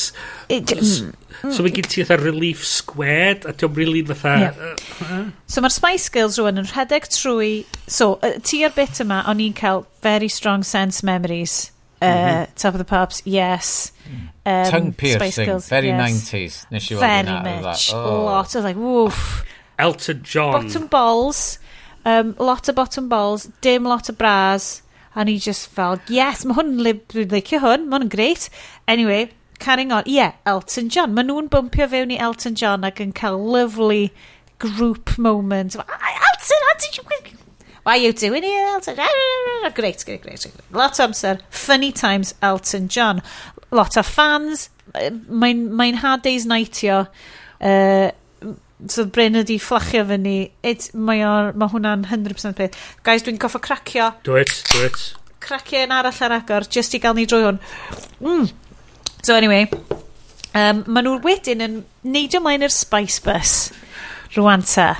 It, hmm. so mae gen ti fatha relief squared a diolch really fatha... So mae'r Spice Girls rwan yn rhedeg trwy... So, uh, ti ar bit yma, o'n i'n cael very strong sense memories. Uh. Mhm. Top of the Pops, yes. Mm. Um, Tongue piercing, Girls, very yes. 90s. Nes i weld Very much, oh. lot. of like, woof. Elton John. Bottom balls. Um, lot of bottom balls. Dim lot of bras A ni just fel, yes, mae hwn, dwi'n licio hwn, mae hwn yn greit. Anyway, carrying on. Ie, yeah, Elton John. Mae nhw'n bumpio fewn i Elton John ac yn cael lovely group moment. Elton, how did you... Why are you doing here, Elton? [laughs] Great, great, great. great. Lot o amser. Funny times, Elton John. Lot o fans. Mae'n mae, mae hard days nightio. Uh, so Bryn ydi fflachio fyny, it, mae, o, mae hwnna'n 100% peth. Guys, dwi'n goffa cracio. Do it, do it. Cracio yn arall ar agor, just i gael ni drwy hwn. Mm. So anyway, um, maen nhw wedyn yn neidio ymlaen i'r Spice Bus rwan ta.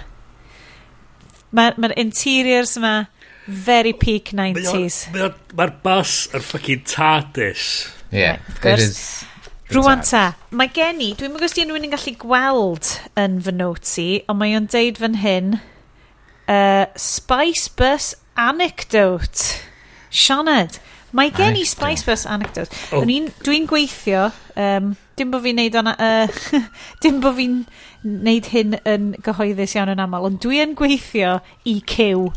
Mae'r ma interiors yma very peak 90s. Mae'r ma bus yn ffucking TARDIS. Yeah, right, it is. Rwan ta, mae gen i, dwi'n mwyn gwestiwn di yn gallu gweld yn fy notes i, ond mae o'n deud fan hyn, uh, Spice Bus Anecdote. Sioned, mae gen i Spice Bus Anecdote. Oh. Dwi'n gweithio, um, dim bod fi'n neud o'n... Uh, [laughs] dim bod fi'n neud hyn yn gyhoeddus iawn yn aml, ond dwi'n gweithio i cyw.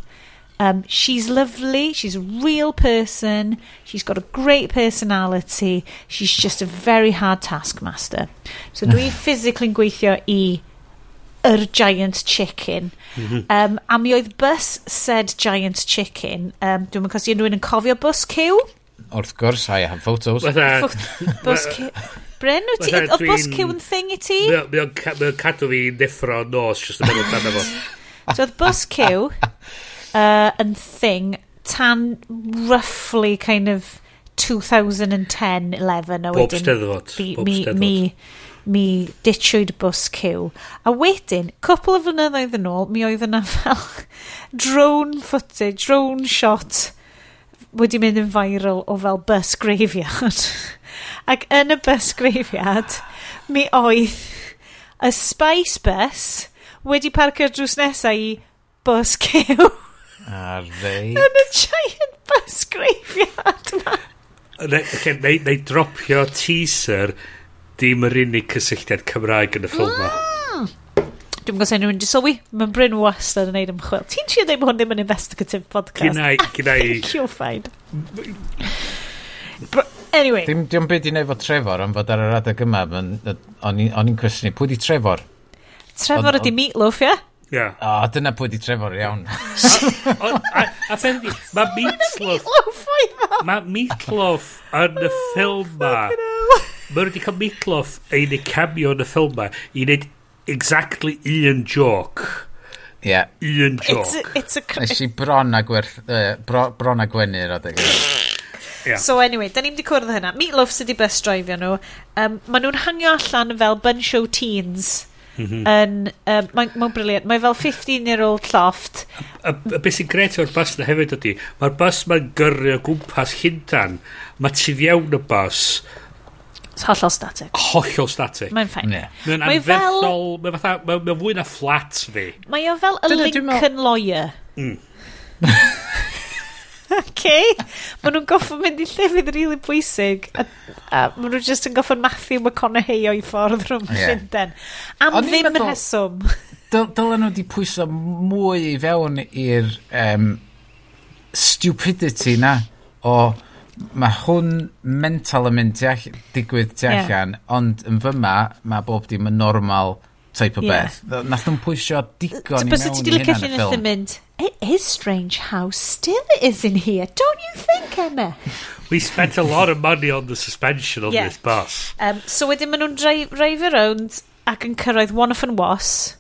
Um, she's lovely. She's a real person. She's got a great personality. She's just a very hard taskmaster. So dwi [laughs] physically yn gweithio i yr giant chicken. Mhm. Um, a mi oedd bus said giant chicken. Um, dwi'n mynd cosi unrhyw un yn cofio bus cyw. Wrth gwrs, I have photos. Bus cyw. Bryn, wyt ti? Oedd bus cyw yn thing i ti? Mae o'n cadw fi neffro nos, jyst yn meddwl amdano fo. [laughs] So oedd bus cyw uh, yn thing tan roughly kind of 2010, 11 a wedyn steddfod, mi, mi, mi, mi ditchwyd bus cyw. A wedyn, cwpl o flynyddoedd yn ôl mi oedd yna [laughs] fel drone footage, drone shot wedi mynd yn viral o fel bus graveyard. [laughs] Ac yn y bus graveyard mi oedd y Spice Bus wedi parcio'r drws nesau i bus cyw. [laughs] A rei... Yn y giant bus graveyard ma. Okay, neu, neu dropio teaser dim yr unig cysylltiad Cymraeg yn y ffilm ma. Dwi'n gwybod sy'n rhywun di sylwi, mae'n Bryn wastad yn neud ymchwil. Ti'n siŵr bod hwn ddim yn investigative podcast? Gynna i, ah, gynna i. You'll find. anyway. Dim, dim byd i wneud fo Trevor, ond fod ar yr adeg yma, o'n i'n cwestiwn pwy di Trevor? Trevor ydi Meatloaf, ie? Yeah? Yeah. O, oh, dyna pwy di Trevor iawn. [laughs] a pen di, [laughs] mae Meatloaf... Mae Meatloaf yn y oh, ffilm ma. [laughs] Mae wedi cael Meatloaf ein y cameo yn y ffilm ma i wneud exactly un joke. Yeah. Un joke. It's a... Nes i bron a gwerth... Uh, bro, bron a gwenu'r adeg. Yeah. So anyway, da ni'n di cwrdd hynna. Meatloaf sydd wedi bus drivio nhw. Um, maen nhw'n hangio allan fel bunch o teens Mhm. Yn, um, mae'n ma, briliant. Mae fel 15-year-old llofft. A, a, a beth sy'n gret o'r bus na hefyd ydy, mae'r bus mae'n gyrru o gwmpas hyndan. Mae tu fiewn y bus. It's hollol static. Hollol static. Mae'n ffain. Yeah. Mae'n anferthol, fel... mae'n ma, mae fwy na flat fi. Mae o fel y Lincoln Lawyer. Mm. [laughs] okay. Maen nhw'n goffo mynd i llefydd rili really pwysig. A, a maen nhw jyst yn goffo Matthew McConaughey o'i ffordd rhwng yeah. Llundain. Am O'n ddim meddwl, rheswm. Dylen nhw wedi pwyso mwy i fewn i'r um, stupidity na o mae hwn mental yn mynd digwydd tu allan, yeah. ond yn fyma mae bob dim yn normal type o yeah. beth. Nath nhw'n pwysio digon i mewn i hynna yn y ffilm. mynd, it is strange how still it is in here, don't you think, Emma? [laughs] We spent a lot of money on the suspension on yeah. this bus. Um, so wedyn maen nhw'n drive around ac yn cyrraedd of and Was,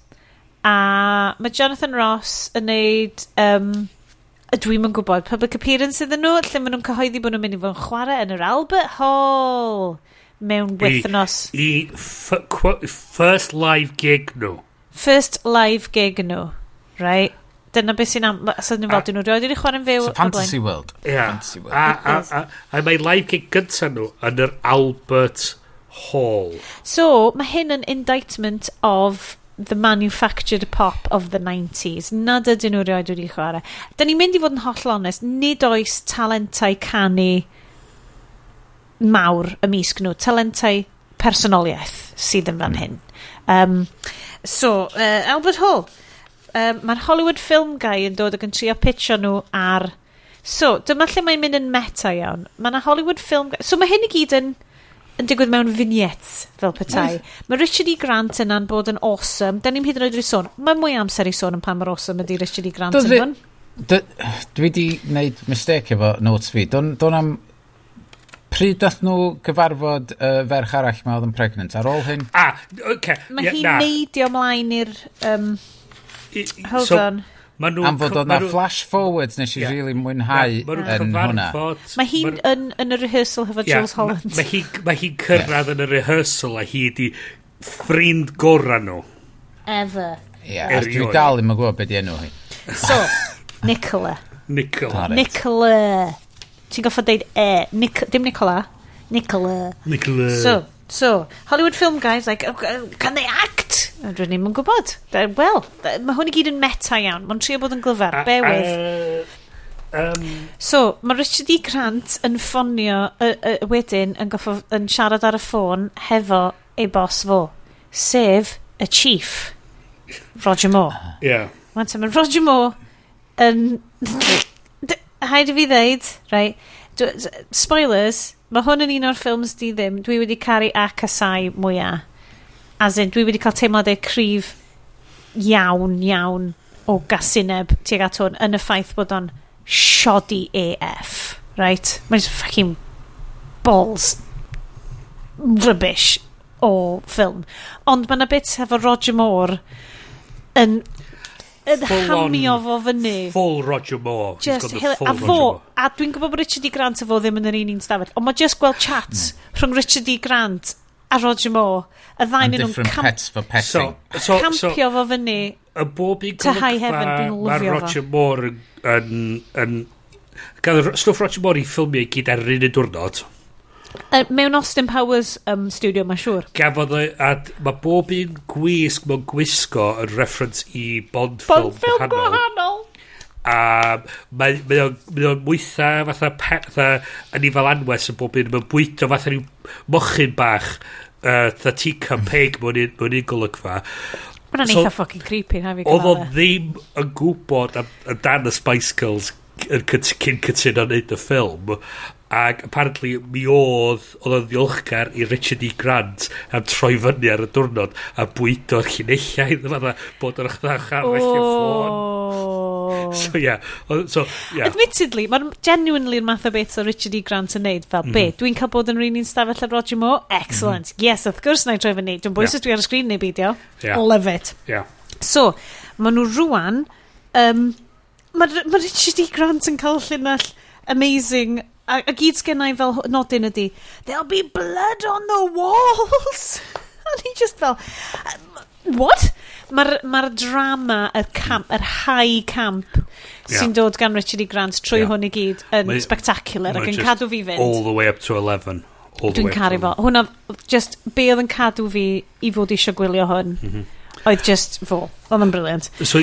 a mae Jonathan Ross yn neud... Um, Dwi'm yn gwybod public appearance iddyn nhw, lle maen nhw'n cyhoeddi bod nhw'n mynd i fod yn chwarae yn yr Albert Hall mewn wythnos. I, i first live gig nhw. First live gig nhw, right? Dyna beth sy'n am... So ni'n fel, dyn nhw roed i'n chwarae'n fyw. So Fantasy World. Yeah. Fantasy World. A, a, a, a mae live gig gyntaf nhw yn yr Albert Hall. So, mae hyn yn indictment of the manufactured pop of the 90s. Nad ydyn nhw rioed wedi chwarae. Da ni'n mynd i fod yn holl onest, nid oes talentau canu mawr ymysg nhw, talentau personoliaeth sydd yn fan hmm. hyn. Um, so, uh, Albert Hall, um, mae'r Hollywood Film Guy yn dod ac yn trio pitio nhw ar... So, dyma lle mae'n mynd yn meta iawn. Mae yna Hollywood Film Guy... So, mae hyn i gyd yn, yn digwydd mewn vignettes fel petai. Mae Richard E. Grant yna'n bod yn awesome. Da ni'n hyd yn oed i sôn. Mae mwy amser i sôn yn pan mae'r awesome ydy Richard E. Grant yn fan. Dwi wedi gwneud mistake efo notes fi. Do'n don am pryd dath nhw gyfarfod y uh, ferch arall mae oedd yn pregnant ar ôl hyn? Ah, okay. Mae yeah, hi'n nah. neidio mlaen i'r... Um, I, I, hold so, on. Nhw, Am fod oedd na flash forwards nes i yeah. really mwynhau yeah, yn hwnna. Mae hi'n yn, yn y rehearsal hefo yeah, Jules Holland. Mae hi, ma hi cyrraedd yeah. yn y rehearsal a hi di ffrind gorau nhw. Ever. Yeah, a dwi dal ddim yn gwybod beth i enw hi. So, Nicola. Nicola. Nicola ti'n goffa deud e, Nic dim Nicola, Nicola. Nicola. So, so, Hollywood Film Guys, like, oh, oh can they act? A dwi'n yn gwybod. Wel, mae hwn i gyd yn meta iawn. Mae'n trio bod yn glyfar, be with. Um, so, mae Richard E. Grant yn ffonio uh, uh, wedyn yn, goffo, yn siarad ar y ffôn hefo ei bos fo, sef y chief, Roger Moore. Yeah. Mae'n Roger Moore yn haid i fi ddeud, right, spoilers, mae hwn yn un o'r ffilms di ddim, dwi wedi caru a casau mwyaf. As in, dwi wedi cael teimladau cryf iawn, iawn o gasineb tuag at hwn yn y ffaith bod o'n shoddy AF, right? Mae'n fucking balls rubbish o ffilm. Ond mae yna bit efo Roger Moore yn yn hamio fo fyny. Full Roger Moore. Just He's got the full a Roger fo, Moore. a dwi'n gwybod bod Richard E. Grant a fo ddim yn yr un un stafell, ond mae just gweld chat mm. rhwng Richard E. Grant a Roger Moore, y ddain nhw'n camp pets for petting. so, so, so, campio fo fyny. Y bob un golygfa mae Roger Moore yn, yn, yn gael stwff Roger Moore i ffilmio i gyd ar yr un y diwrnod. Uh, mewn Austin Powers um, studio, mae'n siŵr. Gafodd e, a mae bob un gwisg mewn gwisgo yn reference i Bond film Bond film gwahanol. A mae o'n mwytha fatha, fatha yn ei fel anwes yn bob un. Mae'n bwyto fatha rhyw mochyn bach uh, fatha teacup peg mewn un golygfa. Mae'n so, eitha fucking creepy na fi Oedd o e. ddim yn gwybod am, am dan y Spice Girls yn cyn cytuno wneud y ffilm Ac apparently mi oedd, oedd o'n ddiolchgar i Richard E. Grant am troi fyny ar y diwrnod a bwydo'r llinellau iddo bod yr echdach ar oh. ffôn. So, yeah. So, yeah. Admittedly, mae'n genuinely yn math o beth o Richard E. Grant yn neud fel, mm be, dwi'n cael bod yn rhywun i'n stafell ar Roger Moore? Excellent. Mm -hmm. Yes, of course na i troi fyny. Dwi'n bwysig yeah. dwi ar y sgrin neu beidio. Yeah. Love it. Yeah. So, maen nhw rwan... Um, Mae ma Richard E. Grant yn cael llunall amazing a, a gyd sgennau i fel nodyn ydi, there'll be blood on the walls. [laughs] a ni just fel, what? Mae'r ma, drama, y camp, yr high camp yeah. sy'n dod gan Richard E. Grant trwy yeah. hwn i gyd yn mae, spectacular ac yn cadw fi fynd. All the way up to 11. Dwi'n caru fo. Hwna, just, be oedd yn cadw fi i fod eisiau gwylio hwn, mm -hmm. oedd just fo. Oedd yn briliant. So,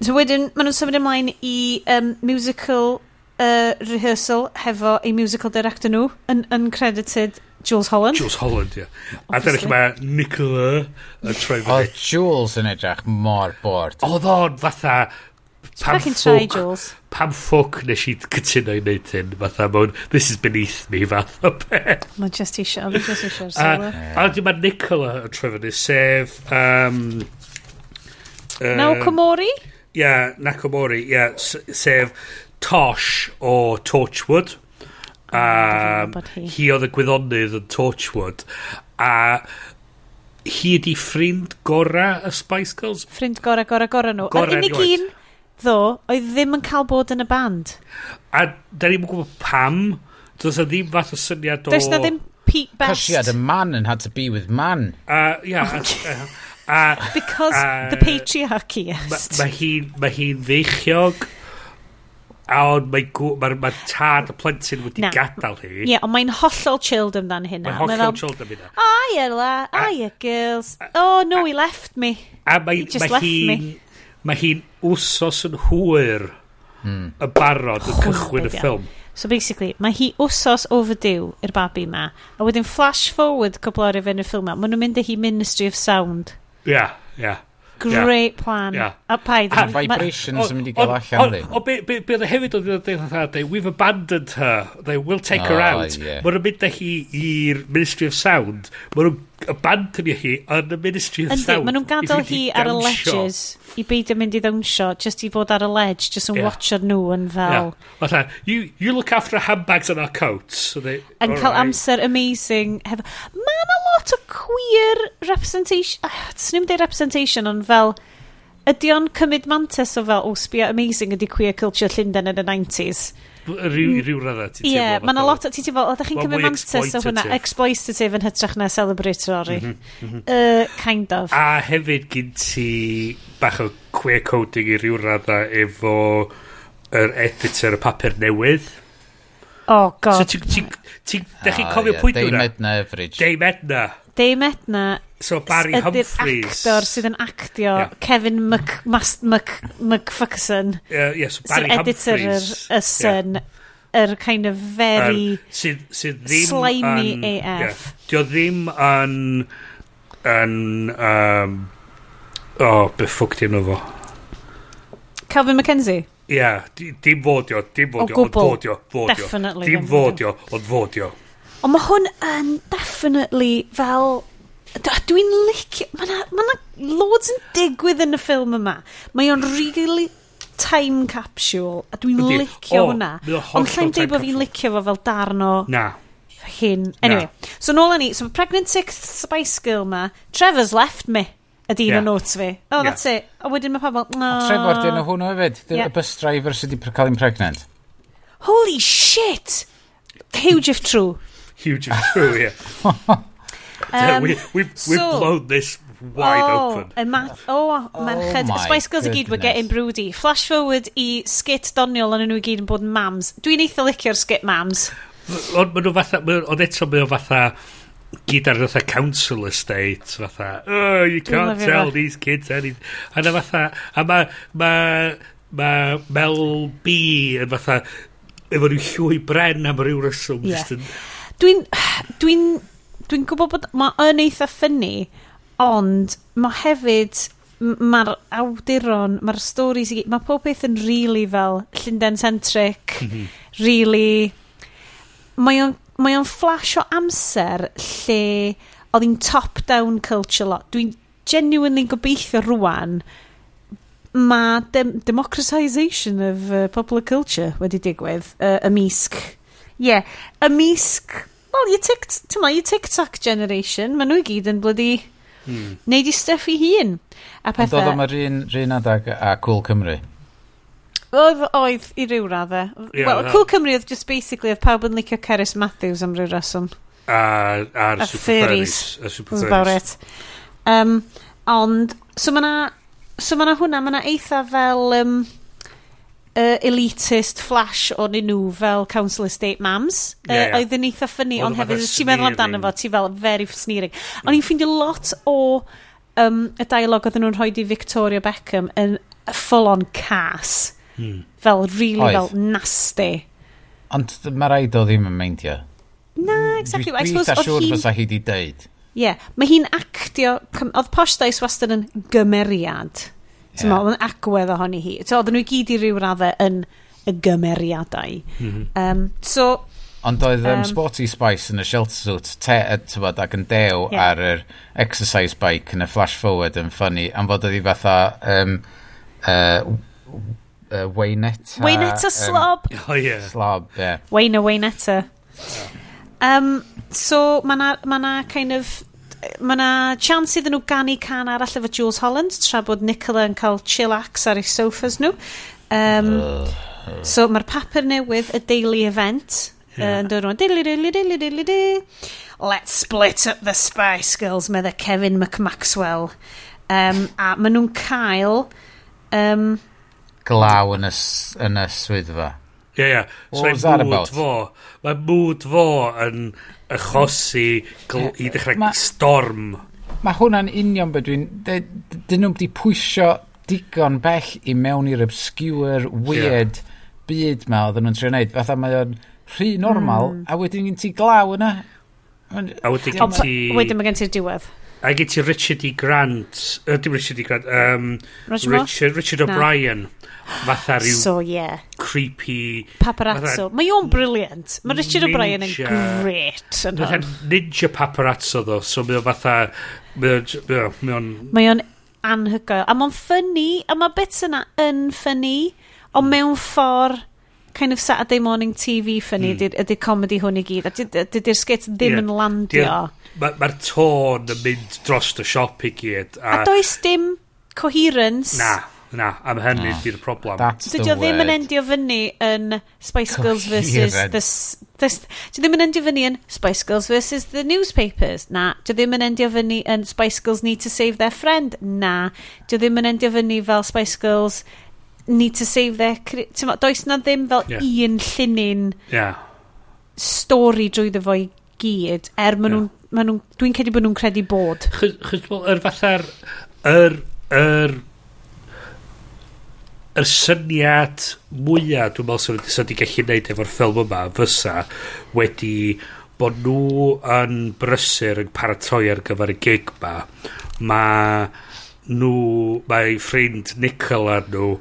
so wedyn, maen nhw'n symud ymlaen i um, musical uh, rehearsal hefo ei musical director nhw yn uncredited Jules Holland. Jules Holland, ie. Yeah. A dyna lle mae Nicola yn troi fyny. Oedd Jules yn edrych mor bord. Oedd o'n fatha... Pam ffwc, Jules. pam ffwc nes i cytuno i wneud hyn, fatha mewn, this is beneath me, fath o beth. Mae just eisiau, mae just eisiau'r sylw. A wedi mae Nicola yn troi fyny, sef... Um, uh, Naokomori? Ie, yeah, Nakomori, ie, yeah, sef Tosh o Torchwood. A um, hi oedd y gwyddonydd yn Torchwood. A hi ydi ffrind gora y Spice Girls. Ffrind gora, gora, gora nhw. Gora, Yr unig un, ddo, oedd ddim yn cael bod yn y band. A da ni'n gwybod pam. Does na ddim fath o syniad o... Does na ddim Pete Best. Because she had a man and had to be with man. Uh, yeah. uh, uh, Because uh, the patriarchy, yes. Mae ma hi'n ma hi feichiog a ond mae ma ma tad y plentyn wedi Na. gadael hi. Ie, yeah, ond mae'n hollol chilled amdan hynna. Mae'n hollol mae chilled amdan hynna. Oh, yeah, la. Oh, yeah, girls. Oh, no, a, he left me. A mae, he just ma left hi, me. Mae hi'n wsos yn hwyr hmm. y barod yn cychwyn y ffilm. So basically, mae hi wsos overdue i'r babi ma, a wedyn flash forward cwbl o'r efo yn y ffilm ma, maen nhw'n mynd â hi Ministry of Sound. Ia, yeah, ia. Yeah. Great yeah. plan. Yeah. A paid. A vibrations yn mynd i gael allan ddim. O, be oedd hefyd oedd yn dweud dda, we've abandoned her, they will take oh, her ah, out. Yeah. Mae'n mynd â hi i'r Ministry of Sound, mae'n abandonio hi yn y Ministry of Sound. Yndi, maen nhw'n gadael hi ar y ledges i beidio mynd i ddawnsio, just i fod ar y ledge, just yn yeah. watcho nhw yn fel... Yeah. You, you look after our handbags and our coats. So they, yn cael right. amser amazing. Hef... Mae yna lot o queer representation... Uh, Swn i'n dweud representation, ond fel... Ydy o'n cymryd mantis o fel, o, oh, sbio amazing ydy queer culture Llundain yn y 90s. Rhyw, rhyw raddau ti'n teimlo. Ie, mae yna lot, ti'n teimlo, ydych chi'n cymryd mantis o hwnna, exploitative yn hytrach na celebratory. Mhm, mm-hmm, mhm. Mm-hmm. Uh, kind of. A hefyd gyn ti bach o queer coding i rhyw raddau efo yr editor y papur newydd. Oh, god. So ti'n... Ti, ti, ti, oh, chi'n cofio yeah, pwynt hwnna? Dei medna, Efridge. Dei. Dame Edna So Barry Humphreys. actor sydd yn actio yeah. Kevin Mc, Mas, Mc, McFuckerson. Uh, yeah, so Barry so editor yr y Sun. Yr kind of very um, sydd, sydd ddim slimy an, AF. Yeah, dio ddim yn... yn um, o, oh, be ffwc ti'n fo. Calvin McKenzie? Ie, yeah, dim fodio, dim fodio, ond fodio, fodio. Definitely. Dim fodio, ond fodio. Ond mae hwn yn definitely fel... Dwi'n licio... Mae na, ma na loads yn digwydd yn y ffilm yma. Mae o'n really time capsule, a dwi'n licio oh, hwnna. Ond llai'n deud bod fi'n licio fo fel darn o... Na. Hyn. Anyway, na. so nôl yn ni. So Pregnant Sixth Spice Girl ma, Trevor's left me ydy un yeah. o notes fi. Oh, yeah. that's it. A wedyn mae pobl... No. Mm. A Trevor, dyn nhw hwnnw hefyd. Dyn yeah. y bus driver sydd wedi cael ein pregnant. Holy shit! Huge if true huge and true here. [laughs] um, we, we've, we've so, blown this wide oh, open. Y ma oh, oh merched. Oh Spice Girls i gyd were getting broody. Flash forward i skit doniol ond nhw i gyd yn bod yn mams. Dwi'n eitha licio'r skit mams. Ond maen nhw fatha, ond eto mae o fatha gyd ar fatha council estate fatha oh you can't tell that. these kids anything a na fatha a ma ma ma Mel B yn fatha efo rhyw llwy bren am ryw reswm yeah. just yn Dwi'n... Dwi'n... Dwi'n gwybod bod... Mae yn eitha ffynnu, ond mae hefyd... Mae'r awduron, mae'r storys i gyd... Mae pob beth yn really fel Llundain-centric, mhm. really... Mae o'n mae o'n flash o amser lle oedd hi'n top-down culture lot. Dwi'n genuinely gobeithio rwan mae dem democratisation of uh, popular culture wedi digwydd uh, ymysg yeah, ymysg, well, you tic, tyma, you TikTok generation, maen nhw i gyd yn blydi... Hmm. Neud i stuff i hun. A pethau... Ond oedd yma rhan, rhan adag a Cool Cymru. Oedd, oedd i ryw raddau. Yeah, Wel, Cool Cymru oedd just basically, oedd pawb yn licio Ceris Matthews am ryw reswm. A, a'r a Super Fairies. A Super about it. Um, ond, so mae'na, so mae'na hwnna, mae'na eitha fel... Um, uh, elitist flash o'n nhw fel Council Estate Mams. Yeah, yeah. Uh, oedd yn eitha ffynnu, ond hefyd, ti'n meddwl amdano fo, ti fel very sneering. Mm. Ond i'n ffeindio lot o um, y dialog oedd nhw'n rhoi i Victoria Beckham yn full on cas. Mm. Fel, really oedd. fel nasty. Ond mae rhaid o ddim yn meindio. Na, exactly. Dwi'n dwi siŵr sure fysa hi di deud. Ie, yeah. mae hi'n actio, oedd Posh Dice wastad yn gymeriad. So yeah. oedd yn agwedd ohoni hi. So oedden nhw i gyd i ryw raddau yn y gymeriadau. Mm -hmm. um, so... Ond oedd um, Sporty Spice yn y shelter suit te, tywod, ac yn dew yeah. ar yr exercise bike yn y flash forward yn ffynnu, am fod oedd hi fatha um, uh, uh, Waynetta... Waynetta slob! Um, [laughs] oh, yeah. Slob, yeah. Wayna Waynetta. Yeah. Um, so, mae na, ma na kind of mae yna chance iddyn nhw gannu can arall efo Jules Holland tra bod Nicola yn cael chillax ar ei sofas nhw. Um, uh. So mae'r papur newydd, y daily event, yn dod rhwng dili dili dili dili dili Let's split up the Spice Girls medda Kevin McMaxwell um, a maen nhw'n cael um, glaw yn y, yn y swyddfa Ie, yeah, ie. Yeah. So, What was that about? Fo, mae mood fo yn achosi gl, i ddechrau ma, storm. Mae hwnna'n union beth dwi'n... Dyn nhw'n di pwysio digon bell i mewn i'r obscure, weird yeah. byd ma oedden nhw'n trio wneud. Fatha mae o'n rhy normal, mm. a wedyn gen ti glaw yna. A wedyn gen ti... Wedyn mae gen ti'r diwedd. A gen ti Richard E. Grant, uh, dim Richard E. Grant, um, Roger Richard, Richard O'Brien. Fatha rhyw so, yeah. creepy... Paparazzo. Mae o'n briliant. Mae Richard O'Brien yn great yn hwn. ninja paparazzo ddo, so mae o'n fatha... Mae o'n... Mae o'n anhygoel. A mae'n ffynnu, a mae bits yna yn ffynnu, ond hmm. mewn ffordd kind of Saturday morning TV ffynnu, mm. ydy'r comedy hwn i gyd. A dydy'r sgit ddim yeah. yn landio. Yeah mae'r ma tôn yn mynd dros y siop i gyd. A, a does dim coherence. Na, na, am hynny no. di'r problem. Dydy o ddim yn endio fyny yn Spice Girls versus the... Dydy ddim yn endio fyny yn Spice Girls versus the newspapers. Na. Dydy ddim yn endio fyny yn Spice Girls need to save their friend. Na. Dydy ddim yn endio fyny fel Spice Girls need to save their... Ma, does na ddim fel yeah. un llinyn yeah. stori drwy fo i gyd er maen yeah. nhw'n ma nhw, dwi'n credu bod nhw'n credu bod. Chos bod yr fatha'r... Yr, yr, yr syniad mwyaf dwi'n meddwl sy'n sydd wedi gallu gwneud efo'r ffilm yma fysa wedi bod nhw yn brysur yn paratoi ar gyfer y gig ma mae nhw mae ffrind Nicola nhw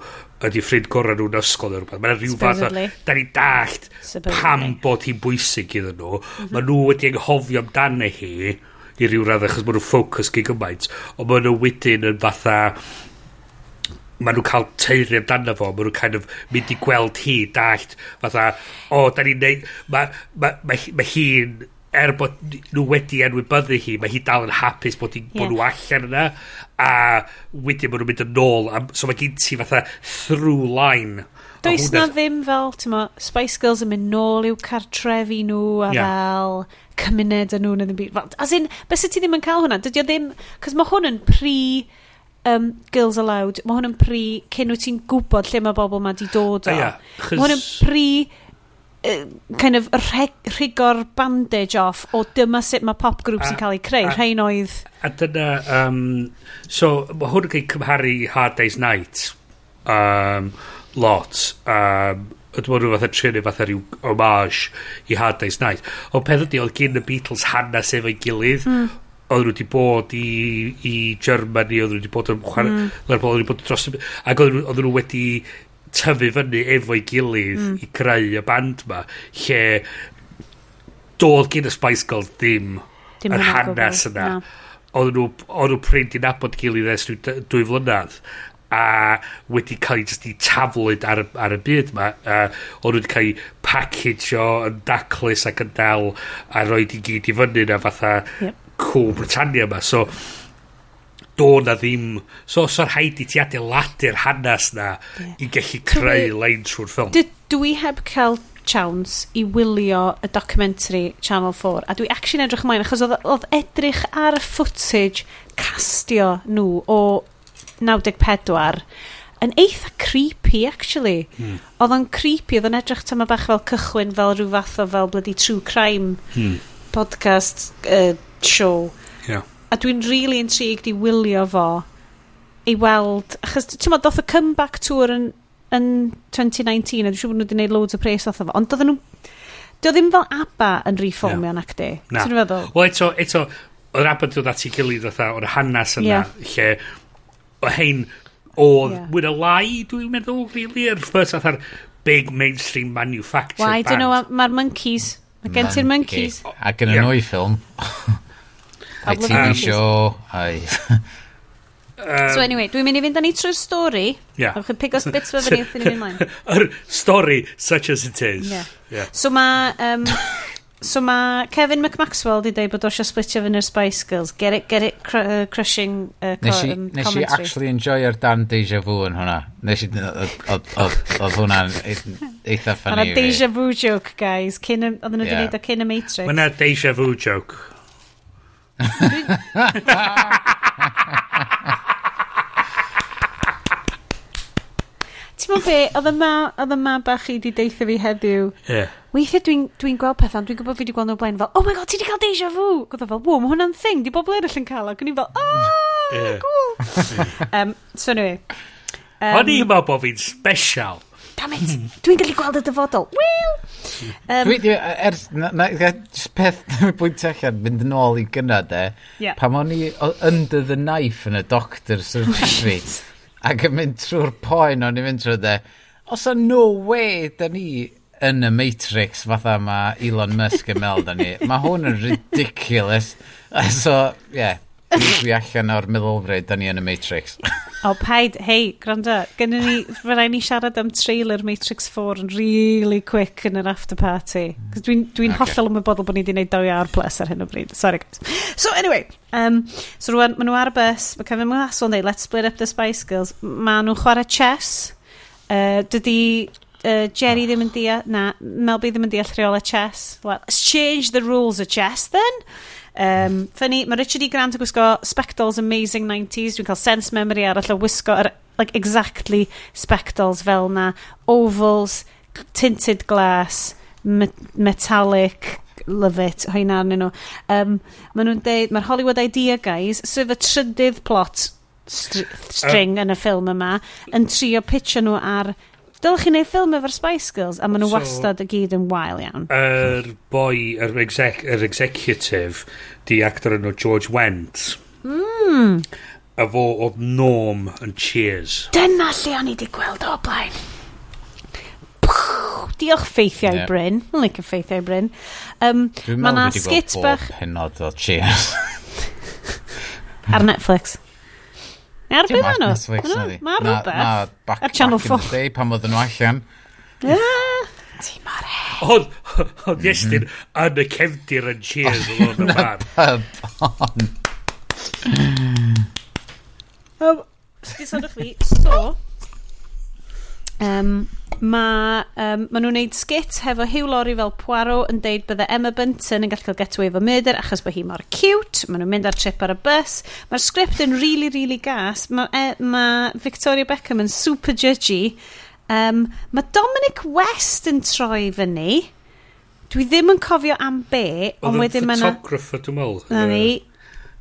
ydy ffrind gorau nhw'n ysgol neu rhywbeth. Mae'n rhyw fath o... Da ni dallt pam bod hi'n bwysig iddyn nhw. Mm -hmm. Mae nhw wedi anghofio amdano hi i ryw radd achos mae nhw'n ffocws gyd gymaint. Ond mae nhw wedyn yn fatha... Maen nhw'n cael teiri amdano fo. Maen nhw'n kind of mynd i gweld hi dallt fatha... O, da ni'n neud... Mae ma, ma, ma, ma hi'n er bod nhw wedi enwybyddu hi, mae hi dal yn hapus bod, hi, yeah. bod nhw allan yna, a wedyn maen nhw'n mynd yn ôl, a, so mae gen ti fatha through line. Does na ddim fel, ti'n mo, Spice Girls yn mynd nôl i'w cartrefi nhw, a yeah. fel cymuned yn nhw yn y byd. Fel, as in, beth sydd ti ddim yn cael hwnna? Dydy o ddim, cos mae hwn yn pri um, Girls Aloud, mae hwn yn pri cyn wyt ti'n gwybod lle mae bobl ma di dod o. Uh, yeah. Mae hwn yn pri... pre kind of reg, rigor bandage off o dyma sut mae pop group yn cael eu creu, rhain oedd... A dyna, um, so mae hwn yn cael cymharu Hard Day's Night um, lot, um, ydw maen nhw fatha trinio fatha rhyw homage i Hard Day's Night. O peth ydy, oedd gyn y Beatles hanes efo'i gilydd, mm. oedd nhw wedi bod i, i Germany, oedd nhw wedi bod yn chwarae, mm. oedd nhw wedi bod dros... Ac oedd nhw wedi tyfu fyny efo'i gilydd mm. i creu y band ma lle doedd gyn y Spice Girls ddim, dim yr hanes yna no. oedd nhw, nhw pryd i nabod gilydd ers dwy flynedd a wedi cael ei just i taflwyd ar, ar y byd ma a oedd nhw wedi cael ei package o yn daclus ac yn dal a roed i gyd i fyny na fatha yep. cool Britannia ma so do na ddim... So, so'r haid i ti adeiladu'r hanes na yeah. i gallu creu lein trwy'r ffilm. Dwi, dwi heb cael chawns i wylio y documentary Channel 4 a dwi actually edrych ymlaen achos oedd, oedd edrych ar y footage castio nhw o 94 yn eitha creepy actually hmm. oedd o'n creepy oedd o'n edrych tyma bach fel cychwyn fel rhyw fath o fel bloody true crime hmm. podcast uh, show yeah a dwi'n really intrigued i wylio fo i weld, achos ti'n modd, doth y comeback tour yn, yn 2019, a dwi'n siŵr bod nhw wedi gwneud loads o pres off fo, ond doedden nhw, dio ddim fel ABBA yn reformio yeah. nac di, na. ti'n feddwl? Wel, eto, eto, oedd ABBA dod at ei gilydd fatha, o'r hanes yna, yeah. lle, o hein, oedd yeah. mwy na lai, dwi'n meddwl, really, yr ffys atha'r big mainstream manufactured Why, band. Why, dwi'n know, mae'r monkeys, mae gen ti'r monkeys. A gen nhw i ffilm a'i TV show, a'i... [laughs] So anyway, dwi'n mynd i fynd â ni trwy'r stori. Yeah. Awch chi'n pick os bits fe fyny wrthyn i fynd mlaen. [laughs] Yr stori, such as it is. Yeah. yeah. So mae... Um, So mae Kevin McMaxwell di dweud bod osio splitio fy'n yr Spice Girls. Get it, get it, cr uh, crushing uh, nes i, um, nes i actually enjoy ar dan Deja Vu yn hwnna. Nes i, oedd hwnna'n eitha ffynnu. Mae'na Deja Vu joke, guys. Oedd nhw wedi gwneud o cyn y Matrix. Mae'na Deja Vu joke. Ti'n meddwl be, oedd y ma, oedd y ma bach i di deitha fi heddiw. Yeah. Weithiau dwi'n dwi gweld pethau, dwi'n gwybod fi wedi gweld nhw'n blaen, fel, oh my god, ti wedi cael deja vu. Gwyddo fel, wow, mae hwnna'n thing, di bobl eraill yn cael, ac o'n i'n fel, oh, yeah. cool. [laughs] um, so anyway. Um, O'n i ma bod fi'n special damn it, dwi'n gallu gweld y dyfodol. Wel! Um, dwi, dwi, ers, na, na, na, peth [laughs] bwynt allan, mynd yn ôl i gynna de, yeah. pam o'n i under the knife yn y doctor oh, surgery, ac yn mynd trwy'r poen o'n i'n mynd trwy de, os a no way da ni yn y Matrix fatha mae Elon Musk yn meld da ni, mae hwn yn ridiculous. [laughs] so, yeah, dwi allan o'r meddylfryd, da ni yn y Matrix. [laughs] o, paid, hei, gwrando, gynnu ni, fyddai ni siarad am trailer Matrix 4 yn really quick yn yr after party. Cos dwi'n dwi, dwi okay. hollol ymwybodol bod ni wedi gwneud 2 ar plus ar hyn o bryd. Sorry, guys. So, anyway, um, so rwan, maen nhw ar y bus, mae Kevin Mlassol yn dweud, let's split up the Spice Girls. Maen nhw'n chwarae chess. Uh, dydy uh, Jerry ddim yn deall, na, Melby ddim yn deall rheol y chess. Well, let's change the rules of chess then. Um, Fyny, mae Richard E. Grant yn gwisgo Spectals Amazing 90s. Dwi'n cael sense memory arall o wisgo ar, like, exactly Spectals fel na. Ovals, tinted glass, me metallic, love it, hwyna arnyn nhw. Um, maen nhw'n deud, mae'r Hollywood Idea Guys, sef y trydydd plot str string yn y ffilm yma, yn trio pitio nhw ar Dylech chi wneud ffilm efo'r Spice Girls a maen nhw so, wastad y gyd yn wael iawn. Yr er boi, yr er exec, er executive, di actor yno George Wendt. Mm. A fo oedd Norm yn Cheers. Dyna lle o'n i di gweld o blaen. Diolch ffeithiau yeah. Bryn. Yn licio ffeithiau Bryn. Um, Dwi'n meddwl wedi gweld bob hynod o Cheers. Ar Netflix. Erbyn maen nhw. Netflix na di. Ma rhywbeth. Na, back, back in the day pan oedden nhw allan. Ti mor hei. Hon, hon iestyn yn y cefdir yn cheers o lôn y man. Yn y pub, hon. Fi, so... [laughs] Um, Mae, um, ma nhw'n neud skit hefo Hugh Laurie fel Poirot yn deud bydde Emma Bunton yn gallu cael getaway efo murder achos bod hi mor cute. Mae nhw'n mynd ar trip ar y bus. Mae'r sgript yn really, really gas. Mae e, ma Victoria Beckham yn super judgy. Um, mae Dominic West yn troi fyny. Dwi ddim yn cofio am be, ond wedyn mae yna... Oedd yn ffotograffer, dwi'n meddwl. Na ni,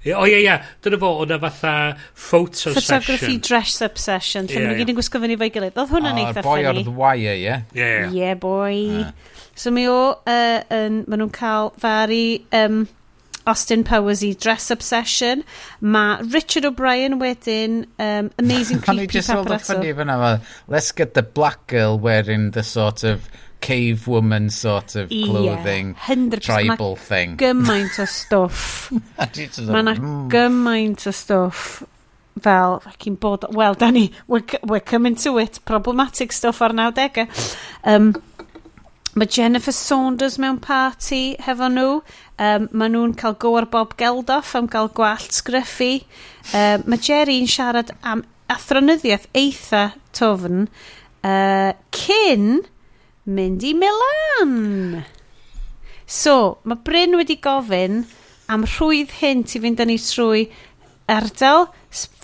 O ie, ie, dyna fo, o'na fatha photo Photography session. Photography dress-up session, lle yeah, maen nhw gyd yn gwisgo fyny fo'i gilydd. Oedd hwnna'n ah, eitha ffynnu. O'r boi The Wire, ie? Yeah, yeah boi. Yeah. So mi o, uh, yn, maen nhw'n cael fari um, Austin Powers i dress-up session. Mae Richard O'Brien wedyn, um, Amazing [laughs] Creepy Paparazzo. Can i just hold a funny fyna, let's get the black girl wearing the sort of cave woman sort of clothing, yeah, 100%. tribal ma thing. gymaint o stwff. Mae yna gymaint o stwff fel, fucking bod, well, ni, we're, we're coming to it, problematic stuff ar 90au. Um, Mae Jennifer Saunders mewn party hefo nhw. Um, Mae nhw'n cael go ar Bob Geldof am gael gwallt sgryffu. Um, Mae Jerry'n siarad am athronyddiaeth eitha tofn. Uh, cyn mynd i Milan. So, mae Bryn wedi gofyn am rhwydd hyn i fynd â ni trwy ardal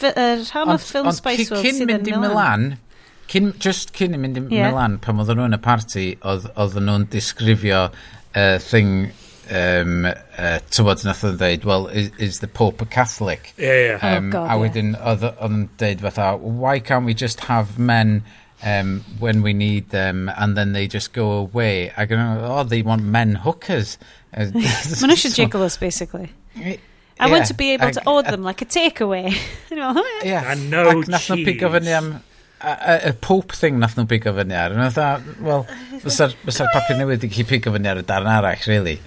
rhan o ffilm Spice World sydd yn mynd i Milan. Cyn, just cyn i mynd i yeah. Milan, pan oedden nhw yn y party, oedd, oedden nhw'n disgrifio uh, thing um, uh, tywod nath o'n dweud, well, is, is the Pope a Catholic? Yeah, yeah. Um, oh, God, a wedyn, yeah. oedd yn dweud fatha, why can't we just have men um, when we need them, and then they just go away. I can, oh, they want men hookers. Uh, [laughs] [laughs] Mae'n eisiau jiggle us, basically. I yeah, want to be able ag, to order them like a takeaway. [laughs] you know? yeah. And no Ac nath nhw pigo fyny am... Y pope thing nath nhw pigo fyny ar. And I thought, well, fysa'r papur newydd i chi pigo fyny ar y darn arall, really.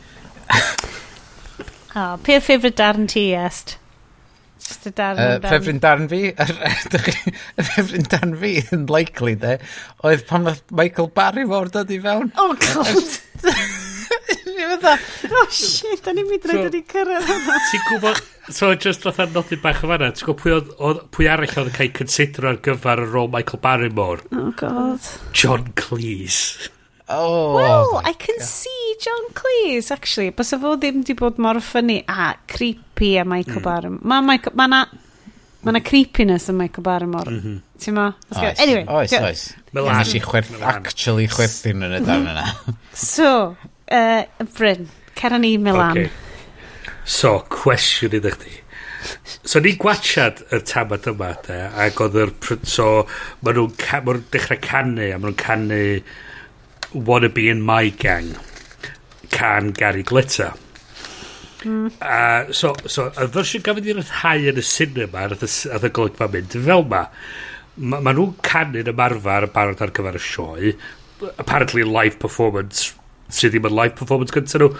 Ah, oh, pe favourite darn ti, Est? Just a darn. Uh, ffefryn darn fi, [laughs] y ffefryn darn fi yn likely de, oedd pan oedd Michael Barry mor dod i fewn. Oh, god. [laughs] Ni fydda, oh shit, da ni'n mynd rhaid o'n i cyrraedd hwnna. Ti'n gwybod, so just fatha nodyn bach o fanna, ti'n gwybod pwy, oedd, pwy arall oedd yn cael consider ar gyfer y rôl Michael Barrymore? Oh god. John Cleese. Oh, Well, I can God. see John Cleese, actually. Bys fo ddim di bod mor ffynnu a creepy a Michael mm. Barham. Mae Michael... Mae na... Mae na creepiness yn Michael Barrymore. Mm -hmm. Ti'n ma? Oes, anyway, oes, oes. Melan. Nes i chwerth, actually chwerthin yn y darn mm-hmm. yna. [laughs] so, uh, Bryn, cer ni Milan. Okay. So, cwestiwn i ddech chi. So ni gwachad y tamad yma, de, ac oedd yr... So, maen nhw'n ma nhw dechrau canu, a maen nhw'n canu Wanna Be In My Gang can Gary Glitter. Mm. Uh, so, so, y fersiwn gafodd i'r rhai yn y cinema a y golygfa mynd fel ma ma, ma nhw'n canu'n ymarfer yn barod ar gyfer y sioe apparently live performance sydd ddim yn live performance gyntaf nhw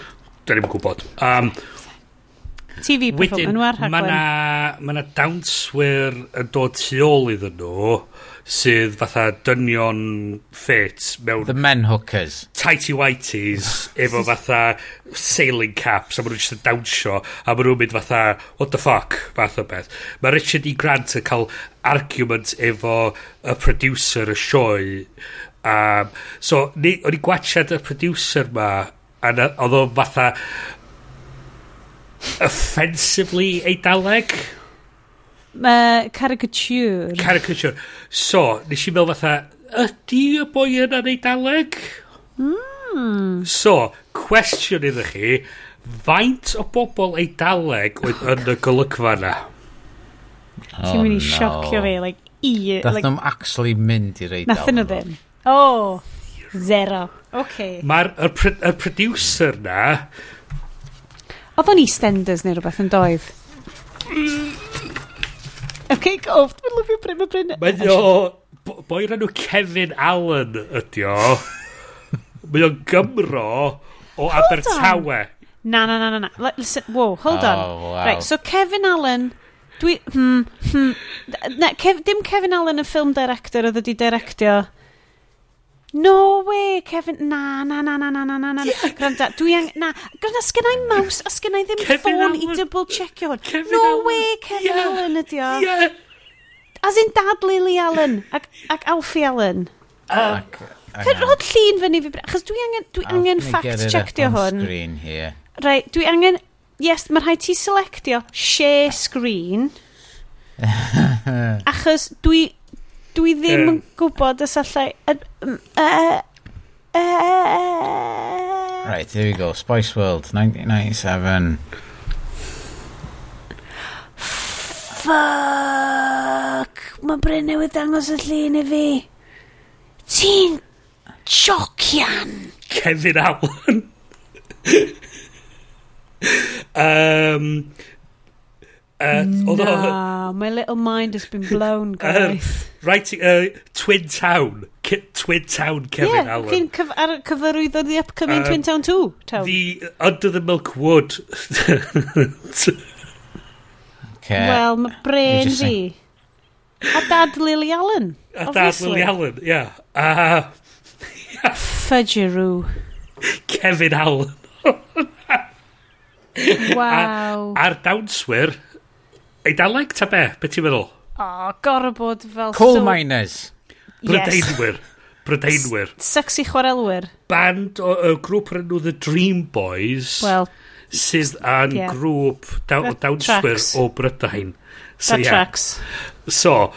da ni'n gwybod um, TV performance wedyn, mae na, ma na dawnswyr yn dod tu ôl iddyn nhw sydd fatha dynion ffit mewn... The men hookers. Tighty whities [laughs] efo fatha sailing caps a maen nhw'n just yn dawnsio a maen nhw'n mynd fatha what the fuck fath o beth. Mae Richard E. Grant yn cael argument efo y producer y sioe Um, so, ni, o'n i gwachad y producer ma, a oedd o fatha offensively eidaleg Uh, caricature. Caricature. So, nes i meddwl fatha, ydy y boi yna'n eidaleg? Mm. So, cwestiwn iddo chi, faint o bobl eidaleg oedd yn y golygfa na? Oh, Ti'n mynd i siocio fi, like, i... Dath like, nhw'n actually mynd i'r eidaleg. Nath nhw ddim. Oh, zero. Okay. Mae'r y, y producer na... Oedd o'n EastEnders neu rhywbeth yn doedd? Mm, Ef cake off, dwi'n lyfio Bryn Mae Bryn. Mae o, boi rhan Kevin Allen ydi o. Mae o'n Gymro o Abertawe. Na, na, na, na, na. Listen, whoa, hold on. Oh, wow. Right, so Kevin Allen, dwi, hmm, hmm. Na, Kev, dim Kevin Allen y film director oedd wedi directio No way, Kevin. Na, na, na, na, na, na, na, na. Yeah. Granda, dwi ang... Na, granda, sgyna i maws, a sgyna i ddim Kevin ffôn Allen. i double checkio hwn. Kevin no Allen. way, Kevin yeah. Allen ydi o. Yeah. As in dad Lily Allen, ac, ac Alfie Allen. Ah. Ac... Uh, rhod llun fyny fi, achos dwi angen, dwi angen fact-checkio hwn. screen here. Rai, dwi angen, yes, mae rhaid ti selectio share screen. [laughs] achos dwi, dwi ddim yn gwybod os allai... Right, here we go. Spice World, 1997. Fuck! Mae Bryn newydd dangos y llun i fi. Ti'n jocian! Kevin Allen. um, Uh, no, my little mind has been blown, [laughs] guys. Writing, uh, Twin Town. Ki Twin Town Kevin yeah, Allen. Ie, cyf ar cyfarwydd o the upcoming um, Twin Town 2. Town. The uh, Under the Milk Wood. okay. Wel, mae brain fi. A dad Lily Allen. A obviously. dad Lily Allen. Yeah. Uh. Fudgeroo. Kevin Allen. [laughs] Wow. A'r dawnswyr, Eidaleg ta be? Be ti'n meddwl? O, oh, gorau bod fel... Coal so... miners. Brydeinwyr. Yes. Brydeinwyr. Sexy chwarelwyr. Band o, o grŵp o'r enw The Dream Boys. Well, sydd yn yeah. grŵp daw, dawnswyr o Brydain. So, yeah. tracks. So,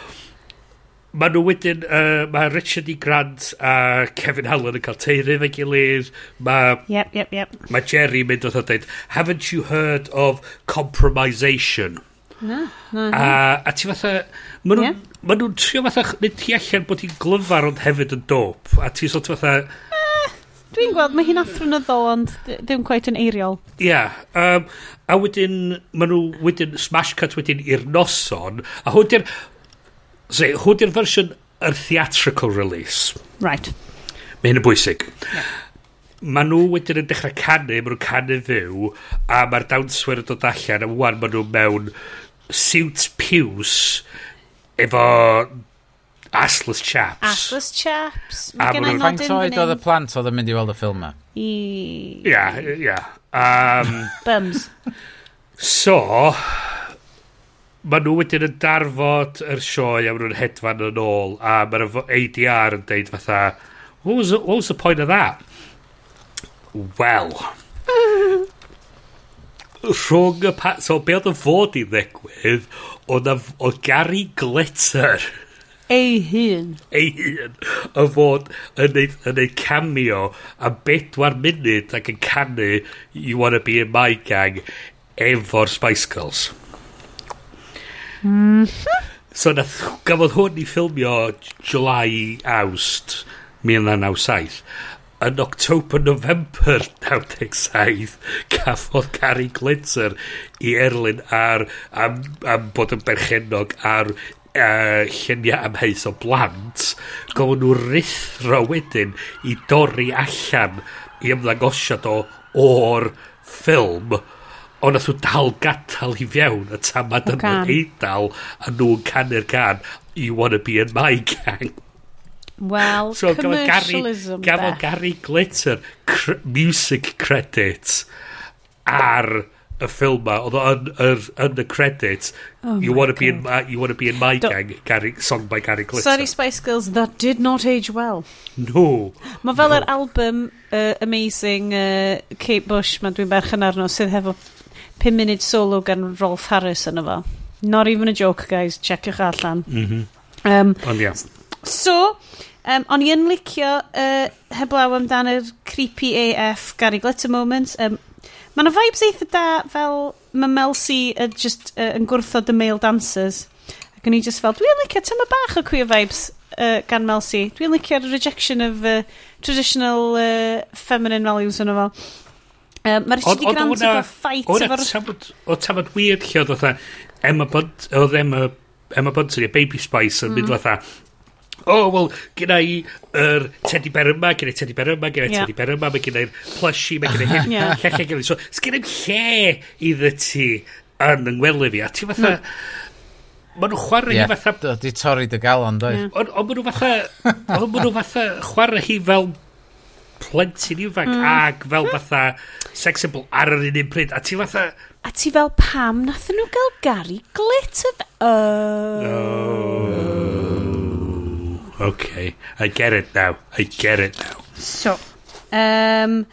Mae nhw wedyn, uh, mae Richard E. Grant a Kevin Allen yn cael teirydd a'i gilydd. Mae yep, yep, yep. ma Jerry mynd oedd dweud, haven't you heard of compromisation? Na, na. A, a ti fatha... Mae nhw'n yeah. ma nhw trio fatha... Nid ti allan bod hi'n glyfar ond hefyd yn dop. A ti sort fatha... Eh, Dwi'n gweld, mae hi'n athronyddol ond ddim quite yn eiriol. Ia. Yeah, um, a wedyn, maen nhw wedyn smash cut wedyn i'r noson. A hwn di'r... Hwn di'r fersiwn yr theatrical release. Right. Mae hyn yn bwysig. Yeah maen nhw wedyn yn dechrau canu, maen nhw'n canu fyw, a mae'r dawnswyr yn dod allan, a wwan maen nhw mewn suits piws efo assless chaps. Assless chaps. Mae gen i nodyn fan oedd y plant oedd yn mynd i weld y ffilm ma? Ia, ia. [laughs] Bums. So, maen nhw wedyn yn darfod yr sioe a maen nhw'n hedfan yn ôl a mae'r ADR yn deud fatha, what was, the, what was the point of that? Well, [laughs] rhwng y pa... So, be oedd yn fod i ddegwydd, oedd, oedd Gary Glitter... Ei hun. Ei hun. Y fod yn neud, yn neud cameo am bedwar munud ac yn canu You Wanna Be In My Gang efo'r Spice Girls. Mm. So, nath, gafodd hwn i ffilmio July, Awst 1997 yn October November 97 gafodd Gary Glitter i Erlyn ar am, am bod yn berchenog ar uh, lluniau amheus o blant gofyn nhw rithro wedyn i dorri allan i ymddangosiad o o'r ffilm. Ond nath nhw dal gadael i fewn y tamad yn eidal a nhw'n canu'r can. You wanna be in my gang? Wel, so, commercialism. Gafo Gary Glitter cr music credits ar y ffilm ma. Oedd yn, yn, yn y credits, oh you want to be in my, you want to be in my Do gang, Gary, song by Gary Glitter. Sorry Spice Girls, that did not age well. No. Mae fel no. yr album uh, Amazing uh, Kate Bush, mae dwi'n berchen arno, sydd hefo 5 munud solo gan Rolf Harris yn efo. Not even a joke, guys. Checiwch allan. Mm -hmm. um, Ond ia. Yeah. So, um, o'n i yn licio uh, heblaw amdano'r creepy AF Gary Glitter moment. Um, Mae yna vibes eitha da fel mae Mel C uh, just, uh, yn gwrthod y male dancers. Ac o'n i just fel, dwi'n licio tyma bach o queer vibes uh, gan Mel C. Dwi'n licio'r rejection of uh, traditional uh, feminine values yn efo. Um, Mae'r Richard Grant yn gael ffait efo'r... O tamod weird lle oedd Emma Bunt, oedd Emma, Emma Bunton, Baby Spice, yn mynd mm. fatha, o, oh, wel, gyda i yr er teddy bear yma, gyda i teddy bear yma, gyda i yeah. teddy bear yma, mae gyda'i'r plushie, mae gyda'i hyn, [laughs] lle, lle, lle, So, sgyn i'm lle iddy ti yn yngwely fi. A ti fatha... Mm. Mae nhw'n chwarae yeah. hi fatha... Di torri dy galon, doi. Yeah. Ond on, maen nhw fatha... ond maen nhw fatha chwarae hi fel plentyn ifanc mm. ac fel fatha sexable ar yr un un pryd. A ti fatha... A ti fel pam nath nhw gael Gary Glitter? Oh. oh okay, I get it now. I get it now. So, um,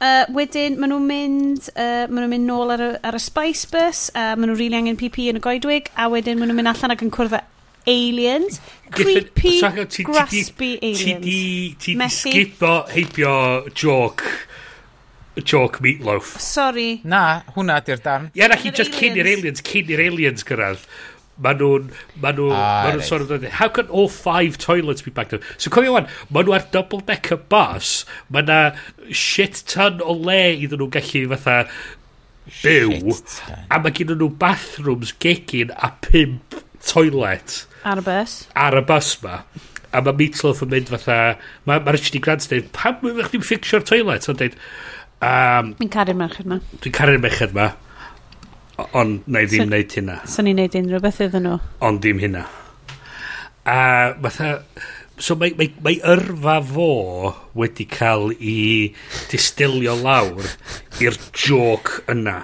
uh, wedyn, maen nhw'n mynd, uh, maen nhw'n mynd nôl ar y, ar y Spice Bus, a uh, maen nhw'n rili really angen PP yn y goedwig, a wedyn maen nhw'n mynd allan ac yn cwrdd â aliens. Creepy, graspy aliens. Ti di sgipo heibio joke joke meatloaf. Sorry. Na, hwnna di'r darn. Ie, yeah, na chi just cyn i'r aliens, cyn i'r aliens gyrraedd. Maen nhw'n... Maen nhw'n ah, nhw sôn amdano. How can all five toilets be backed up? So cofio wan, maen nhw ar double-decker bus. Mae na shit ton o le iddyn nhw gallu fatha byw. A mae gen nhw bathrooms gegin a pimp toilet. Ar y bus. Ar y bus ma. A mae Meatloaf yn mynd fatha... Mae ma Richard E. Grant yn dweud, pam wyfach chdi'n ffixio'r toilet? Ond dweud... Um, Mi'n caru'r merched ma. Dwi'n caru'r merched ma. Ond na i ddim so, neud hynna. So ni'n neud unrhyw beth iddyn nhw. Ond dim hynna. A fatha... So mae, mae, mae yrfa fo wedi cael i distilio lawr i'r joc yna.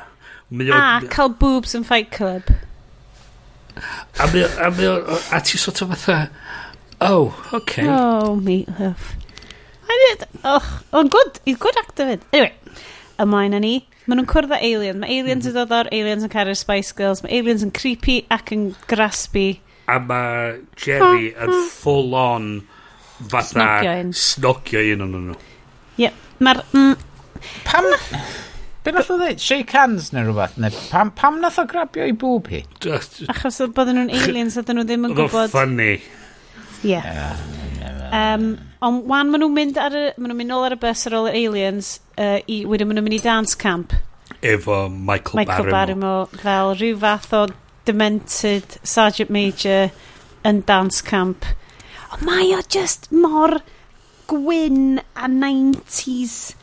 Mae o... A, cael boobs yn Fight Club. A mi, a mi, a ti sort of fatha, oh, okay. Oh, meatloaf. I did, oh, oh, good, he's good actor. Anyway, ymlaen â ni. Maen nhw'n cwrdd â alien. Mae aliens mm -hmm. yn dod o'r aliens yn caru'r Spice Girls. Mae aliens yn creepy ac yn graspy. A mae Jerry yn full on fatha snogio un o'n nhw. Ie. Mae'r... Mm, Pam... Be nath o ddeud? Shake hands neu rhywbeth? Neu pam, pam nath o grabio i bwb hi? Achos oedd bod nhw'n aliens [laughs] a nhw ddim yn gwybod... Oedd o funny. Ie. Yeah. Um, Ond wan maen nhw'n mynd, ar y, maen nhw'n mynd nôl ar y bus ar ôl yr aliens, uh, i, wedyn maen nhw'n mynd i dance camp. Efo Michael, Michael Barrymore. Barrymore fel rhyw fath o demented Sergeant Major yn dance camp. Ond mae o just mor gwyn a 90s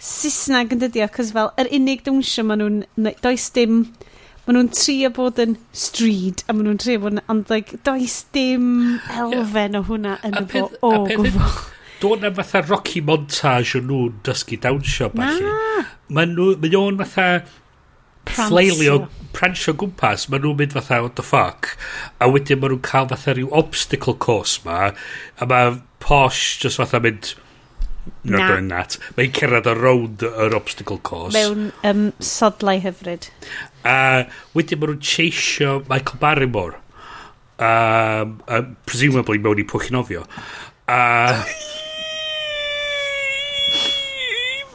Saesneg yn dydio, cos fel yr unig dawnsio maen nhw'n... Does dim maen nhw'n trio bod yn stryd a maen nhw'n trio bod yn ond like, does dim elfen yeah. o hwnna yn y fo o gwbl Doedd na fatha Rocky montage o nhw'n dysgu dawnsio Na, falle. Mae nhw'n fatha ffleilio, pransio gwmpas. Mae nhw'n mynd fatha, what the fuck? A wedyn mae nhw'n cael fatha rhyw obstacle course ma. A mae posh just fatha mynd, Not not doing that. Mae'n cerdded around yr obstacle course. Mewn um, sodlau hyfryd. A uh, wedyn mae nhw'n cheisio Michael Barrymore. Um, uh, presumably mewn i pwch nofio. A... Uh,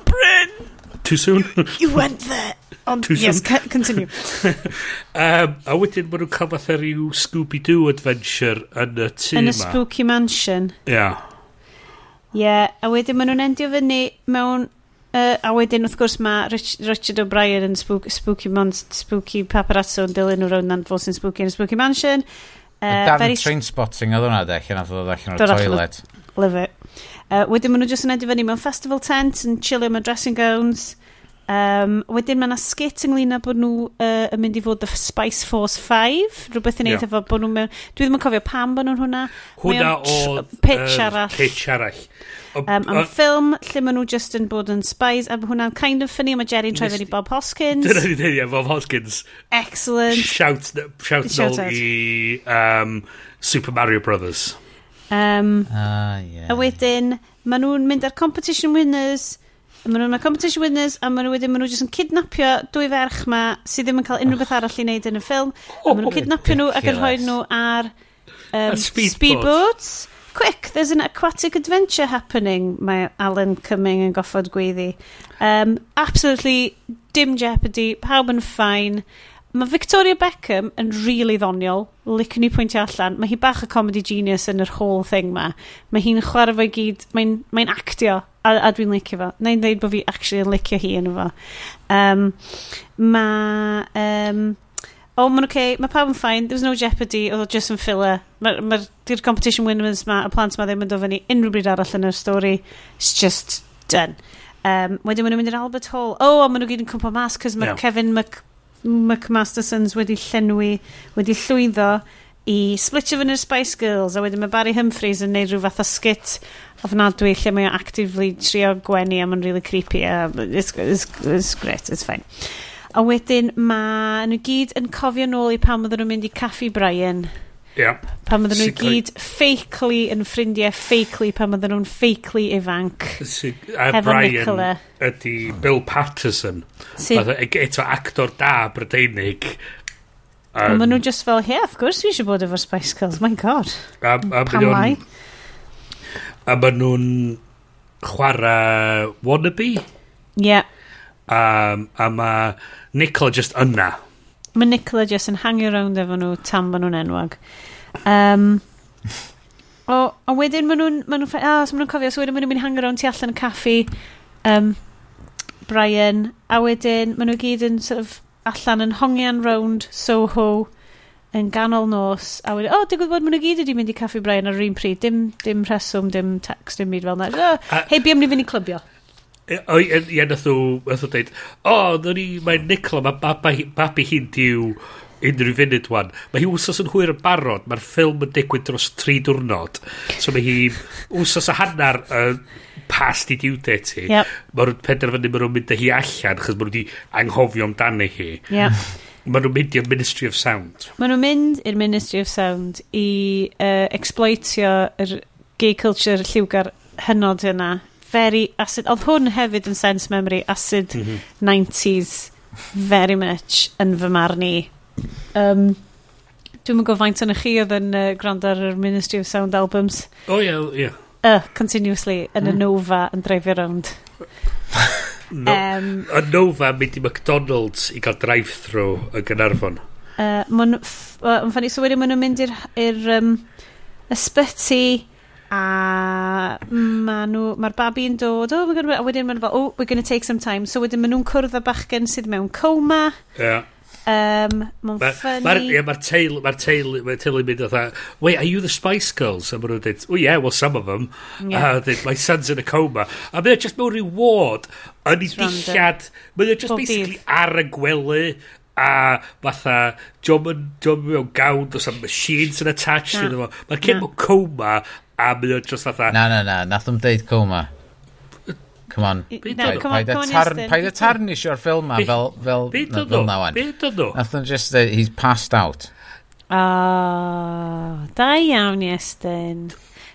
Bryn! Too soon? you went there. Ond, yes, continue. [laughs] um, a wedyn mae nhw'n cael fatha rhyw Scooby-Doo adventure yn y tŷ yma. Yn y Spooky Mansion. Ia. Yeah yeah, a wedyn maen nhw'n endio fyny mewn... Uh, a wedyn, wrth gwrs, mae Rich, Richard O'Brien yn spook, spooky, monst, spooky paparazzo yn dilyn nhw rownd and fos yn spooky yn Spooky Mansion. Uh, Dan very... train spotting oedd hwnna, de, lle nath oedd allan o'r toilet. Love it. Uh, wedyn maen nhw jyst yn edrych fyny mewn festival tent yn chillio mewn dressing gowns. Um, wedyn mae yna skit ynglyn â bod nhw uh, yn mynd i fod The Spice Force 5, rhywbeth yn yeah. efo bod nhw mewn... Dwi ddim yn cofio pam bod nhw'n hwnna. Hwna o... Pitch arall. Pitch arall. Um, am ffilm lle maen nhw just yn bod yn spies a hwnna'n kind of funny mae Jerry'n troi fyny Bob Hoskins dyna ni ddeud yeah, Bob Hoskins excellent shout, shout, shout out. i um, Super Mario Brothers um, ah, yeah. a wedyn maen nhw'n mynd ar competition winners Maen nhw'n competition winners a maen nhw wedyn, maen nhw jyst yn kidnapio dwy ferch ma sydd ddim yn cael unrhyw beth arall i wneud yn y ffilm. A maen nhw'n kidnapio nhw ac yn rhoi nhw ar um, speedboats. Quick, there's an aquatic adventure happening, mae Alan Cumming yn goffod gweiddi. Um, absolutely dim jeopardy, pawb yn ffain. Mae Victoria Beckham yn really ddoniol, licen ni pwyntio allan. Mae hi bach o comedy genius yn yr whole thing ma. Mae hi'n chwarae fo i gyd, mae'n mae actio a, a dwi'n licio fo. Na dweud bod fi actually yn licio hi yn fo. Um, mae... Um, O, oh, ma'n okay, mae pawb yn ffain, there was no jeopardy, oedd o just yn filler. Mae'r ma, ma competition winners ma, y plant ma ddim yn dod fyny unrhyw bryd arall yn yr stori. It's just done. Um, wedyn maen nhw'n mynd i'r Albert Hall. O, oh, a maen nhw gyd yn cwmpa mas, cos mae yeah. Kevin Mc, McMastersons wedi llenwi, wedi llwyddo i splitio fyny'r Spice Girls, a wedyn mae Barry Humphreys yn neud rhyw fath o skit ofnadwy lle mae o actively trio gwenu a mae'n really creepy a it's, it's, it's great, it's fine. A wedyn mae nhw gyd yn cofio nôl i pam oedden nhw'n mynd i Caffi Brian. Yep. Pam oedden nhw gyd feicli yn ffrindiau feicli pam oedden nhw'n feicli ifanc. Si, a Hefo Brian Nicola. ydy Bill Patterson. Si. Eto actor da Brydeinig. Um, Ond nhw just fel, he, of course we should bod efo Spice Girls, my god. A, a pam lai? a maen nhw'n chwarae wannabe. Ie. Yeah. Um, a mae Nicola just yna. Mae Nicola just yn hangio round efo nhw tam maen nhw'n enwag. Um, o, a wedyn maen nhw'n... Maen nhw'n ah, so maen nhw'n cofio, so wedyn maen nhw'n mynd hangio round tu allan y caffi um, Brian, a wedyn maen nhw gyd yn sort of allan yn hongian round Soho yn ganol nos, a wedi, o, oh, digwydd bod maen nhw gyd wedi mynd i Caffi Brian ar yr un pryd, dim, dim rheswm, dim text, dim byd fel yna. Oh, hei, bi am ni fynd i clybio. O, ie, nath o nath nhw dweud, o, oh, ni, mae Nicola, mae babi, babi hi'n diw unrhyw funud wan. Mae hi wsos yn hwyr yn barod, mae'r ffilm yn digwydd dros tri diwrnod. So mae hi wsos a hannar uh, past i due date hi. Yep. Mae'r penderfynu mae nhw'n mynd â hi allan, chos mae nhw wedi anghofio amdani hi. Yep. Mae nhw'n mynd i'r Ministry of Sound. Maen nhw'n mynd i'r Ministry of Sound i uh, exploitio yr gay culture lliwgar hynod yna. Very acid. Oedd hwn hefyd yn sense memory acid mm -hmm. 90s very much yn fy marn i. Um, Dwi'n mynd gofaint yn y chi oedd yn uh, gwrando ar yr Ministry of Sound albums. O oh, ie, yeah, ie. Yeah. Uh, continuously, yn mm. y Nova, yn dreifio round. [laughs] No, um, a Nova mynd i McDonald's i gael drive-thru yn Gynarfon. Uh, Mae'n uh, ffynnu sylwyd maen nhw'n mynd i'r um, ysbyty a maen nhw, mae'r babi yn dod, oh, we're gonna, a wedyn maen nhw fel, oh, we're going to take some time. So wedyn maen nhw'n cwrdd â bachgen sydd mewn coma. Yeah. Um, Mae'n ma, ffynnu... Mae'r yeah, ma teulu, ma teulu, ma teulu yn mynd o dda, wait, are you the Spice Girls? A maen nhw'n dweud, oh yeah, well, some of them. Yeah. A dweud, my son's in a coma. A mae'n just mewn reward yn ei dillad. Mae'n just Bob basically dydd. ar y gwely a fatha, diom yn mewn gawn, dos am machines yn attached. Nah. Mae'r cyn mewn coma a mae'n just fatha... Na, na, na, nath o'n deud coma. Come on. Paid y tarnisio'r ffilm ma fel, fel, fel na wan. Beth oedd o? Nath o'n just dweud, he's passed out. O, oh, da iawn, Iestyn.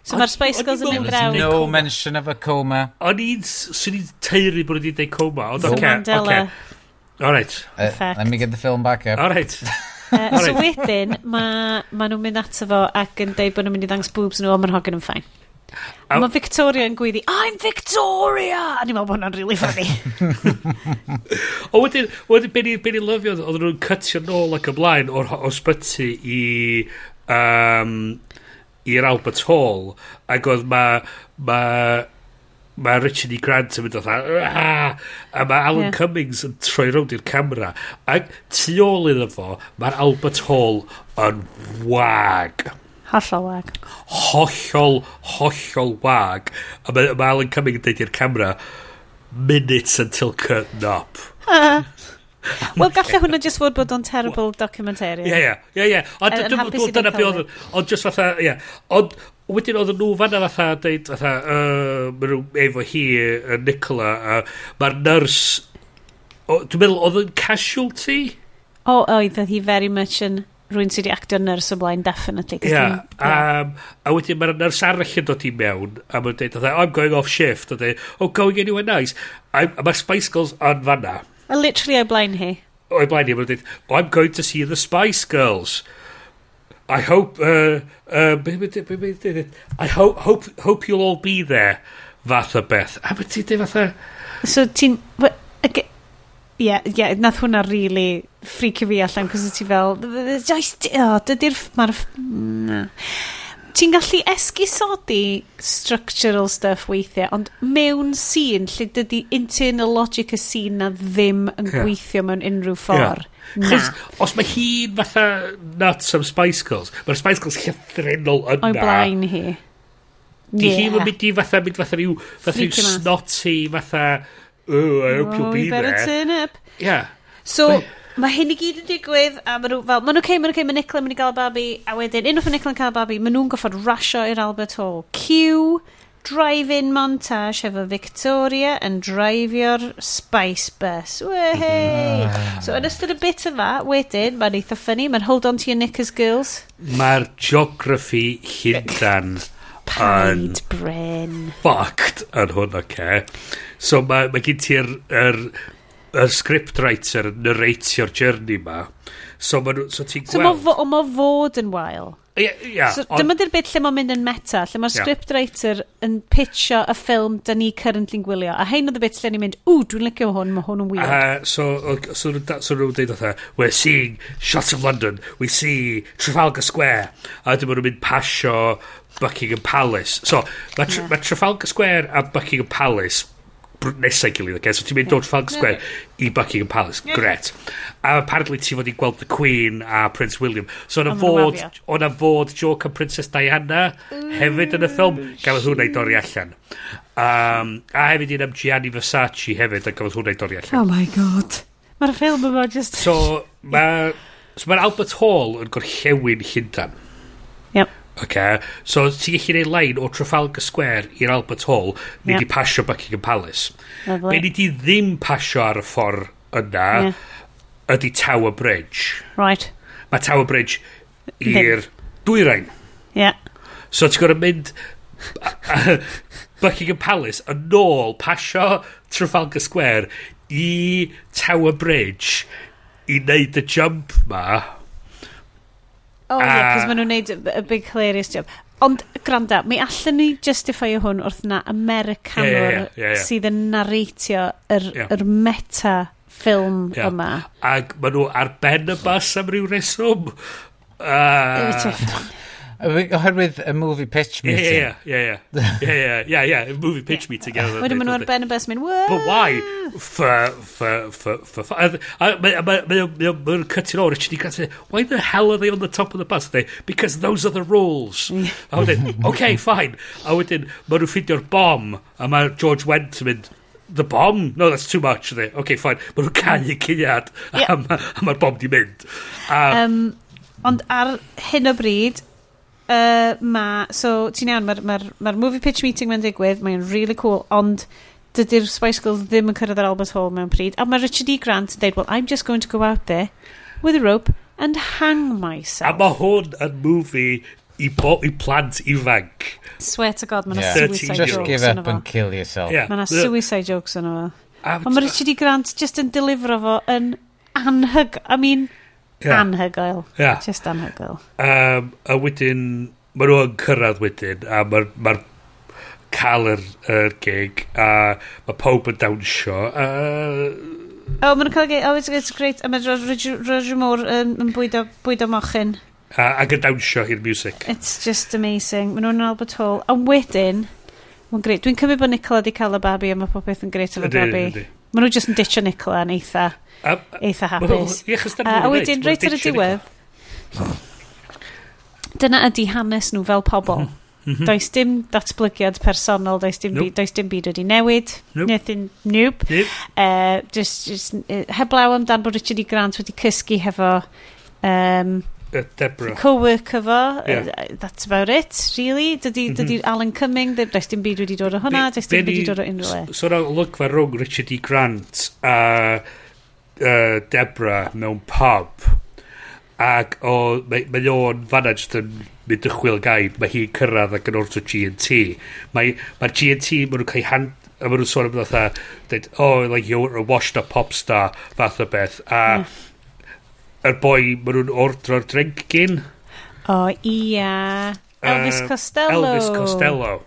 So mae'r Spice Girls yn mynd draw. no mention of a coma. O'n i'n, swn i'n teiri bod wedi dweud coma. Ond oce, oce. All right. Uh, let me get the film back up. Alright. [laughs] uh, so wedyn, mae ma nhw'n mynd ato fo ac yn dweud bod nhw'n mynd i ddangos boobs nhw, ond mae'n hogan yn ffain. A mae Victoria yn gwyddi, I'm Victoria! A ni'n meddwl bod hwnna'n really funny. [laughs] o wedyn, wedyn be ni'n lyfio, oedden nhw'n cytio nôl ac ymlaen o'r osbyty i... Um, i'r Albert Hall ac oedd ma, ma, ma Richard E. Grant yn mynd o a, a mae Alan yeah. Cummings yn troi rownd i'r camera ac tu ôl iddo fo mae'r Albert Hall yn wag Hollol wag. Hollol, hollol wag. A mae, ma Alan Cumming yn deud i'r camera, minutes until curtain up. [laughs] Wel, gallai hwnna just fod bod o'n terrible documentary. Ie, ie, ie, ie. Ond dyna be oedd... Ond just fatha, ie. Ond wedyn oedd nhw fanna fatha, deud, fatha, uh, efo hi, uh, Nicola, uh, mae'r nyrs... Dwi'n meddwl, oedd yn casualty? O, oedd, oedd hi very much yn rwy'n sydd wedi actio nurse o blaen, definitely. Yeah, yeah. Um, a wedyn mae'r nyrs arall yn dod i mewn, a mae'n dweud, I'm going off shift, a dweud, oh, going anywhere nice. I'm, a mae Spice Girls yn fanna. A literally o'i blaen hi. O'i blaen hi, mae'n dweud, oh, I'm going to see the Spice Girls. I hope, uh, uh, I hope, hope, hope you'll all be there, fath o beth. A mae ti'n dweud fatha... So ti'n... Ie, yeah, yeah, nath hwnna really ffricio fi allan, cos ti fel, does, oh, dydy'r, mae'r, na. Ti'n gallu esgusodi structural stuff weithiau, ond mewn sîn lle dydy internal logic y sîn na ddim yn yeah. gweithio mewn unrhyw ffordd. Yeah. Chos, Os mae hi'n fatha nuts am Spice Girls, mae'r Spice Girls llythrenol yna. O'i blaen hi. Di yeah. hi yn mynd i fatha, mynd fatha rhyw, fatha rhyw snotty, fatha oh, I hope oh, you'll be you better there. turn up. Yeah. So, mae hyn i gyd yn digwydd, a maen nhw, fel, maen nhw'n okay, maen nhw'n okay, mae Nicola yn mynd i gael y babi, a wedyn, unwaith mae Nicola yn cael y babi, maen nhw'n goffod rasio i'r Albert Hall. Q, drive-in montage efo Victoria yn drifio'r Spice Bus. Wehey! Ah. So yn ystod y bit yma, wedyn, mae'n eitha ffynnu, mae'n hold on to your knickers girls. Mae'r geography hyndan Paid bren. Fucked yn hwn, oce. Okay. So mae ma gen ti'r er, er scriptwriter yn narratio'r journey ma. So, ma, so ti'n so gweld... So mae ma fod yn wael. Yeah, yeah, so, dyma di'r bit lle mae'n mynd yn meta, lle mae'r yeah. scriptwriter yn pitcho y ffilm da ni currently'n gwylio. A hein oedd y bit lle ni'n mynd, ww, dwi'n licio hwn, mae hwn yn weird. Uh, so, so, so, so nhw'n dweud otha, we're seeing shots of London, we see Trafalgar Square. A dyma nhw'n mynd pasio Buckingham Palace. So, mae tr yeah. ma Trafalgar Square a Buckingham Palace nesau gilydd. Okay? So ti'n mynd o Trafalgar Square yeah. i Buckingham Palace. Yeah. Gret. A apparently ti fod i gweld The Queen a Prince William. So o'na fod, o'na fod joke am Princess Diana mm. hefyd yn y ffilm. Gafodd hwnna i dorri allan. Um, a hefyd un am Gianni Versace hefyd a gafodd hwnna i dorri allan. Oh my god. Mae'r ffilm yma just... So, mae... So, mae Albert Hall yn gorllewin Llundan. Yep. Okay. So ti'n gallu gwneud line o Trafalgar Square i'r Albert Hall, ni yep. di pasio Buckingham Palace. Lovely. Be ni di ddim pasio ar y ffordd yna yeah. ydy Tower Bridge. Right. Mae Tower Bridge i'r dwyrain. Yeah. So ti'n gorau mynd [laughs] Buckingham Palace yn ôl pasio Trafalgar Square i Tower Bridge i wneud y jump ma Oh, a... yeah, cos maen nhw'n neud y big hilarious job. Ond, granda, mi allan ni justifio hwn wrth na Americanwr yeah, yeah, yeah, yeah. sydd yn narratio yr, yeah. yr meta ffilm yeah. yma. Ac maen nhw ar ben y bus am ryw reswm. Uh, Oherwydd y movie pitch meeting. Yeah, yeah, yeah. Yeah, yeah, yeah, yeah. movie pitch [laughs] meeting. Yeah. Wedyn maen nhw ar ben y bus mynd. But why? For, for, for, for, for. Mae'n cutting o'r Richard E. why the hell are they on the top of the bus? They, because those are the rules. a wedyn, okay, fine. A wedyn, maen nhw'n ffeindio'r bom, a mae George Went yn mynd, the bomb? No, that's too much. They, okay, fine. Mae nhw'n canu cyniad, a mae'r bom di mynd. Um, ond ar hyn o bryd, uh, ma... So, ti'n iawn, mae'r ma ma, ma movie pitch meeting mae'n digwydd, mae'n really cool, ond dydy'r Spice Girls ddim yn cyrraedd yr Albert Hall mewn pryd. A mae Richard E. Grant yn dweud, well, I'm just going to go out there with a rope and hang myself. A mae hwn yn movie i, bo, i plant ifanc. Swear to God, mae yna yeah. suicide jokes Just give up and kill yourself. Yeah. Mae yna suicide jokes yn efo. Ond mae Richard E. Grant just yn delifro fo yn anhyg. I mean... Yeah. Anhygoel. Yeah. Just anhygoel. Um, a wedyn, mae nhw yn cyrraedd wedyn, a mae'r ma cael yr, yr gig, a mae pob yn dawnsio. Uh, oh, mae'n cael gig. Oh, it's, it's great. A mae Roger Moore yn, yn bwydo, bwydo mochyn. A, ac yn dawnsio i'r music. It's just amazing. Mae nhw'n Albert Hall. A wedyn, mae'n greit. Dwi'n cymryd bod Nicola di cael y babi, a mae popeth yn greit am y babi. Ydy, ydy. Maen nhw jyst yn ditio Nicola yn eitha, a, a, eitha hapus. Well, a, a wedyn, reit ar y diwedd, dyna ydy hanes nhw fel pobl. Mm. Does dim datblygiad personol, does dim, nope. byd, does dim byd wedi newid. Nope. Nothing, nope. nope. Eh, uh, just, just, uh, eh, heblaw amdan bod Richard E. Grant wedi cysgu hefo um, Deborah. Co-work efo. Yeah. That's about it, really. Dydy, mm -hmm. dydy Alan Cumming, does dim byd wedi dod o hwnna, does dim byd wedi dod o unrhyw le. So na lygfa rhwng Richard E. Grant a uh, Deborah mewn pub. Ac o, mae, mae o'n fanna jyst yn mynd y chwil gaib, mae hi'n cyrraedd ac yn orto G&T. Mae'r mae G&T, mae nhw'n cael hand, a maen nhw'n sôn am fatha, oh, like, you're a washed up pop star, fath o beth. A yeah yr boi maen nhw'n ordro'r drink gyn. O, ia. Elvis uh, Costello. Elvis Costello.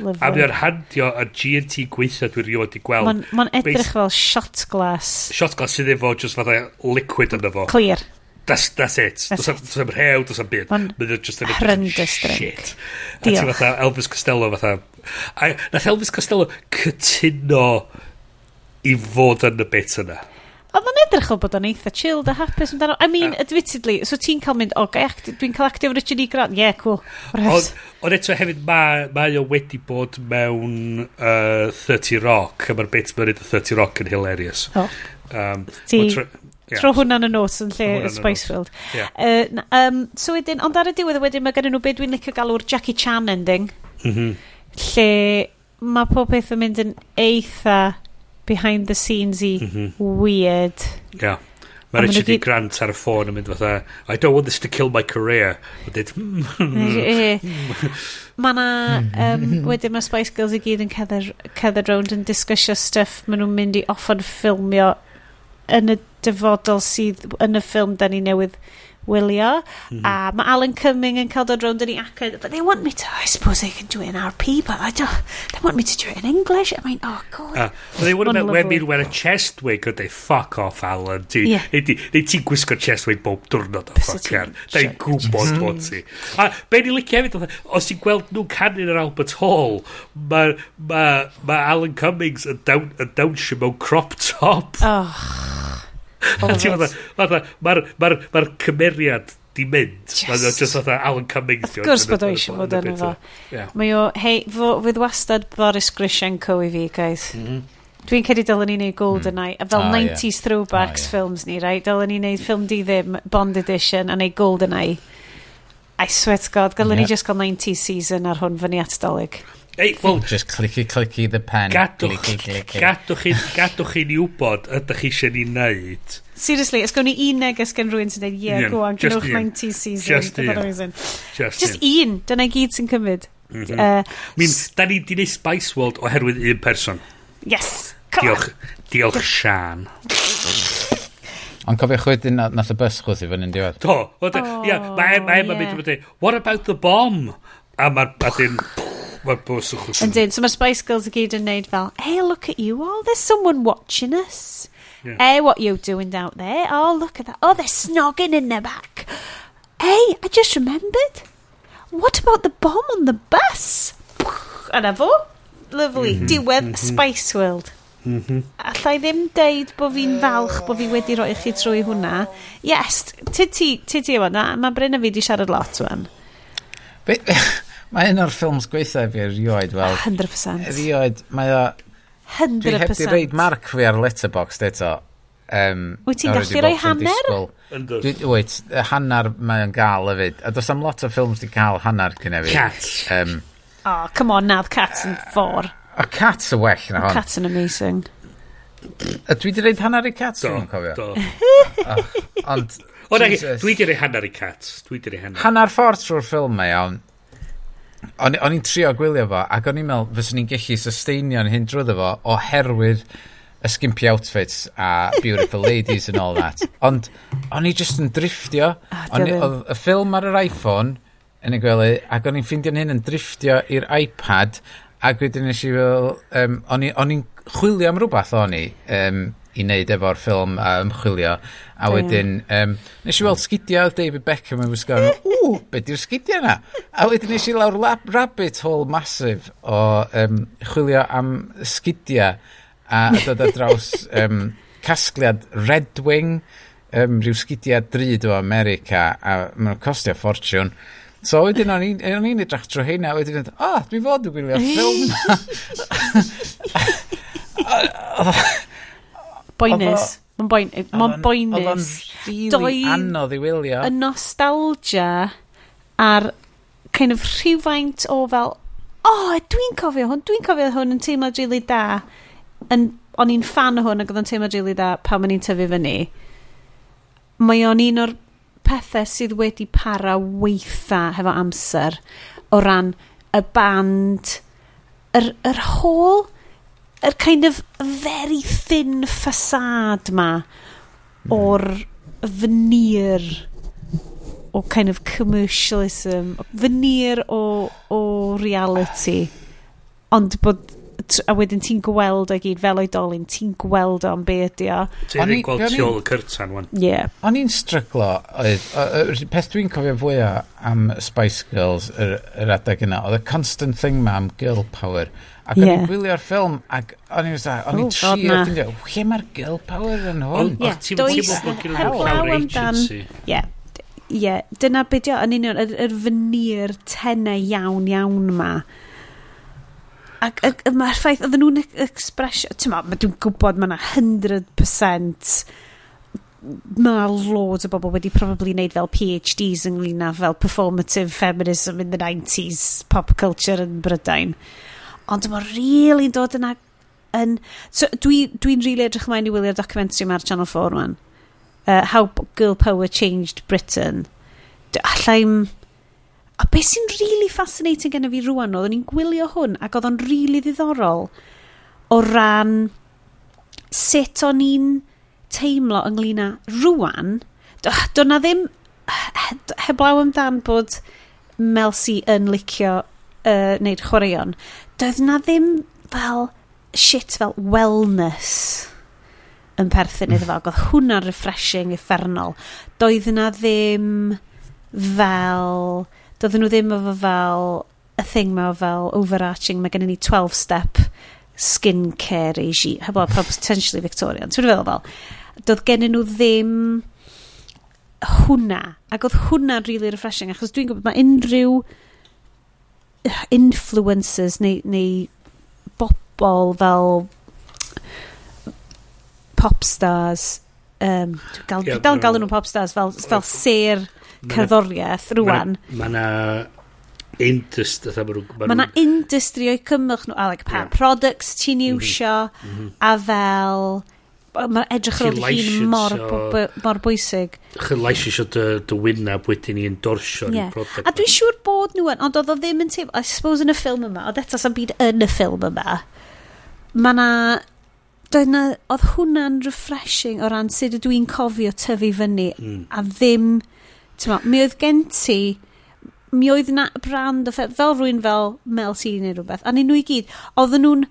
Lyfru. A mae o'n handio y G&T gweithio dwi'n rhywod i gweld. Mae'n ma edrych Beis, fel shot glass. Shot glass sydd efo just fatha liquid yn efo. Clear. That's, that's it. That's does it. am rhew, does am byd. Mae'n just yn horrendous drink. Shit. Diolch. A ti fatha Elvis Costello fatha... A nath Elvis Costello cytuno i fod yn y bit yna. Oedd o'n edrych o bod o'n eitha chilled a hapus amdano. I mean, yeah. admittedly, so ti'n cael mynd, o, okay, dwi'n cael actio Richard E. Grant. Yeah, cool. Ond on eto hefyd, mae ma o wedi bod mewn uh, 30 Rock, a mae'r bit mae'n 30 Rock yn hilarious. Oh. Um, Ti... Yeah. Tro hwnna'n y nos yn lle y Spicefield. Yeah. Uh, um, so wedyn, ond ar y diwedd wedyn mae gen nhw beth dwi'n licio galw'r Jackie Chan ending. Mm -hmm. Lle mae pob peth yn mynd yn eitha behind the scenes i mm -hmm. weird. Yeah. Mae Richard E. Grant ar y ffôn yn mynd fatha, I don't want this to kill my career. Ond dyd... Hmm. Eh, eh. Mae na... Um, wedyn mae Spice Girls i gyd yn cedder round yn disgysio stuff maen nhw'n mynd i offon ffilmio yn y dyfodol sydd yn y ffilm da ni newydd wylio. Mm -hmm. A mae Alan Cumming yn cael dod rownd yn ei acen. But they want me to, I suppose they can do it in RP, but I don't, they want me to do it in English. I mean, oh god. Ah, uh, well, they wouldn't let women wear a chest wig, would they? Fuck off, Alan. ti yeah. Neu ti'n gwisgo chest wig bob diwrnod o ffocian. Neu'n gwybod bod ti. A be ni licio hefyd, e, os ti'n gweld nhw'n canu yn yr Albert Hall, mae ma, ma Alan Cummings yn dawnsio mewn crop top. Oh. Oh, Mae'r cymeriad di mynd. Mae'n just fatha Alan Cummings. Of course bod o eisiau bod yn efo. E. Mae o, hei, fydd wastad Boris Grishenko i fi, guys. Mhm. Dwi'n cedi dylen ni wneud hmm. GoldenEye, a fel ah, 90s throwbacks ah, films ni, rai, dylen ni wneud ffilm di ddim, Bond Edition, a wneud GoldenEye. I swear to God, dylen ni just gael 90s season ar hwn fyny at dolyg. Ei, well, Just clicky, clicky the pen. Gadwch, clicky, clicky. gadwch, chi, gadwch chi ni wybod ydych chi eisiau ni wneud. Seriously, ys gawn ni un neges gen rhywun sy'n dweud, yeah, yeah, go on, gynwch mae'n tea season. Just un. Just, just un. Dyna i gyd sy'n cymryd. Mm -hmm. uh, Min, da ni di neud Spice World oherwydd un person. Yes. Come diolch, on. diolch Sian. Ond cofiwch wedyn nath y bus chwth i fyny yn diwedd. Do, o, oh. yeah, mae Emma yn mynd i fod What about the bomb? A mae'r Mae'n bws o chwrs. Yndyn, so mae Spice Girls i gyd yn neud fel, hey, look at you all, there's someone watching us. Yeah. Hey, what you doing out there? Oh, look at that. Oh, they're snogging in their back. Hey, I just remembered. What about the bomb on the bus? Yna fo. Lovely. Mm -hmm. Diwedd mm -hmm. Spice World. Mm -hmm. Alla i ddim deud bod fi'n falch bod fi wedi rhoi chi trwy hwnna. Yes, ti ti, ti ti efo na, mae Bryn a fi di siarad lot wan. Be, [laughs] Mae un o'r ffilms gweithio fi erioed, wel... 100%. Erioed, mae o... 100%. Dwi heb di reid marc fi ar Letterboxd eto. Um, Wyt ti'n gallu rhoi hanner? Dwi, wait, hanner mae o'n gael hefyd. A does am lot o ffilms di cael hanner cyn hefyd. Cat. Um, oh, come on, nadd Cat's yn ffordd. A Cat's y well na hon. Cat's yn amazing. A dwi di reid hanner i cat, dwi'n cofio. Do. [laughs] Ond... O, na, dwi di reid hanner i cat. Dwi di reid hanner. Hanner ffordd trwy'r ffilm mae iawn o'n, on i'n trio gwylio fo, ac o'n i'n meddwl, fyswn i'n gallu sustainio'n hyn drwyddo fo, oherwydd y skimpy outfits a beautiful ladies and all that. Ond o'n i just yn driftio. Oedd y ffilm ar yr iPhone yn y gwely, ac o'n i'n ffeindio'n hyn yn driftio i'r iPad, ac wedyn nes i fel, um, o'n i'n chwilio am rhywbeth o'n i um, i wneud efo'r ffilm a ymchwilio, A wedyn, um, nes i weld sgidiau oedd David Beckham yn wisgo. Ww, be di'r sgidiau yna? A wedyn nes i lawr lab, rabbit hole masif o um, chwilio am sgidiau a dod ar draws [laughs] um, casgliad Red Wing, um, rhyw sgidiau drud o America, a maen costio ffortiwn. So wedyn o'n i'n edrych trwy hynna, wedyn o, oh, dwi fod yn gwylio ffilm na. [laughs] Boenus. [laughs] Mae'n boen, Mae'n boenus. Oedd o'n rili really anodd i wylio. Y nostalgia a'r kind of rhywfaint o fel, oh, dwi'n cofio hwn, dwi'n cofio hwn yn teimlo rili da. Yn, o'n i'n fan o hwn ac oedd o'n teimlo rili da pan o'n i'n tyfu fyny. Mae o'n un o'r pethau sydd wedi para weitha hefo amser o ran y band, yr, yr whole yr kind of very thin facade ma hmm. o'r veneer o kind of commercialism veneer o, o reality. Ond bod a wedyn ti'n gweld o gyd fel oedolyn, ti'n gweld o'n be ydi o. Ti'n ei gweld tu ôl y cyrtan, wan. Ie. Yeah. O'n i'n stryglo, oedd, peth dwi'n cofio fwyaf am Spice Girls, yr, yr adeg yna, oedd y constant thing ma am girl power. Ac o'n yeah. i'n gwylio'r ffilm, ac o'n i'n o'n i'n oh, trio, o'n i'n lle mae'r girl power yn hwn? Ie, does, heblaw amdan. Ie, ie, dyna beth yw, yn union, yr fynir tenau iawn iawn ma. Ac, ac mae'r ffaith, oedden nhw'n expresio, ti'n ma, dwi'n gwybod mae yna 100% mae loads o bobl wedi probably wneud fel PhDs ynglyn â fel performative feminism in the 90s pop culture yn Brydain. Ond mae'n really dod yna yn... So, dwi'n dwi, dwi really edrych ymlaen i wylio'r documentary mae'r Channel 4 man. Uh, How Girl Power Changed Britain. Allai'm A beth sy'n really fascinating gen i fi rwan, oedden ni'n gwylio hwn ac oedd o'n really ddiddorol o ran sut o'n i'n teimlo ynglyn â rwan. Do na ddim heblaw amdan bod Melsi yn licio uh, neud chwaraeon. Doedd na ddim fel shit fel wellness yn perthyn iddo fo. Oedd hwnna'n refreshing, effernol. Doedd na ddim fel doedden nhw ddim efo fel y thing ma fel overarching mae gen ni 12 step skincare regime heblaw pa potentially Victorian ti'n feddwl fel doedd gen nhw ddim hwnna ac oedd hwnna'n really refreshing achos dwi'n gwybod mae unrhyw influencers neu, neu bobl fel popstars um, dal, yeah, dal yn galw nhw popstars fel, fel ser cerddoriaeth rwan. Mae yna industry, ma nhw, ma, ma industry o'i cymwch nhw, a like, pa yeah. products ti'n mhm. iwsio, mm -hmm. a fel, mae'n edrych ar ôl hun mor, mor bwysig. Chyn eisiau dy, dy wynaf wedyn i endorsio yeah. product. A dwi'n siŵr bod nhw yn, ond oedd o ddim yn teimlo, I suppose yn y ffilm yma, oedd eto sa'n byd yn y ffilm yma, mae na, na oedd hwnna'n refreshing o ran sut ydw i'n cofio tyfu fyny, mm. a ddim ti'n Tyma, mi oedd gen ti mi oedd na brand o fel, fel rwy'n fel Mel C neu rhywbeth, a nhw i gyd, oedden nhw'n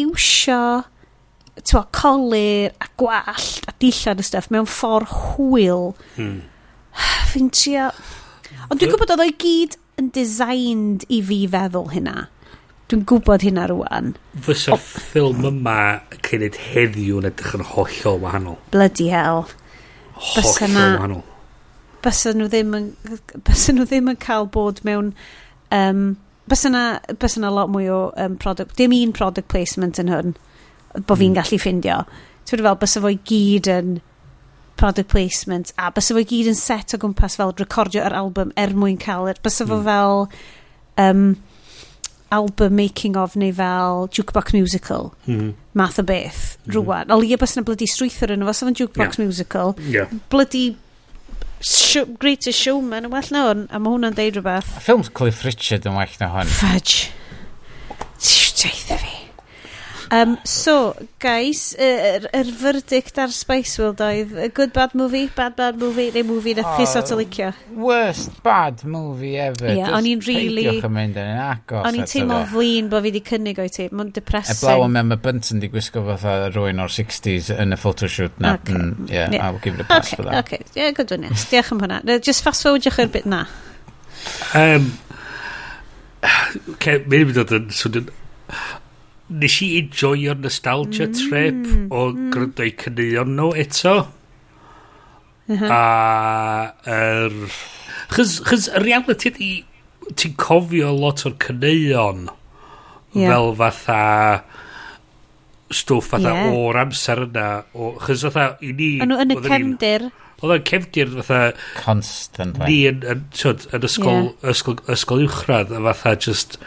iwsio ti'n twa, colir a gwallt a dillad y stuff mewn ffordd hwyl. Hmm. Fi'n trio... Ond dwi'n gwybod oedd o'i gyd yn designed i fi feddwl hynna. Dwi'n gwybod hynna rwan. Fysa'r oh. ffilm yma cyn edrych heddiw yn edrych yn hollol wahanol. Bloody hell. Hollol wahanol bys nhw ddim yn, bys nhw ddim yn cael bod mewn... Um, bys na, bys na lot mwy o um, product... Dim un product placement yn hwn, bo fi'n mm. gallu ffindio. Ti'n fel, bys fo'i gyd yn product placement a bys fo'i gyd yn set o gwmpas fel recordio yr album er mwyn cael yr... Bys fo mm. fel... Um, album making of neu fel jukebox musical mm. math o beth mm-hmm. mm. rwan o lia bys na blydi strwythyr yn o fos o'n jukebox yeah. musical yeah. blydi Show, Greatest Showman yn well na hwn, a mae hwnna'n deud rhywbeth. A ffilms Cliff Richard yn well na hwn. Fudge. Ti'n deitha e? Um, so, guys, yr, er, er verdict ar Spice World oedd a good bad movie, bad bad movie, neu movie na chi sort o oh, licio? Worst bad movie ever. Yeah, o'n i'n really... Peidiwch yn mynd yn agos. O'n i'n teimlo flin bod fi wedi cynnig o'i ti. Mae'n depressing. E blaw am Emma Bunton di gwisgo fatha rwy'n o'r 60s yn y photoshoot na. Okay. Mm, yeah, yeah, I'll give it a pass okay, for that. Okay, yeah, good one next. Diolch am hwnna. Just fast forwardiwch i'r bit na. Um, okay, mae'n mynd i dod yn swnio'n nes i enjoy'r nostalgia mm, trip o mm. gryndo i cynnion nhw eto. Uh -huh. A... Er, chys, chys y reality ydi, ti'n cofio lot o'r cynnion yeah. fel fatha stwff fatha yeah. o'r amser yna. O, chys fatha i ni... Yn yn y cefndir. Oedd o'n cefndir fatha... Constantly. Ni yn, yn, yn, yn ysgol, yeah. ysgol, ysgol uwchradd a fatha just...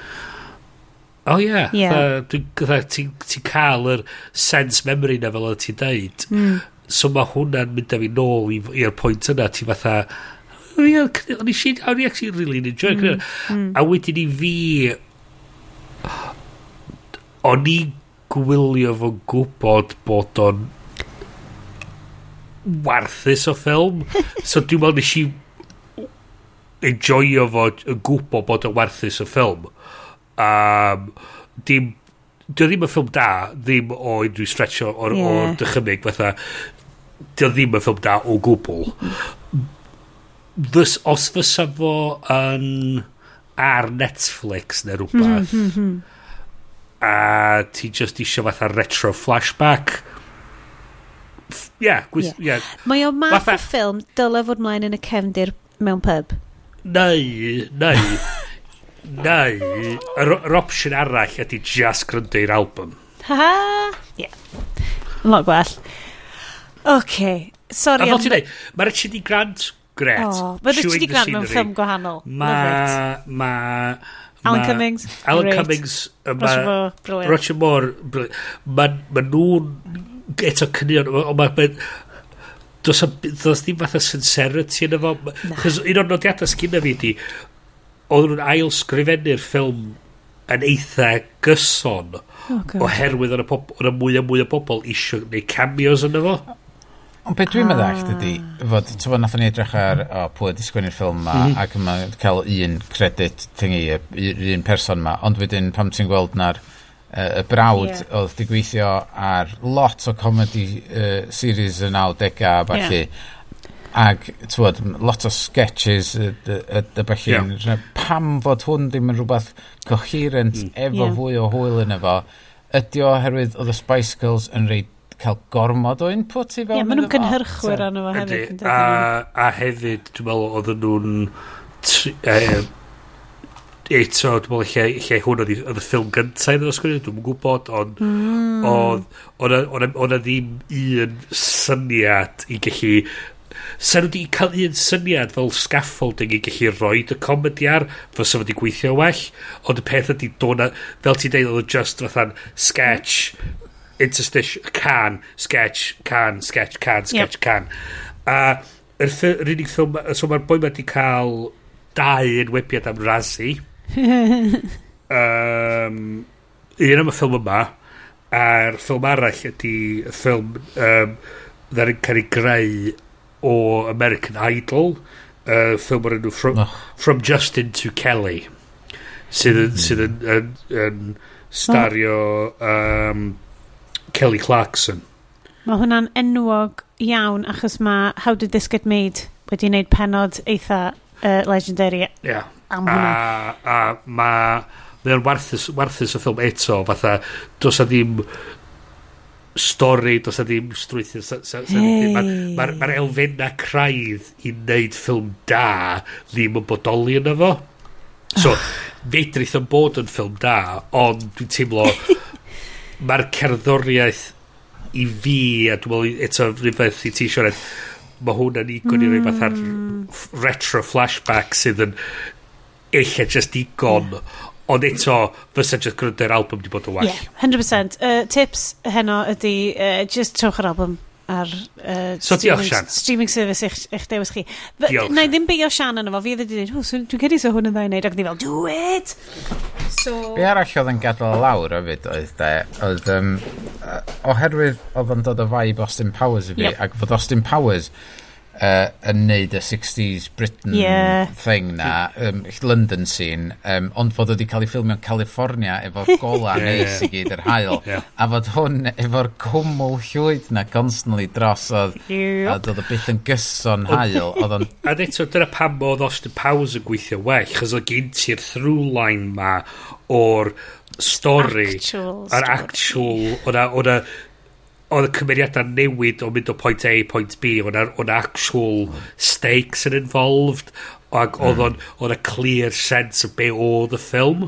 O oh, ie. Yeah. Yeah. Dwi'n ti, cael yr sense memory na fel oedd ti'n deud. Mm. So mae hwnna'n mynd â fi nôl i'r pwynt yna. Ti fatha, oh, o'n i sydd, o'n i actually really enjoy mm. mm. A wedyn i fi, o'n i gwylio fo gwybod bod o'n warthus o ffilm. [laughs] so dwi'n meddwl nes i enjoyo fo yn gwybod bod o'n warthus o ffilm. Um, dim, dio ddim yn ffilm da, ddim o unrhyw stretch o'r yeah. o dychymyg, fatha, dio ddim yn ffilm da o gwbl. Fys, os fysa fo yn ar Netflix neu rhywbeth, mm hmm, -hmm. a ti just eisiau fatha retro flashback, yeah, gwis, yeah. yeah. Mae o math fatha... o ffilm dylai fod mlaen yn y cefndir mewn pub. Neu, neu. [laughs] Neu, yr, yr opsiwn arall ydy just gryndo i'r album. Ha-ha! Ie. Yeah. Lot gwell. Oce, OK. Sorry. A fel ti'n dweud, mae'r Chidi Grant gret. Oh, mae'r Chidi Grant mewn ffilm gwahanol. Ma... ma Alan Cummings. Alan great. Cummings. Uh, ma, Roger Moore. Brilliant. Roger Moore. Mae ma nhw'n eto cynnion, ond mae... Does, does ddim fatha sincerity yn efo. Chos un o'r nodiadau sgynna fi di, oedd nhw'n ail sgrifennu'r ffilm yn eitha gyson okay. oherwydd yna, pob, yna mwy a mwy o bobl eisiau neu cameos yn efo. Ond beth dwi'n meddwl ah. ydy, fod, ti'n bod nath ni edrych ar o, pwy wedi sgwynnu'r ffilm ma, mm. ac yma cael un credit thingy, un person ma, ond wedyn pam ti'n gweld na'r uh, y brawd yeah. oedd di gweithio ar lot o comedy uh, series yn 90au a falle, yeah. Ac, tywod, lot o sketches y, y, y bellu. Yeah. Pam fod hwn ddim yn rhywbeth coherent mm. efo yeah. fwy o hwyl yn efo, ydy o oherwydd oedd y Spice Girls yn rei cael gormod o input i fewn. Ie, yeah, maen nhw'n cynhyrchwyr arno fo hefyd. A, a hefyd, dwi'n meddwl, oedd nhw'n... E, eto, dwi'n meddwl, lle, lle hwn oedd y ffilm gyntaf iddyn nhw sgwini, dwi'n gwybod, ond mm. oedd e, e, ddim un syniad i gallu sa nhw wedi cael un syniad fel scaffolding i gallu rhoi y comedi ar, fel sa wedi gweithio well, ond y peth ydy dod na fel ti'n deud, oedd just fatha'n sketch, interstitial, can, sketch, can, sketch, can, sketch, yep. can. A yr er unig ffilm, so mae'r boi ma wedi cael dau enwebiad am Razzie. [laughs] um, un am y ffilm yma, a'r ffilm arall ydy ffilm um, dda'n cael ei greu o American Idol, uh, ffilm o'r enw From, oh. From Justin to Kelly, sydd yn, mm. sydd yn, yn, yn stario um, Kelly Clarkson. Mae hwnna'n enwog iawn achos mae How Did This Get Made wedi wneud penod eitha uh, legendary yeah. am hwnna. A, a mae... Mae'n warthus, warthus y ffilm eto, fatha, dos a ddim stori dos a ddim strwythu hey. mae'r ma ma elfenna craidd i wneud ffilm da ddim yn bodoli yna fo. So [sighs] fedrith yn bod yn ffilm da ond dwi'n teimlo [laughs] mae'r cerddoriaeth i fi a dwi'n meddwl eto rhywbeth i ti siarad mae hwn yn igon i rhywbeth ar hmm. retro flashback sydd yn eich just digon hmm. Ond eto, fysa just gwrdd yr album di bod yn well. Yeah, 100%. Uh, tips heno ydy, uh, just trowch yr album ar uh, so streaming, Sian. streaming service eich, eich dewis chi. Fy, diolch, na i ddim beio Sian yna fo, fi oedd wedi dweud, oh, so, dwi'n cedi so hwn yn dda i wneud, ac ni fel, do it! So... Be arall oedd yn gadael lawr o fyd oedd de, oedd, um, oherwydd oedd yn dod o vibe Austin Powers i fi, yep. ac fod Austin Powers uh, yn neud y 60s Britain yeah. thing na, um, London scene, um, ond fod wedi cael ei ffilmio yn California efo'r [laughs] gola yeah, neis yeah. i gyd yr hael, yeah. a fod hwn efo'r cwmwl llwyd na constantly dros oedd, yep. a oedd o byth yn gyson hael. [laughs] Oedd on... a eto, dyna pam oedd Austin Powers yn gweithio well, chos oedd gen ti'r through-line ma o'r stori, yr actual, o'na, o'na oedd y cymeriadau newid o mynd o point A i point B o'n, on actual stakes yn involved ac oedd mm. o'n a clear sense o be oedd y ffilm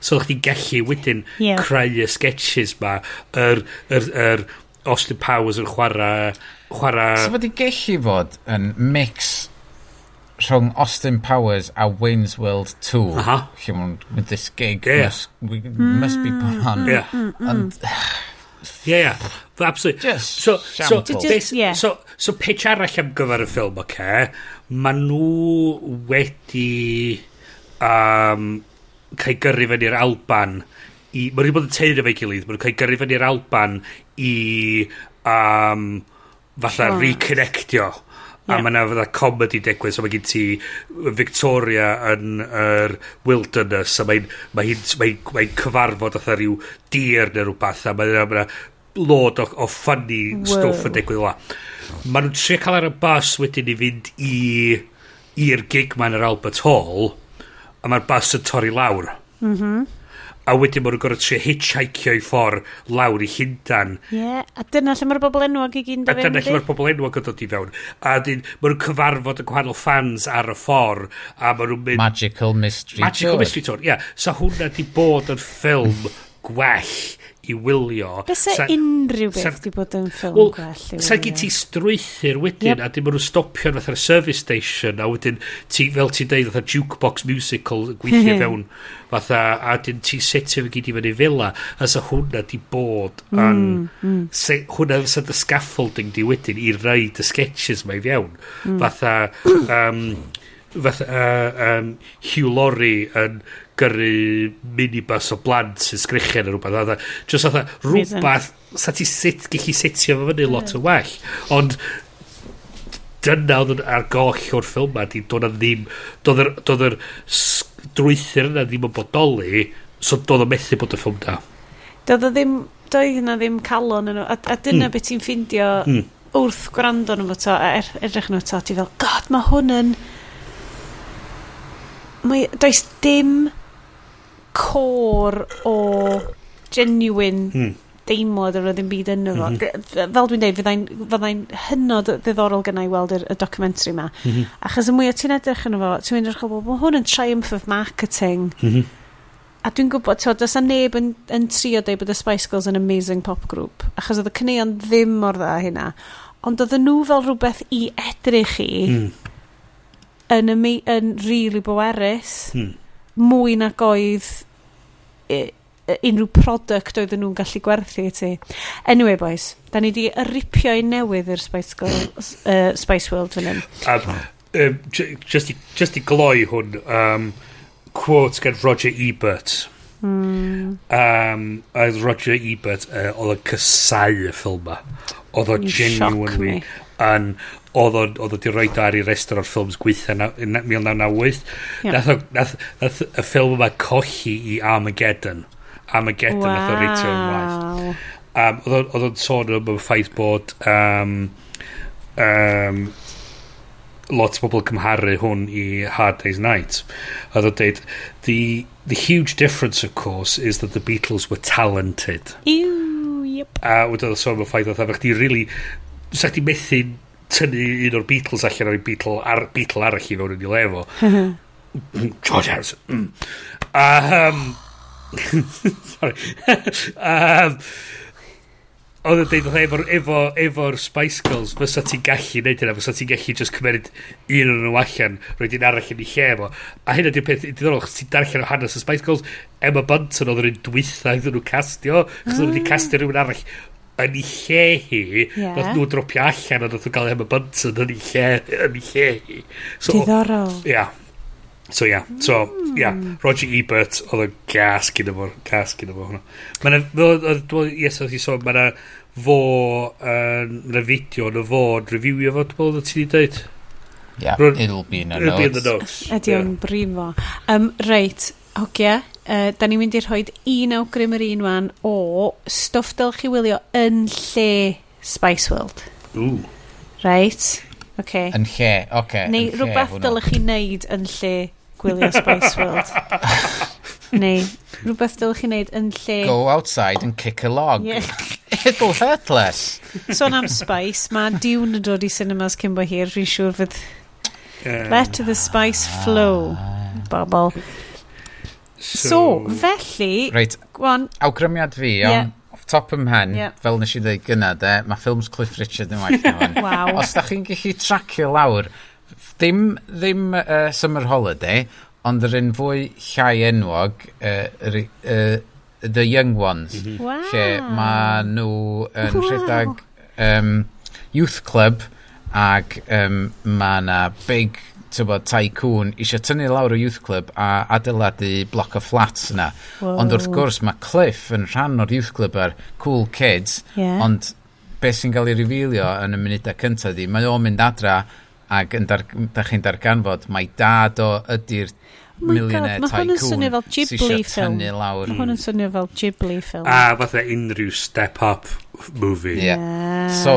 so oedd chdi'n gallu wedyn yeah. creu y sketches ma yr, yr, yr Austin Powers yn chwarae chwarae so fod i gallu fod yn mix rhwng Austin Powers a Wayne's World 2 Aha. lle mae'n mynd this gig yeah. must, we, must be put on yeah. and Ie, yeah, ie. Yeah. Absolutely. Just so, so, beth, yeah. so, so pitch arall am gyfer y ffilm, oce? Okay? Ma nhw wedi um, cael gyrru fe ni'r Alban i... Mae wedi bod yn teud efo'i gilydd. Mae nhw'n cael gyrru fe ni'r Alban i... Um, falle oh. reconnectio. Yeah. A mae yna fydda comedy digwydd, so mae gen ti Victoria yn yr er wilderness, a mae'n mae mae mae cyfarfod atho rhyw dir neu rhywbeth, a mae yna lod o, o funny wow. stwff yn digwydd yma. Mae nhw'n trio cael ar y bus wedyn i fynd i i'r gig ma'n yr Albert Hall a mae'r bus yn torri lawr. Mm -hmm. A wedyn maen nhw'n gorau trio hitchhikeio i ffordd lawr i Llundan. Ie, yeah, a dyna lle mae'r bobl enwog i gyd yn dod. A dyna lle mae'r bobl enwog yn dod i fewn. A dyn, maen nhw'n cyfarfod y gwahanol fans ar y ffordd. A maen nhw'n mynd... Magical Mystery Magical Tour. Magical Mystery Tour, ie. Yeah. So hwnna di bod yn ffilm gwell i wylio. Bysa sa, unrhyw beth wedi bod yn ffilm well, gwell i wylio. gen ti strwythyr wedyn, yep. a dim ond stopio'n fatha'r service station, a wedyn ti, fel ti'n deud, fatha jukebox musical gweithio [laughs] fewn fatha, a dyn ti setio fe gyd i fyny fila, a sa hwnna di bod mm, yn, mm, mm. Se, hwnna fysa dy scaffolding di wedyn i rei dy sketches mae fiewn. Mm. Fatha, um, fatha uh, um, Hugh Laurie yn gyrru minibus o blant sy'n sgrichen yn rhywbeth. Dda, just atha, rhywbeth, sa ti set, gallu setio fo fyny lot mm. o well. Ond dyna oedd yn ar goll o'r ffilm ma, di doedd ddim, doedd yr drwythyr yna ddim yn bodoli, so doedd o methu bod y ffilm da. Doedd o ddim, doedd yna ddim calon yn nhw, a, a dyna mm. beth ti'n ffindio mm. wrth gwrando nhw fo to, a er, edrych nhw to, ti fel, god, mae hwn yn... Mae, does dim core o genuine mm. deimlad o'r ddim byd yno fo. Mm -hmm. Fel dwi'n dweud, fyddai'n fyddai hynod ddiddorol gyda i weld y, y documentary yma. Mm -hmm. Achos y mwyaf ti'n edrych yn fo, ti'n edrych o, well, hwn yn triumph of marketing. Mm -hmm. A dwi'n gwybod, ti'n does na neb yn, yn trio dweud bod y Spice Girls yn amazing pop group. Achos oedd y cyneuon ddim mor dda hynna. Ond oedd nhw fel rhywbeth i edrych i mm. yn, yn really bwerus. Mm. Mwy nag oedd unrhyw product oedden nhw'n gallu gwerthu i ti. Anyway, boys, da ni di ripio i newydd i'r Spice, Girl, uh, Spice World fan hyn. Um, um, just, i, just i gloi hwn, um, quote gan Roger Ebert. Mm. Um, a Roger Ebert uh, oedd yn cysau y ffilm Oedd o genuinely yn oedd o'n oedd wedi roed ar i restr o'r ffilms gweitha 1998 yeah. nath, nath, nath y ffilm yma colli i Armageddon Armageddon wow. nath o reitio yn waith um, oedd o'n sôn am y ffaith bod um, um, lot o bobl cymharu hwn i Hard Day's Night oedd o'n dweud the, the huge difference of course is that the Beatles were talented Ew, yep. a uh, oedd o'n sôn am y ffaith oedd efo chdi really sa chdi methu tynnu un o'r Beatles allan o'r Beatle, ar, Beatle arall i fewn yn ei lefo. [laughs] George Harrison. Mm. Um, [laughs] sorry. [laughs] um, oedd yn dweud efo'r efo, efo'r Spice Girls fysa ti'n gallu neud hynna fysa ti'n gallu just cymeryd un o'n nhw allan roed un arall yn ei lle efo a hynna di'r peth diddorol chos ti'n darllen o hanes y Spice Girls Emma Bunton oedd yr un dwytha iddyn nhw castio chos oedd nhw wedi ah. castio rhywun arall yn ei lle hi, yeah. nhw dropio allan a nath nhw gael Emma Bunton yn ei lle, yn ei lle hi. So, Diddorol. Ia. So ia, yeah. so hmm. ia, yeah. Roger Ebert oedd yn gas gyda fo, gas gyda fo hwnna. Mae'n, yes, oedd i sôn, mae'n fo, yn y fideo, yn y fo, yn reviewio fo, dwi'n bod ti'n ei dweud? Yeah, it'll be in the. It'll be in the notes. Ydy o'n brifo. Um, reit, hogia. Uh, da ni'n mynd i rhoi un awgrym yr un wan o stwff dylch chi wylio yn lle Spice World. Ooh. Right. Okay. Yn lle, oce. Okay. Neu rhywbeth dylech chi wneud yn lle gwylio Spice World. [laughs] Neu rhywbeth dylech chi wneud yn lle... Go outside and kick a log. Yeah. [laughs] It'll hurt less. Son am Spice, mae diwn yn dod i cinemas cyn bo hir, rwy'n siŵr fydd... Uh, Let the spice flow, ah. bobl. So, felly... Reit, gwan... awgrymiad fi, yeah. ond off top ym mhen, yeah. fel nes i ddweud gyna de, mae ffilms Cliff Richard yn waith na [laughs] fan. wow. Os da chi'n gallu tracio lawr, ddim, ddim uh, Summer Holiday, ond yr un fwy llai enwog, uh, er, uh, The Young Ones, mm -hmm. wow. lle mae nhw yn wow. rhedeg um, youth club, ac um, mae yna big tybod, tycoon eisiau tynnu lawr o youth club a adeiladu bloc o flats yna. Wow. Ond wrth gwrs mae Cliff yn rhan o'r youth club ar cool kids, yeah. ond beth sy'n cael ei rifilio yn y munudau cyntaf di, mae o'n mynd adra ac yn dar, da chi'n darganfod, mae dad o ydy'r oh my God, tycoon. Mae hwn yn swnio fel Ghibli film. Lawr. Mae hwn yn swnio fel Ghibli film. A fatha unrhyw step-up movie. Yeah. yeah. So,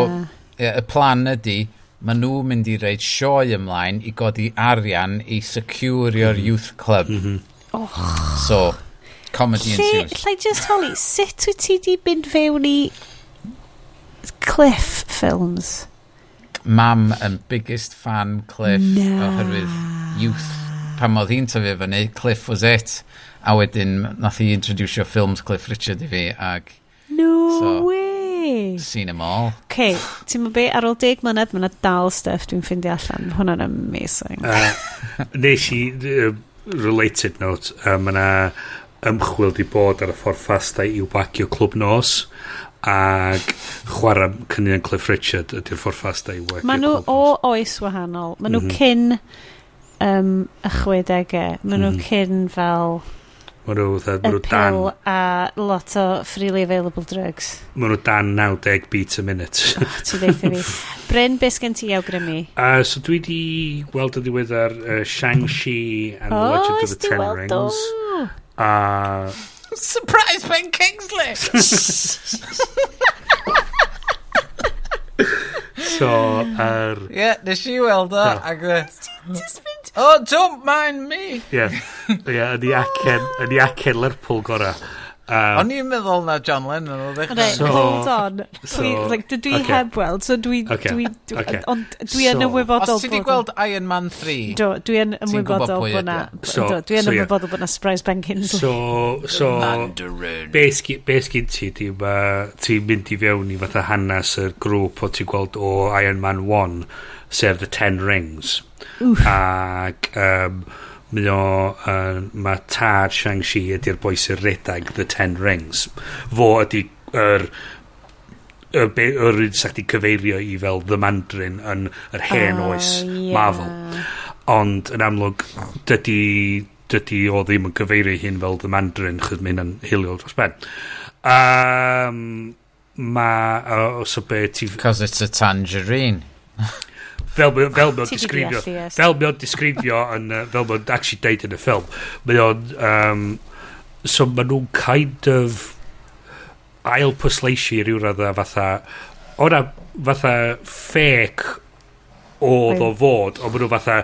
yeah, y plan ydy, maen nhw mynd i reid sioe ymlaen i godi arian i securio'r mhm. youth club. Mm -hmm. oh. So, comedy Lle, ensues. Lle just holi, sut wyt ti di mynd fewn i Cliff films? Mam yn biggest fan Cliff no. oherwydd youth pan oedd hi'n tyfu fyny, Cliff was it. A wedyn nath hi introducio films Cliff Richard i fi ag... No so, way! Yay. Seen them all. Okay, ti'n mynd be, ar ôl deg mlynedd, mae yna dal stuff dwi'n ffeindio allan. Hwna'n amazing. Uh, nes i, uh, related note, uh, mae yna ymchwil di bod ar y ffordd ffastau i bagio clwb nos ac chwarae cynnion Cliff Richard ydy'r ffordd ffastau i bagio Maen nhw o oes wahanol. Mae nhw mm -hmm. cyn um, y chwedegau. Maen nhw mm. cyn fel Mae nhw... fatha... Y pill a lot o freely available drugs. Mae nhw dan 90 beats a minute. oh, ti ddeitha fi. [laughs] Bryn, beth gen ti awgrymu? Uh, so dwi di gweld y ddiweddar uh, Shang-Chi and oh, the Legend of the Ten Rings. O, uh, [laughs] Surprise Ben Kingsley! [laughs] so, ar... Uh, Ie, yeah, nes i weld o, ac... Uh, Just Just, oh, don't mind me. Ie, yeah, yn i acen Lerpwl gorau. Um, O'n i'n meddwl na John Lennon o ddechrau. So, Hold on. So, dwi, like, dwi okay. heb weld, so dwi... Okay. dwi, dwi okay. Ond dwi yn so, ymwybodol... Os ti wedi gweld Iron Man 3... Do, dwi yn ymwybodol bod na... So, do, dwi yn so, ymwybodol yeah. bod na surprise Ben Kingsley. So, so... Mandarin. Be sgyn ti, di ma... Ti'n mynd i fewn i fatha hanes y grŵp o ti'n gweld o Iron Man 1 sef The Ten Rings. Oof. Ac um, mae o, uh, mae tad Shang-Chi ydy'r boi sy'n redag The Ten Rings. Fo ydy yr yr er, un sa'ch di cyfeirio i fel The Mandarin yn yr hen oh, oes yeah. Marvel. Ond yn amlwg, dydy, dydy o ddim yn cyfeirio hyn fel The Mandarin, chyd mynd yn hiliol dros ben. Um, mae... Uh, so be ti... Cos it's a tangerine. [laughs] fel mae fel mae'n disgrifio fel mae'n disgrifio yn fel mae'n actually deud yn y ffilm mae o'n um, so mae nhw'n kind of ail pwysleisi rhyw radda fatha o'na fatha ffec oedd o fod ond mae nhw fatha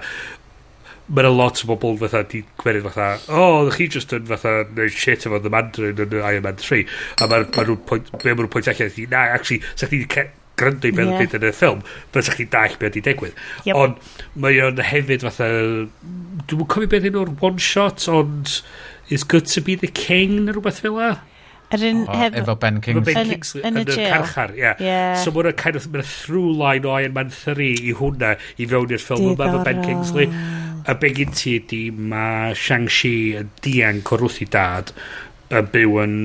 mae'n a lot o bobl fatha di gwerid fatha o oh, chi just yn fatha neud shit efo The Mandarin yn Iron Man 3 a mae'n ma nhw'n be ma nhw'n pwynt allan na actually sa chdi gryndo i beth yeah. yn y ffilm bysach chi'n dall beth ydi digwydd yep. ond mae o'n hefyd fatha dwi'n cofio beth yn o'r one shot ond it's good to be the king neu rhywbeth fel la Yr un oh, hef... Efo Ben Kingsley. Ben Kingsley yn, yn y y carchar, ie. Yeah. yeah. So mae'n kind of, mae'n through line o Iron Man 3 i hwnna i fewn i'r ffilm yma efo Ben Kingsley. A be gyn ti ydi mae Shang-Chi yn dianc o'r wrth i dad yn byw yn,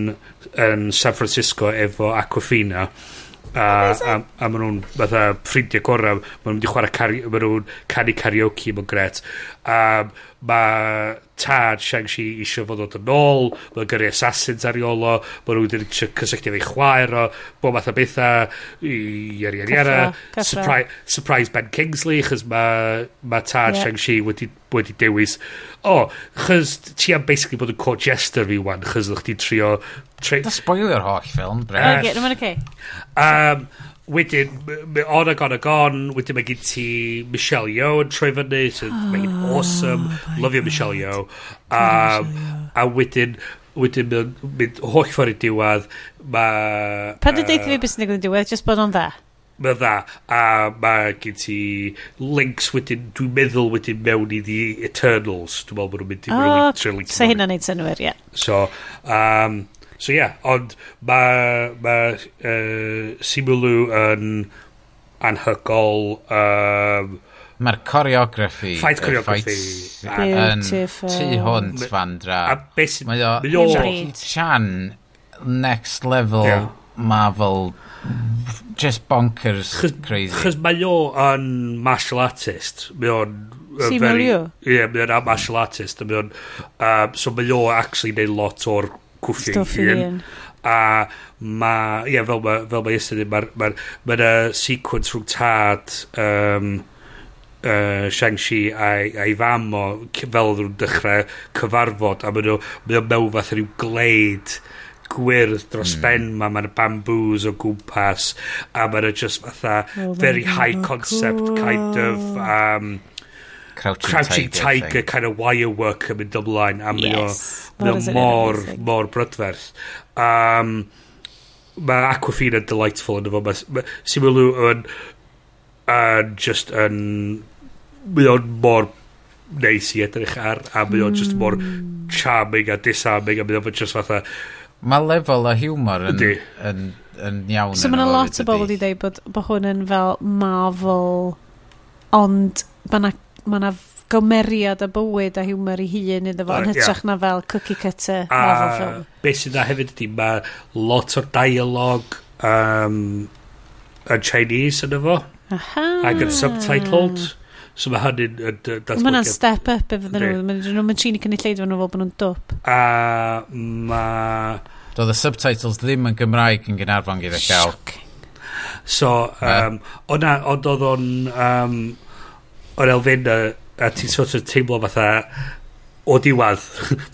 yn San Francisco efo Aquafina. Mm a, a, a maen nhw'n fatha ffrindiau gorau. Maen nhw'n mynd i chwarae cari, maen nhw'n canu karaoke maen gret a um, mae tad Shang-Chi eisiau fod yn ôl, mae gyrru assassins ar ei iolo, mae nhw wedi'n cysylltu ei chwaer o, bod math o bethau, i iari iari ara, surprise, surprise Ben Kingsley, chys mae ma tad yeah. Shang-Chi wedi, wedi dewis, o, oh, chys ti am basically bod yn court jester fi wan, chys ddech chi trio... Tre... Da spoiler holl ffilm, bre. Okay, no, okay. Um, wedyn, on a gone a gone, wedyn mae gen ti Michelle Yeoh yn troi fyny, sydd oh, ah, mae'n awesome, oh lyfio um, Michelle Yeoh. Um, a wedyn, wedyn mynd, mynd holl ffordd i diwedd, mae... Pa dy deitha fi beth sy'n digwydd yn diwedd, just bod o'n dda? Mae dda, a mae gen ti links wedyn, dwi'n meddwl wedyn mewn i The Eternals, dwi'n meddwl bod nhw'n mynd i oh, really trilogy. So hynna'n neud synwyr, ie. Yeah. So, um, So yeah, ond mae ma, uh, Simulu yn anhygol... Um, Mae'r choreography... Fight choreography. Yn tu hwnt fandra. A beth sy'n... Mae o Chan next level yeah. Marvel just bonkers Chos, crazy. Chos mae o yn martial artist. Mae o'n... Uh, Simulu? Ie, yeah, mae o'n martial artist. Mae o'n... Um, so mae o actually neud lot o'r cwffio ei hun. A ma, ie, fel ma, fel ma ystod, mae'r ma, ma, ma sequence rhwng tad um, uh, Shang-Chi a'i, ai fam o fel oedden nhw'n dechrau cyfarfod a maen nhw, mae o mewn fath rhyw gleid gwyrdd dros mm. ben ma, mae'n bamboos o gwmpas a mae'n just fatha oh, very high concept cool. kind of um, Crouching, Crouching Tiger, Tiger kind of wire work yn mynd ymlaen a yes. mae o oh, mor, mor brydferth. Um, mae Aquafina delightful yn efo. Sy'n mynd yn, yn just yn... Mae o'n mor neis i edrych ar a mae o'n just mor hmm. charming a disarming a mae o'n just fatha... Mae lefel o humor yn, yn, yn, yn iawn. So mae'n lot o bobl wedi dweud bod, bod hwn yn fel Marvel ond mae mae yna gymeriad a bywyd a humor i hun iddo fo, yn hytrach yeah. na fel cookie cutter a Marvel film. Be sydd na hefyd ydy, mae lot o'r dialog um, yn Chinese yn efo. Aha. Ac yn subtitled. So mae hynny'n... Mae hynna'n step up efo nhw. Mae nhw'n trin i cynulleid fan nhw fel bod nhw'n dwp. A mae... Doedd y subtitles ddim yn Gymraeg yn Gynarfon gyda llaw. So, um, ond oedd o'n... Um, o'r elfen a a ti'n sort of teimlo fatha o diwad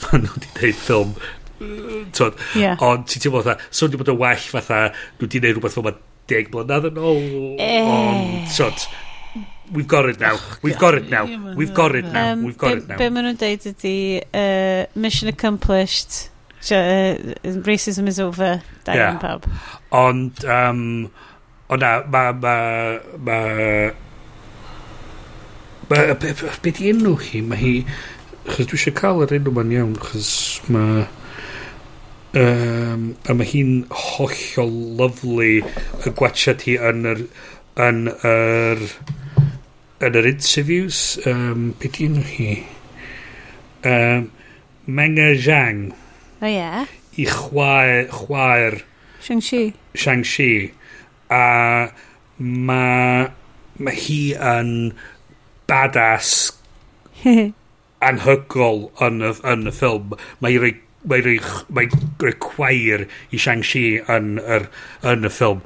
maen [laughs] nhw wedi gwneud ffilm tod, yeah. ond ti'n teimlo fatha so wedi bod yn well fatha nhw wedi gwneud rhywbeth fel ma deg blynedd yn ôl ond eh. tod we've got it now we've got it now we've got it now um, we've got it now. be maen nhw'n deud ydi uh, mission accomplished so, uh, racism is over da yeah. pawb. Ond um, ond na ma, ma, ma Be di enw hi? Mae hi... Chos dwi eisiau cael yr enw ma'n iawn, chos mae... Um, a mae hi'n hollol lyflu y gwachad hi yn yr yn yr yn yr interviews. Um, be di enw hi? Um, Menga e Zhang. O ie? I chwaer, chwaer Shang-Chi Shang-Chi a mae ma hi yn badass [laughs] anhygol yn y, yn y ffilm. Mae'n rhoi mae'n rhoi, mae rhoi chwaer i Shang-Chi yn, yr, yn y ffilm.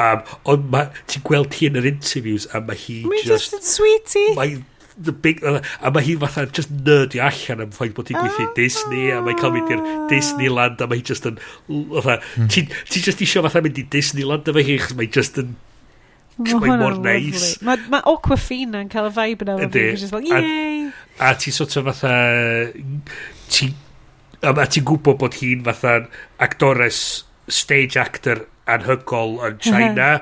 Um, ond ma, ti'n gweld hi yn yr interviews a mae hi mae just... Mae'n just sweetie. Mae the big... Uh, a mae hi fatha just nerdio allan am ffaith bod hi'n gweithio oh, Disney a mae'n cael mynd i'r ah. Disneyland a mae hi just yn... Fatha, mm. Ti'n ti just eisiau fatha mynd i Disneyland efo hi chos mae just yn Mae mor neis. Mae ma Aquafina yn cael y vibe yna. Ydy. Like, yay! A, a ti sort of fatha... Ti, a ti'n gwybod bod hi'n fatha actores, stage actor anhygol yn China.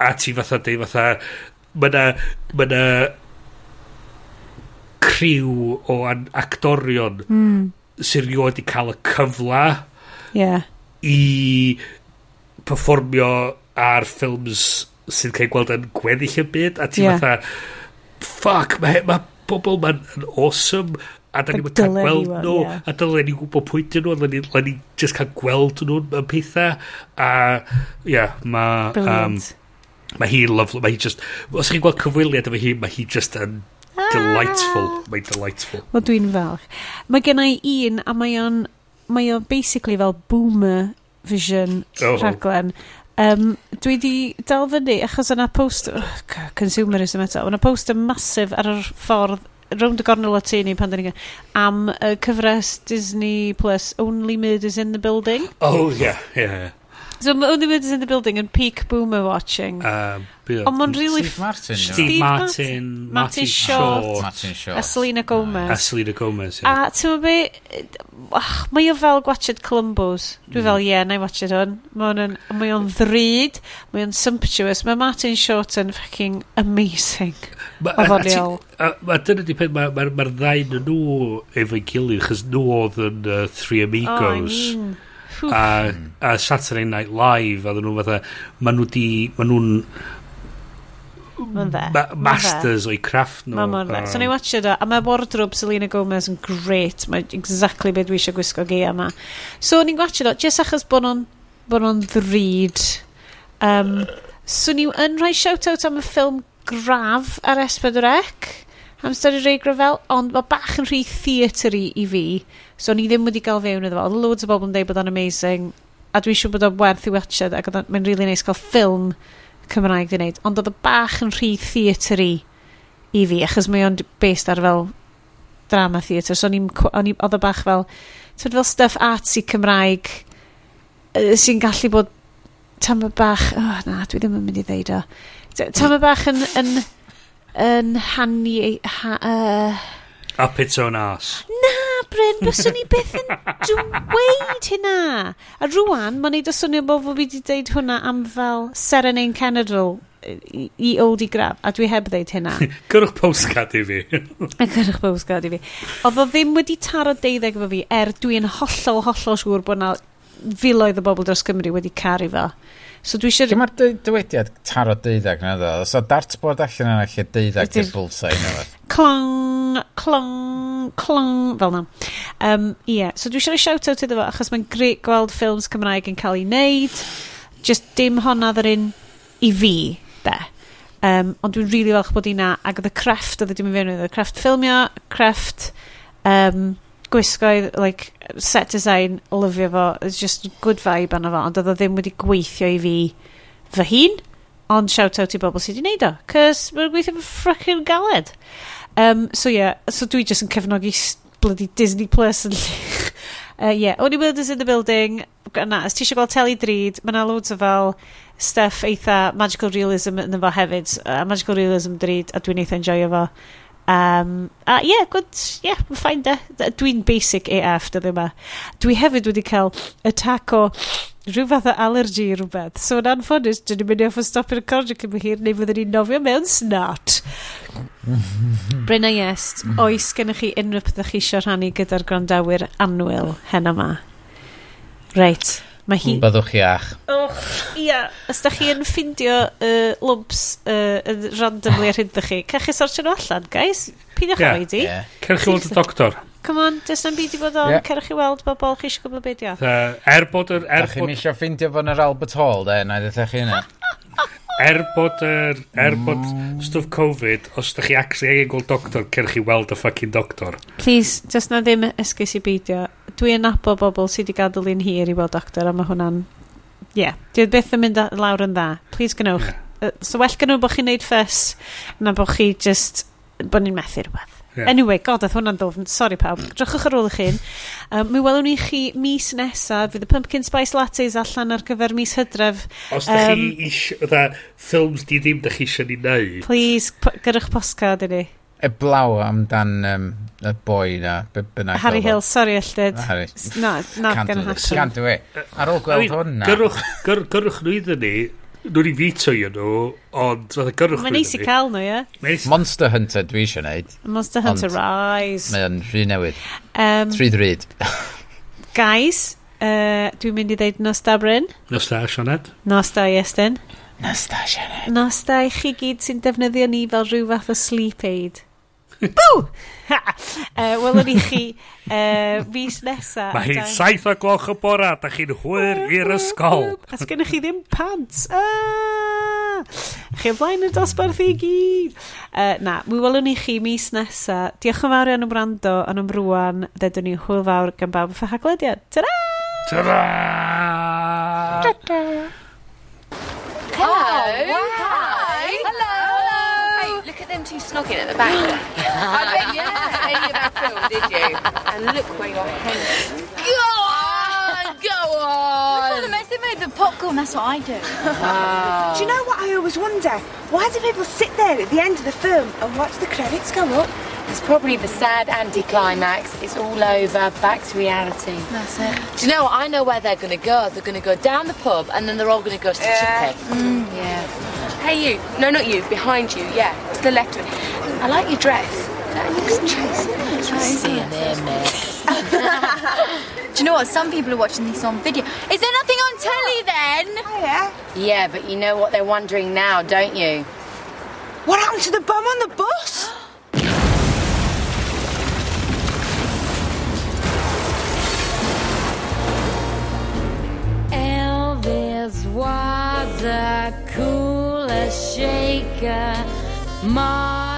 a ti fatha dweud fatha... Mae na... Mae na criw o an actorion mm. sy'n rhywod i cael y cyfla yeah. i performio ar ffilms sy'n cael gweld yn gweddill y byd a ti yeah. fatha ffuck mae ma bobl ma'n awesome a da ni'n cael gweld nhw yeah. a dylen ni gwybod pwy dyn nhw a dylen ni just cael gweld nhw yn pethau a ia yeah, mae um, mae hi lovely mae hi just os chi'n gweld cyfwiliad efo hi mae hi just yn ah. delightful mae delightful wel dwi'n falch mae gen i un a mae o'n mae o'n basically fel boomer vision oh. rhaglen oh Um, dwi di dal fyny, achos yna post... Oh, consumerism eto. Yna post yn masif ar yr ffordd rownd y gornel o tu ni pan dyn ni am y cyfres Disney Plus Only Murders in the Building. Oh, yeah, yeah, yeah. So mae Only Murders in the Building yn peak boomer watching. Um, Ond mae'n really... Steve Martin. Steve Martin. Martin, Martin Short. Martin Short. A Selena Gomez. A Selena Gomez, yeah. A ti'n mynd be... Mae o fel gwachod Columbus. Dwi mm. fel, ie, yeah, na i watchod hwn. Mae o'n ddryd, Mae o'n sumptuous. Mae Martin Short yn fucking amazing. Afoniol. A dyna di peth, mae'r ddau nhw efo'i gilydd, chys nhw oedd yn Three Amigos. Oh, I mean a, a Saturday Night Live a nhw fatha ma nhw di ma nhw'n ma masters o'i craft nhw. Ma mor dda so ni watcha do a mae wardrobe Selena Gomez yn great mae exactly beth dwi eisiau gwisgo geia yma. so ni'n watcha o. just achos bod nhw'n bod nhw'n ddryd. um, so ni yn rhoi shout out am y ffilm graf ar S4C Hamster i Ray Gravel ond mae bach yn rhy theatr i fi. So ni ddim wedi gael fewn iddo fo. Oedd loads o bobl yn dweud bod o'n amazing. A dwi'n siŵr bod o'n werth i watched ac oedd mae'n really nice cael ffilm Cymraeg di wneud. Ond oedd y bach yn rhy theatr i i fi, achos mae o'n based ar fel drama theatr. So oedd y bach fel, tyd fel stuff artsy Cymraeg sy'n gallu bod tam y bach, oh, na, dwi ddim yn mynd i ddeud o. Tam y bach yn, yn, yn, yn hanu, ha, uh, Up its own ass. Na, Bryn, byswn ni beth yn dweud hynna. A rwan, mae'n neud o swnio bod fi wedi dweud hwnna am fel Serenade Cenedl i, i old i graf, a dwi heb ddeud hynna. [laughs] Gyrwch postcard i fi. a [laughs] gyrwch postcard i fi. Oedd o ddim wedi taro deuddeg fo fi, er dwi'n hollol, hollol siŵr bod na filoedd o bobl dros Gymru wedi caru fo. So dwi eisiau... Mae'r dywediad taro deuddag na ddo. So dartboard allan yna lle deuddag i'r bullseye na ddo. Clong, clong, clong, fel na. Um, yeah. So dwi eisiau rhoi shout-out iddo fo, achos mae'n greu gweld ffilms Cymraeg yn cael ei wneud. Just dim honna ddyr un i fi, de. Um, ond dwi'n rili really falch bod i na. Ac oedd y crefft oedd e y dim i fewn, oedd y crefft ffilmio, crefft... Um, gwisgoedd, like, set design, lyfio fo, it's just good vibe anna fo, ond oedd o ddim wedi gweithio i fi fy hun, ond shout out i bobl sydd wedi neud o, cys mae'n gweithio fy ffracin galed. Um, so yeah, so dwi just yn cefnogi bloody Disney Plus yn lle. [laughs] uh, yeah, Only Builders in the Building, na, os ti eisiau gweld teli drud, mae yna loads o fel stuff eitha magical realism yn fo hefyd, uh, magical realism drud, a dwi'n eitha enjoy fo. Um, a ie, yeah, good, ie, yeah, ffain da. Dwi'n basic AF, dydw yma. Dwi hefyd wedi cael attack o rhyw fath o allergy i rhywbeth. So yn anffodus, dyn ni'n mynd i off o stop i'r cordio cyn hir, neu fyddwn ni'n nofio mewn snart. [laughs] Brynna Iest, oes gennych chi unrhyw pethau chi eisiau rhannu gyda'r grandawyr anwyl hen yma? Reit. Mae hi... Byddwch chi ach. Och, ia. Os da chi yn ffindio uh, lumps uh, yn randomly ar hyn chi, ca'ch chi sortio nhw allan, guys? Pidioch yeah. oedi. Yeah. Cerwch chi weld y doctor. Come on, dys na'n byd i fod on, yeah. cerwch chi weld bobl, chi eisiau gwybod beth uh, Er bod yr... Er da chi'n bod... eisiau ffindio fo'n yr Albert Hall, de, na ddeth chi yna. [laughs] Er bod, er, er bod mm. stwff Covid, os da chi actually angen gweld doctor, cerwch chi weld y fucking doctor. Please, dys na ddim esgus i beidio dwi yn nabo bobl sydd wedi gadael un hir i weld doctor a mae hwnna'n... Ie, yeah. dwi beth yn mynd lawr yn dda. Please gynnwch. Yeah. So well gynnwch bod chi'n neud ffys na bod chi just... bod ni'n methu rhywbeth. Yeah. Anyway, god, oedd hwnna'n ddofn. Sorry pawb. Drychwch ar ôl eich hun. Um, mi welwn ni chi mis nesaf. Fydd y Pumpkin Spice Lattes allan ar gyfer mis hydref. Os da um, chi eisiau... Fydda ffilms di ddim da chi eisiau ni wneud. Please, gyrwch poscard i ni y blaw amdan um, y boi na. Harry Hill, sori alltid. Harry. No, no, happen. Can't do it. Ar ôl gweld hwn na. Gyrwch gyrwch nhw iddyn ni, nhw'n i fito i nhw, ond roedd y gyrwch Mae'n neis i cael nhw, ie. Monster Hunter dwi eisiau neud. Monster Hunter ond, Rise. Mae'n rhy newydd. Um, Tri ddryd. guys, uh, dwi'n mynd i ddeud Nosta Bryn. Nosta Sioned. Nosta Iestyn. Nosta Sioned. Nosta i chi gyd sy'n defnyddio ni fel rhyw fath o sleep aid. Bw! [laughs] uh, Welwn ni chi uh, mis nesa. Mae hi'n saith o gloch y bora, da chi'n hwyr i'r ysgol. A sgennych chi ddim pants. Ah! Chi ymlaen y dosbarth i gyd. Uh, na, mi welwn ni chi mis nesa. Diolch yn fawr iawn am wrando, ond am rwan, Dedwn ni hwyl fawr gan bawb ffa haglediad. Ta-ra! Ta-ra! Ta-da! Wow! wow. fancy snogging at the back? [gasps] I bet, yeah, about did you? And look where your head is. God! Go on! Go on! the most they made the popcorn, that's what I do. Do you know what I always wonder? Why do people sit there at the end of the film and watch the credits go up? It's probably the sad anticlimax. It's all over, back to reality. That's it. Do you know what? I know where they're going to go. They're going to go down the pub and then they're all going to go to the Yeah. chippy. Mm. Yeah. Hey, you. No, not you. Behind you. Yeah. To the left of it. I like your dress. That looks chasing. Seeing there, Do you know what? Some people are watching this on video. Is there nothing on telly then? Oh, yeah. Yeah, but you know what they're wondering now, don't you? What happened to the bum on the bus? Elvis was a cooler shaker. Mom